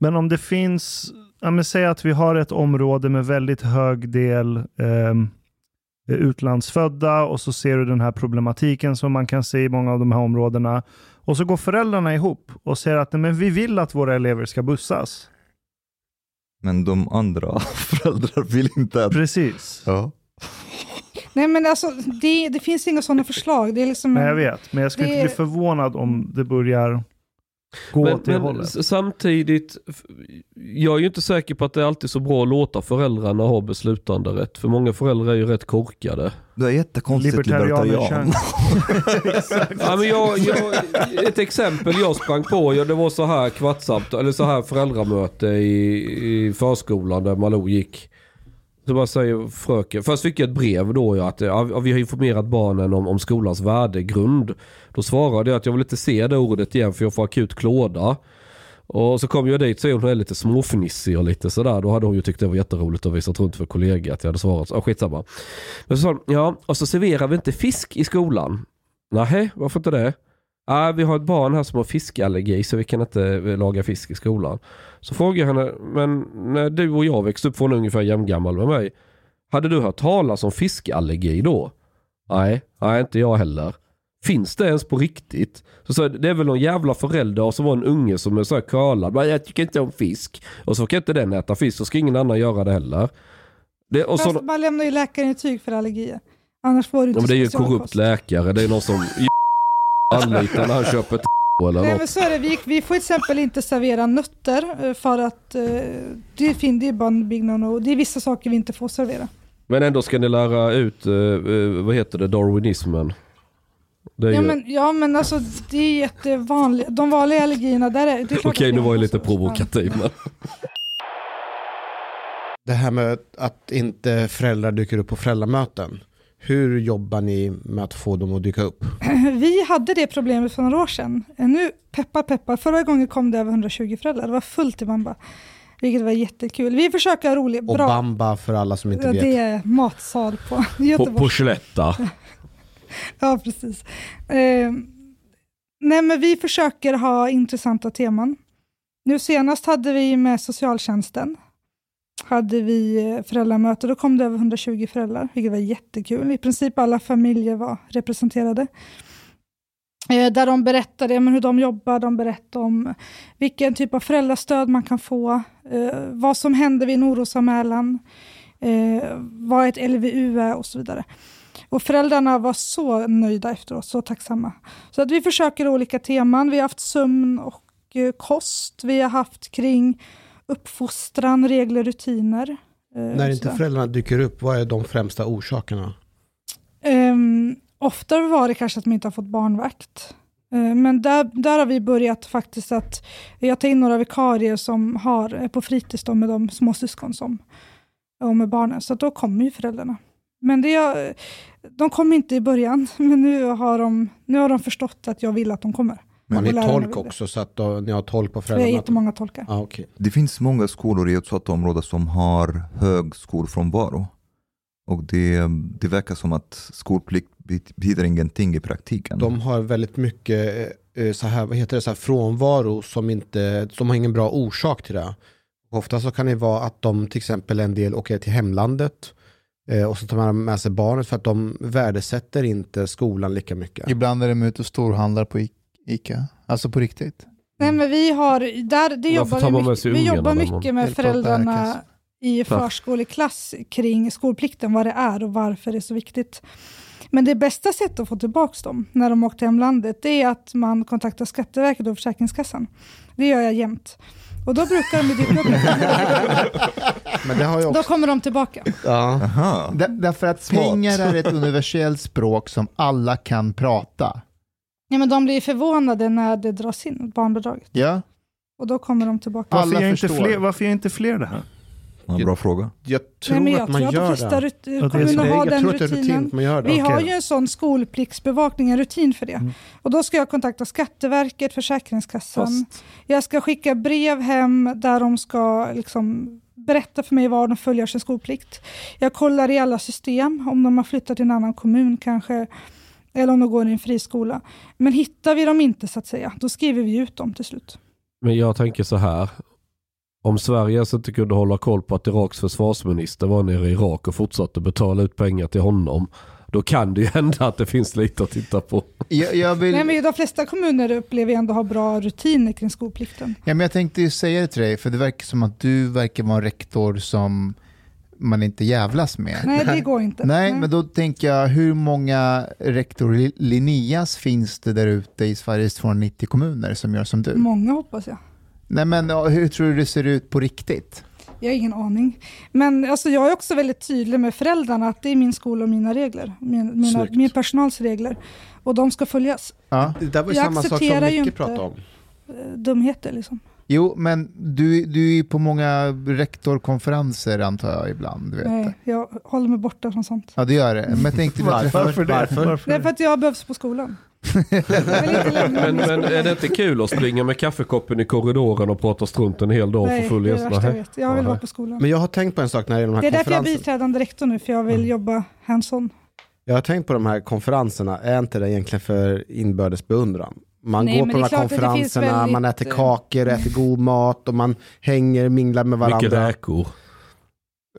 Men om det finns, ja, men säg att vi har ett område med väldigt hög del ehm, utlandsfödda och så ser du den här problematiken som man kan se i många av de här områdena. Och så går föräldrarna ihop och säger att nej, men vi vill att våra elever ska bussas. Men de andra föräldrar vill inte att... Precis. Ja. Nej, men alltså, det, det finns inga sådana förslag. Det är liksom Nej, jag vet, men jag skulle Det inte bli förvånad om det börjar gå men, åt det men hållet. samtidigt, jag är ju inte säker på att det är alltid så bra att låta föräldrarna ha beslutande rätt. För många föräldrar är ju rätt korkade. Du är jättekonstigt Libertarianer libertarian. Ja, men jag, jag, ett exempel jag sprang på, ja, det var så här kvartssamt, eller så här föräldramöte i, i förskolan där Malou gick. Så bara säger fröken, först fick jag ett brev då ja, att ja, vi har informerat barnen om, om skolans värdegrund. Då svarade jag att jag vill inte se det ordet igen för jag får akut klåda. Och så kom jag dit så är hon är lite småfnissig och lite sådär. Då hade hon ju tyckt det var jätteroligt att visa runt för kollegor att jag hade svarat. Ja, skitsamma. Men så sa hon, ja, och så serverar vi inte fisk i skolan. Nej, varför inte det? Ah, vi har ett barn här som har fiskallergi så vi kan inte laga fisk i skolan. Så frågar jag henne, men när du och jag växte upp, för hon är ungefär jämngammal med mig. Hade du hört talas om fiskallergi då? Nej, nej inte jag heller. Finns det ens på riktigt? Så jag, det är väl någon jävla förälder som var en unge som är så här curlad. Men jag tycker inte om fisk. Och så kan inte den äta fisk, så ska ingen annan göra det heller. Det, och så, Fast man lämnar ju läkarintyg för allergier. Annars får du ja, inte men det är ju korrupt läkare. Det är någon som anlitar när han köper ett eller Nej, något. men så är det. Vi, vi får till exempel inte servera nötter eh, för att eh, det är, fin, det är bara en big no-no. Det är vissa saker vi inte får servera. Men ändå ska ni lära ut, eh, eh, vad heter det, darwinismen. Det är Ja ju... men, ja men alltså det är jättevanligt. De vanliga allergierna där är det är klart Okej att nu var jag lite provokativ men. Det här med att inte föräldrar dyker upp på föräldramöten. Hur jobbar ni med att få dem att dyka upp? Vi hade det problemet för några år sedan. Eh, Nu, peppar peppar, förra gången kom det över 120 föräldrar. Det var fullt i Bamba. Vilket var jättekul. Vi försöker ha roligt, Och bra. Bamba för alla som inte vet. det är matsal på På, Göteborg. på Skellefta. Ja, precis. Eh, nej, men vi försöker ha intressanta teman. Nu senast hade vi med socialtjänsten. Hade vi eh, föräldramöte, då kom det över 120 föräldrar, vilket var jättekul. I princip alla familjer var representerade. Eh, där de berättade ja, men hur de jobbar, de berättade om vilken typ av föräldrastöd man kan få, eh, vad som händer vid en orosanmälan, eh, vad ett LVU är och så vidare. Och föräldrarna var så nöjda efteråt, så tacksamma. Så att vi försöker olika teman. Vi har haft sömn och eh, kost. Vi har haft kring uppfostran, regler, rutiner. eh, När inte föräldrarna dyker upp, vad är de främsta orsakerna? Um, ofta var det kanske att de inte har fått barnvakt. Eh, men där, där har vi börjat faktiskt att jag tar in några vikarier som har är på fritids med de småsyskon som och med barnen. Så då kommer ju föräldrarna. Men det, de kom inte i början, men nu har, de, nu har de förstått att jag vill att de kommer. Har ni lärarna tolk också så att då, ni har tolk på Vi har jättemånga tolkar. Ah, okay. Det finns många skolor i utsatta områden som har hög skolfrånvaro. Och det, det verkar som att skolplikt betyder ingenting i praktiken. De har väldigt mycket eh, så här, vad heter det, så här frånvaro som inte, som har ingen bra orsak till det. Ofta så kan det vara att de till exempel en del åker till hemlandet eh, och så tar man med sig barnet för att de värdesätter inte skolan lika mycket. Ibland är de ute och storhandlar på I- Ica. Alltså på riktigt. Nej, men vi har, där, det jobbar vi, mycket, vi jobbar mycket med föräldrarna i förskoleklass kring skolplikten, vad det är och varför det är så viktigt. Men det bästa sättet att få tillbaka dem när de åkt till hemlandet, det är att man kontaktar Skatteverket och Försäkringskassan. Det gör jag jämt. Och då brukar de dyka upp. Men det har ju Då också... kommer de tillbaka. Ja. Därför att Smart. pengar är ett universellt språk som alla kan prata. Ja, men de blir förvånade när det dras in, barnbidraget. Ja, Och då kommer de tillbaka. Alla Varför gör, inte förstår. fler, varför gör inte fler det här? Ja, bra fråga. Jag tror Nej, men jag att man tror att de det. rut- det har jag den tror att det är rutin rutinen. att man gör det. Vi har Okej. ju en sån skolpliktsbevakning, en rutin för det. Mm. Och då ska jag kontakta Skatteverket, Försäkringskassan. fast Jag ska skicka brev hem där de ska liksom berätta för mig var de följer sin skolplikt. Jag kollar i alla system, om de har flyttat till en annan kommun kanske, eller om de går i en friskola. Men hittar vi dem inte så att säga, då skriver vi ut dem till slut. Men jag tänker så här. Om Sverige alltså inte kunde hålla koll på att Iraks försvarsminister var nere i Irak och fortsatte betala ut pengar till honom. Då kan det ju hända att det finns lite att titta på. jag, jag, vill, Nej, men de flesta kommuner upplever jag ändå ha bra rutiner kring skolplikten. ja, men jag tänkte ju säga det till dig, för det verkar som att du verkar vara en rektor som man inte jävlas med. Nej, det går inte. Nej, men då tänker jag, hur många rektor Linneas finns det där ute i Sveriges 290 kommuner som gör som du? Många hoppas jag. Nej, men ja, hur tror du det ser ut på riktigt? Jag har ingen aning. Men alltså, jag är också väldigt tydlig med föräldrarna att det är min skola och mina regler. Min, mina, Snyggt. min personals regler. Och de ska följas. Ja. Det där var ju Jag samma sak som Micke inte- pratade om. Eh, Dumheter liksom. Jo, men du, du är ju på många rektorkonferenser antar jag ibland. Du vet. Nej, jag håller mig borta från sånt. Ja, det gör det. Men tänkte bara träffa... Varför det? Varför? Varför Det är det? för att jag behövs på skolan. Men, men är det inte kul att springa med kaffekoppen i korridoren och prata strunt en hel dag Nej, för full det är det jag vet. Jag vill vara på skolan. Men jag har tänkt på en sak när det gäller de här Det är därför jag är konferenserna. biträdande rektor nu, för jag vill jobba hands-on. Jag har tänkt på de här konferenserna, är inte det egentligen för inbördes beundran? Man Nej, går på de är här konferenserna, man äter kakor, äter god mat och man hänger, minglar med Mycket varandra. räkor.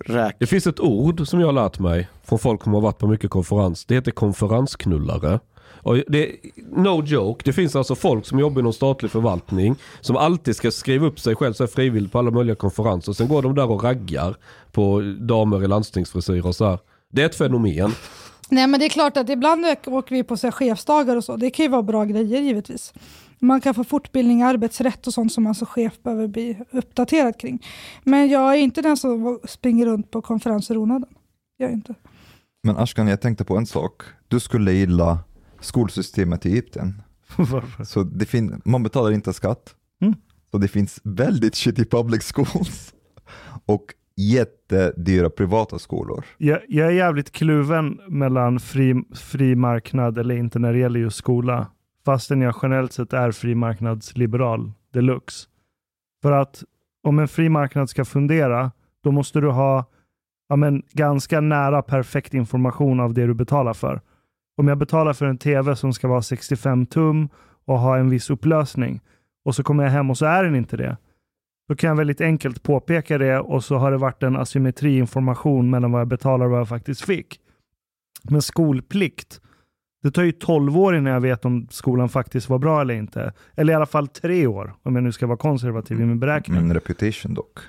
Räk. Det finns ett ord som jag har lärt mig från folk som har varit på mycket konferens. Det heter konferensknullare. Och det, no joke, det finns alltså folk som jobbar inom statlig förvaltning som alltid ska skriva upp sig själv så frivilligt på alla möjliga konferenser. Sen går de där och raggar på damer i landstingsfrisyr och så här. Det är ett fenomen. Nej, men det är klart att ibland åker vi på så här chefsdagar och så. Det kan ju vara bra grejer givetvis. Man kan få fortbildning i arbetsrätt och sånt som man som chef behöver bli uppdaterad kring. Men jag är inte den som springer runt på konferenser onödan. Jag är inte. Men Ashkan, jag tänkte på en sak. Du skulle gilla skolsystemet i Egypten. Varför? Så det fin- man betalar inte skatt. Mm. Så det finns väldigt shitty public schools. Och jättedyra privata skolor. Jag, jag är jävligt kluven mellan fri, fri marknad eller inte när det gäller just skola. Fastän jag generellt sett är frimarknadsliberal deluxe. För att om en fri marknad ska fundera, då måste du ha ja, men, ganska nära perfekt information av det du betalar för. Om jag betalar för en tv som ska vara 65 tum och ha en viss upplösning och så kommer jag hem och så är den inte det. Då kan jag väldigt enkelt påpeka det och så har det varit en asymmetri i information mellan vad jag betalar och vad jag faktiskt fick. Men skolplikt, det tar ju 12 år innan jag vet om skolan faktiskt var bra eller inte. Eller i alla fall tre år, om jag nu ska vara konservativ i min beräkning. Men reputation dock.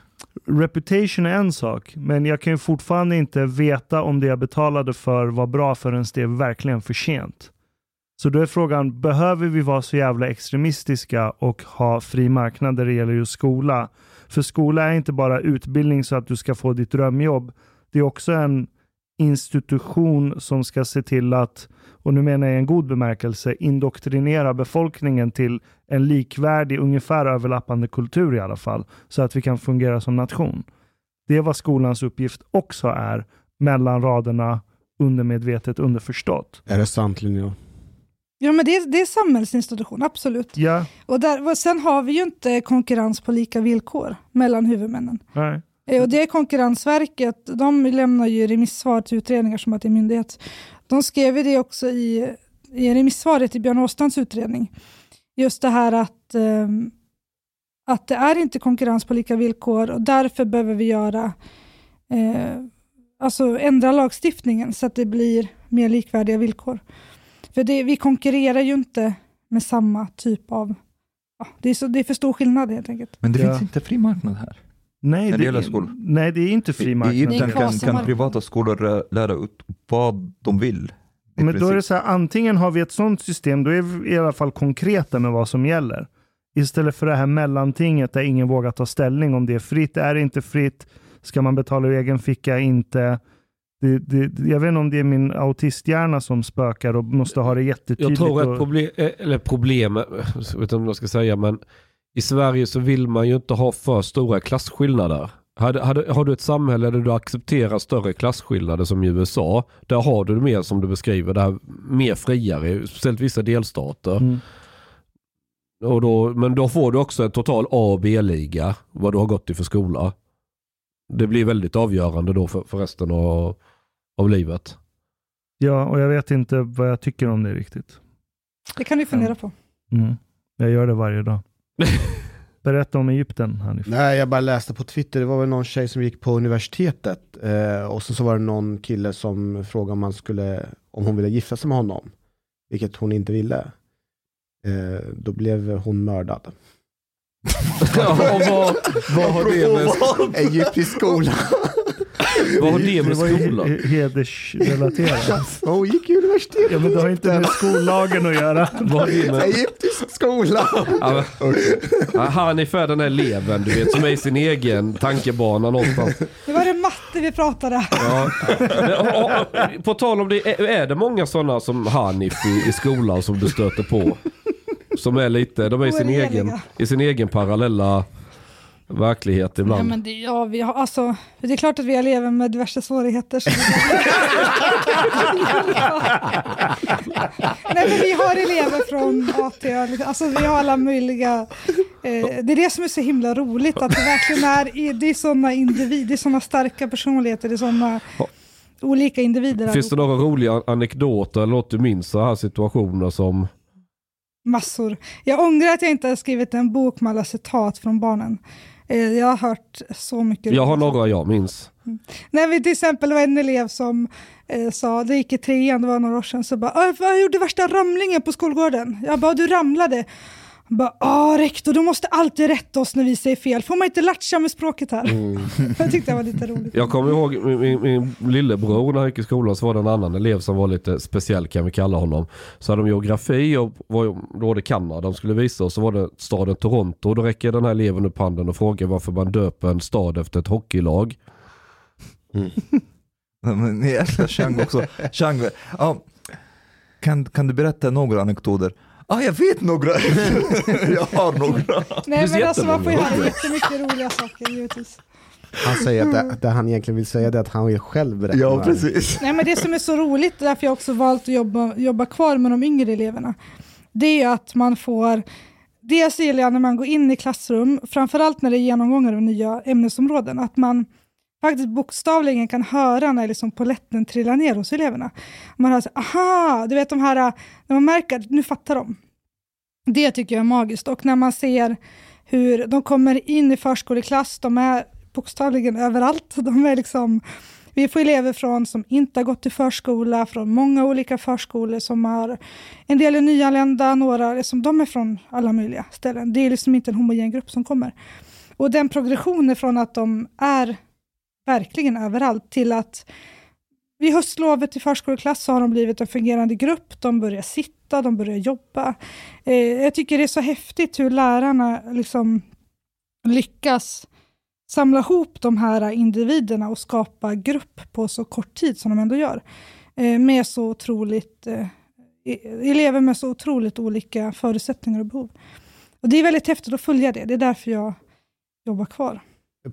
Reputation är en sak, men jag kan ju fortfarande inte veta om det jag betalade för var bra förrän det är verkligen för sent. Så då är frågan, behöver vi vara så jävla extremistiska och ha fri marknad när det gäller just skola? För skola är inte bara utbildning så att du ska få ditt drömjobb. Det är också en institution som ska se till att, och nu menar jag i en god bemärkelse, indoktrinera befolkningen till en likvärdig, ungefär överlappande kultur i alla fall, så att vi kan fungera som nation. Det är vad skolans uppgift också är, mellan raderna, undermedvetet, underförstått. Är det sant Linnea? Ja, men det är, det är samhällsinstitution, absolut. Ja, Och, där, och sen har vi ju inte konkurrens på lika villkor mellan huvudmännen. nej. Eh, Och det är Konkurrensverket, de lämnar ju remissvar till utredningar som att det är myndighet. De skrev det också i, i remissvaret i Björn Åstrands utredning. Just det här att, ehm, att det är inte konkurrens på lika villkor och därför behöver vi göra eh, alltså ändra lagstiftningen så att det blir mer likvärdiga villkor. För det, vi konkurrerar ju inte med samma typ av... Ja, det, är så, det är för stor skillnad helt enkelt. Men det Ja. finns inte fri marknad här. Nej, När det gäller är- nej, det är inte fri I marknad. Egypten Det är kan, kan privata skolor lä- lära ut vad de vill. I Men då är det så här, antingen har vi ett sånt system, då är vi i alla fall konkreta med vad som gäller. Istället för det här mellantinget där ingen vågar ta ställning om det är fritt, är det inte fritt, ska man betala ur egen ficka, inte. Det, det, jag vet inte om det är min autisthjärna som spökar och måste ha det jättetydligt. Jag tror och, att problem, eller problemet, jag vet inte om jag ska säga, men i Sverige så vill man ju inte ha för stora klasskillnader. Hade, hade, har du ett samhälle där du accepterar större klasskillnader som i USA, där har du det mer som du beskriver, där mer friare, speciellt vissa delstater. Mm. Och då, men då får du också en total A och B-liga, vad du har gått i för skola. Det blir väldigt avgörande då för, för resten av, av livet. Ja, och jag vet inte vad jag tycker om det riktigt. Det kan du fundera på. Mm. Jag gör det varje dag. Berätta om Egypten, Hanif. Nej, jag bara läste på Twitter, det var väl någon tjej som gick på universitetet eh, och så, så var det någon kille som frågade om, man skulle, om hon ville gifta sig med honom, vilket hon inte ville. Eh, då blev hon mördad. Ja, och vad, vad har det med, Egyptisk skola. Vad har det med Det var ju skolan? he- hedersrelaterat. Hon gick i universitetet. Ja, men det har inte med skollagen att göra. Vad har det med Egyptisk skola. Ja, men, Hanif är den där eleven du vet som är i sin egen tankebana någonstans. Det var det matte vi pratade. Ja. Men, och, och, på tal om det, är, det många sådana som Hanif i, i skolan som du stöter på? Som är lite, de är i sin, egen, i sin egen parallella verklighet ibland. men det, ja, vi har, alltså, det är klart att vi har elever med diverse svårigheter. Nej, men vi har elever från A till Ö, liksom. alltså, vi har alla möjliga. Eh, det är det som är så himla roligt, att det verkligen är, det är sådana individer, det är sådana starka personligheter, det är sådana olika individer. Finns det några roliga anekdoter eller något du minns så här situationer som... Massor. Jag ångrar att jag inte har skrivit en bok med alla citat från barnen. Eh, jag har hört så mycket. Jag har några jag minns. Nej, men till exempel var en elev som eh, sa, det gick i trean, det var några år sedan, så bara, "Ah, jag gjorde värsta ramlingen på skolgården. Jag bara, du ramlade. Bara, ah rektor, du måste alltid rätta oss när vi säger fel. Får man inte latcha med språket här? jag tyckte det var lite roligt. Jag kommer ihåg min, min, min lillebror när han gick i skolan så var det en annan elev som var lite speciell kan vi kalla honom. Så hade de geografi och var, då var det Kanada de skulle visa och så var det staden Toronto. Och då räcker den här eleven upp handen och frågar varför man döper en stad efter ett hockeylag. Men jävla Chang också. Chang, ja, kan, kan du berätta några anekdoter? Ah, jag vet några. jag har några. Nej, men alltså man får ju höra jättemycket roliga saker givetvis. Han säger att det, det han egentligen vill säga det är att han vill själv berätta. Ja, precis. Nej, men det som är så roligt, därför jag också valt att jobba, jobba kvar med de yngre eleverna, det är ju att man får Dels gillar jag när man går in i klassrum, framförallt när det är genomgångar av nya ämnesområden, att man faktiskt bokstavligen kan höra när liksom poletten trillar ner hos eleverna. Man hör så aha, du vet de här, äh, när man märker att nu fattar de. Det tycker jag är magiskt. Och när man ser hur de kommer in i förskoleklass, de är bokstavligen överallt. De är liksom, vi får elever från som inte har gått i förskola, från många olika förskolor som har, en del är nyanlända, några, liksom, de är från alla möjliga ställen. Det är liksom inte en homogen grupp som kommer. Och den progressionen från att de är verkligen överallt till att vid höstlovet i förskoleklass så har de blivit en fungerande grupp, de börjar sitta, de börjar jobba. Eh, jag tycker det är så häftigt hur lärarna liksom lyckas samla ihop de här individerna och skapa grupp på så kort tid som de ändå gör. Eh, med så otroligt, eh, e-, elever med så otroligt olika förutsättningar och behov. Och det är väldigt häftigt att följa det, det är därför jag jobbar kvar.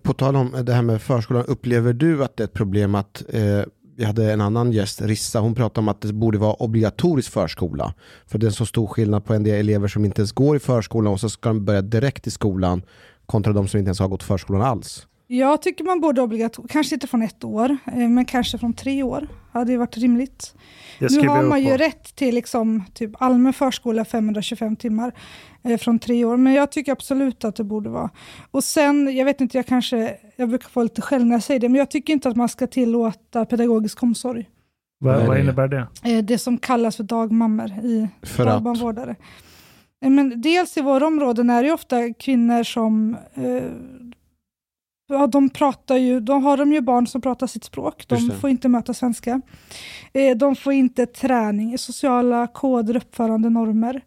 På tal om det här med förskolan, upplever du att det är ett problem att eh, vi hade en annan gäst, Rissa, hon pratade om att det borde vara obligatorisk förskola. För det är så stor skillnad på en del elever som inte ens går i förskolan och så ska de börja direkt i skolan kontra de som inte ens har gått förskolan alls. Jag tycker man borde obligatoriskt, kanske inte från ett år, eh, men kanske från tre år. hade ju varit rimligt. Nu har man ju på. rätt till liksom, typ allmän förskola 525 timmar eh, från tre år, men jag tycker absolut att det borde vara. Och sen, jag vet inte, jag kanske, jag brukar få lite skäll när jag säger det, men jag tycker inte att man ska tillåta pedagogisk omsorg. Vad, vad innebär det? Eh, det som kallas för dagmammor i För dagbarnvårdare. Eh, Men dels i våra områden är det ju ofta kvinnor som eh, ja, de pratar ju, då har de ju barn som pratar sitt språk. De får inte möta svenska. Eh, de får inte träning i sociala koder, uppförande, normer.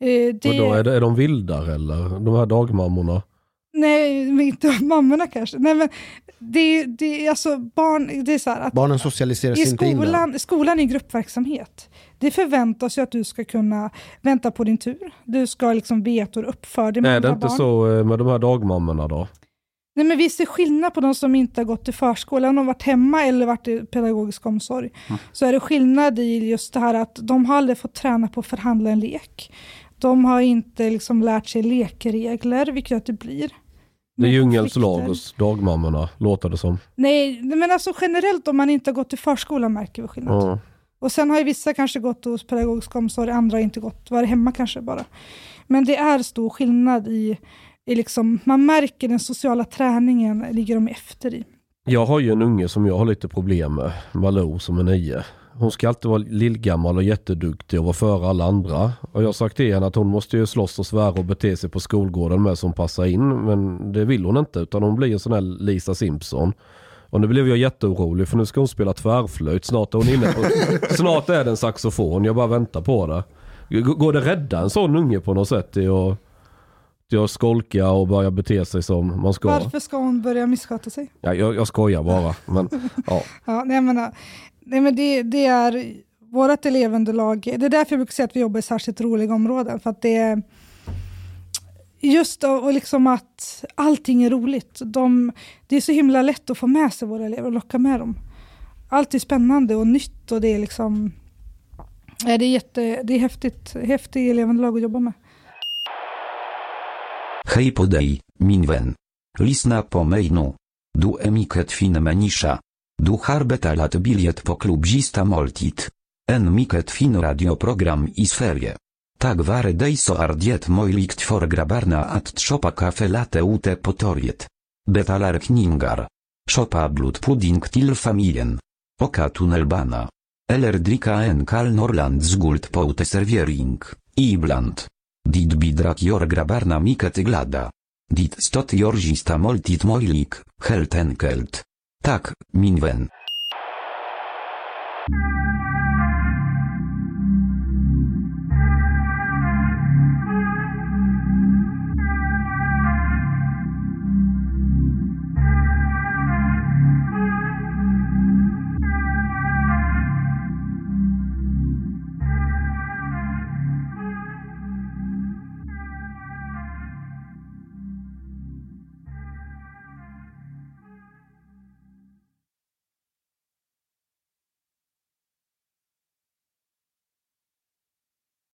Eh, det, Och då är, det, är de vildare eller? De här dagmammorna? Nej, men inte mammorna kanske. Nej, men det, det, är alltså barn, det är så här att Barnen socialiseras i inte in där. skolan, skolan är gruppverksamhet. Det förväntas ju att du ska kunna vänta på din tur. Du ska liksom veta hur du uppför dig med Är det andra inte barn. så eh, med de här dagmammorna då? Nej, men vi ser skillnad på de som inte har gått i förskolan och varit hemma eller varit i pedagogisk omsorg. Så är det skillnad i just det här att de har aldrig fått träna på att förhandla en lek. De har inte liksom lärt sig lekregler, vilket gör att det blir Det är djungelns lag hos dagmammorna, låter det som. Nej, men alltså generellt om man inte har gått i förskolan märker vi skillnad. Ja. Och sen har ju vissa kanske gått hos pedagogisk omsorg, andra har inte gått, varit hemma kanske bara. Men det är stor skillnad i, i liksom, man märker den sociala träningen ligger de efter i. Jag har ju en unge som jag har lite problem med, Malou som är nio. Hon ska alltid vara lillgammal och jätteduktig och vara före alla andra. Och jag har sagt till henne att hon måste ju slåss och svära och bete sig på skolgården med som passar in. Men det vill hon inte utan hon blir en sån här Lisa Simpson. Och nu blev jag jätteorolig för nu ska hon spela tvärflöjt. Snart är hon inne på, snart är det en saxofon. Jag bara väntar på det. Går det rädda en sån unge på något sätt till till att skolka och börja bete sig som man ska? Varför ska hon börja missköta sig? Ja, jag, jag skojar bara. Men, ja. Ja, nej, men, nej, men det, det är vårt elevunderlag. Det är därför jag brukar säga att vi jobbar i särskilt roliga områden. För att det är just och, och liksom att allting är roligt. De, det är så himla lätt att få med sig våra elever och locka med dem. Allt är spännande och nytt och det är liksom det är, jätte, det är häftigt, häftigt elevunderlag att jobba med. Hej på dig, min vän. Lisna po mejnu. Du emiket fin menisza. Du harbeta lat biliet po klubzista moltit. En miket fin radioprogram i sferie. Tak ware dejso ardiet mojlikt for grabarna at tropa kafe late ute potoriet. Betalar kningar. Shopa blut pudding til familien. Oka tunnelbana. Eller drika en kal norland zgult po ute serviering. Ibland. Dit bidrak jor grabarna miket glada. Dit stot jorzista moltit mojlik, helt enkelt. Tak, minwen.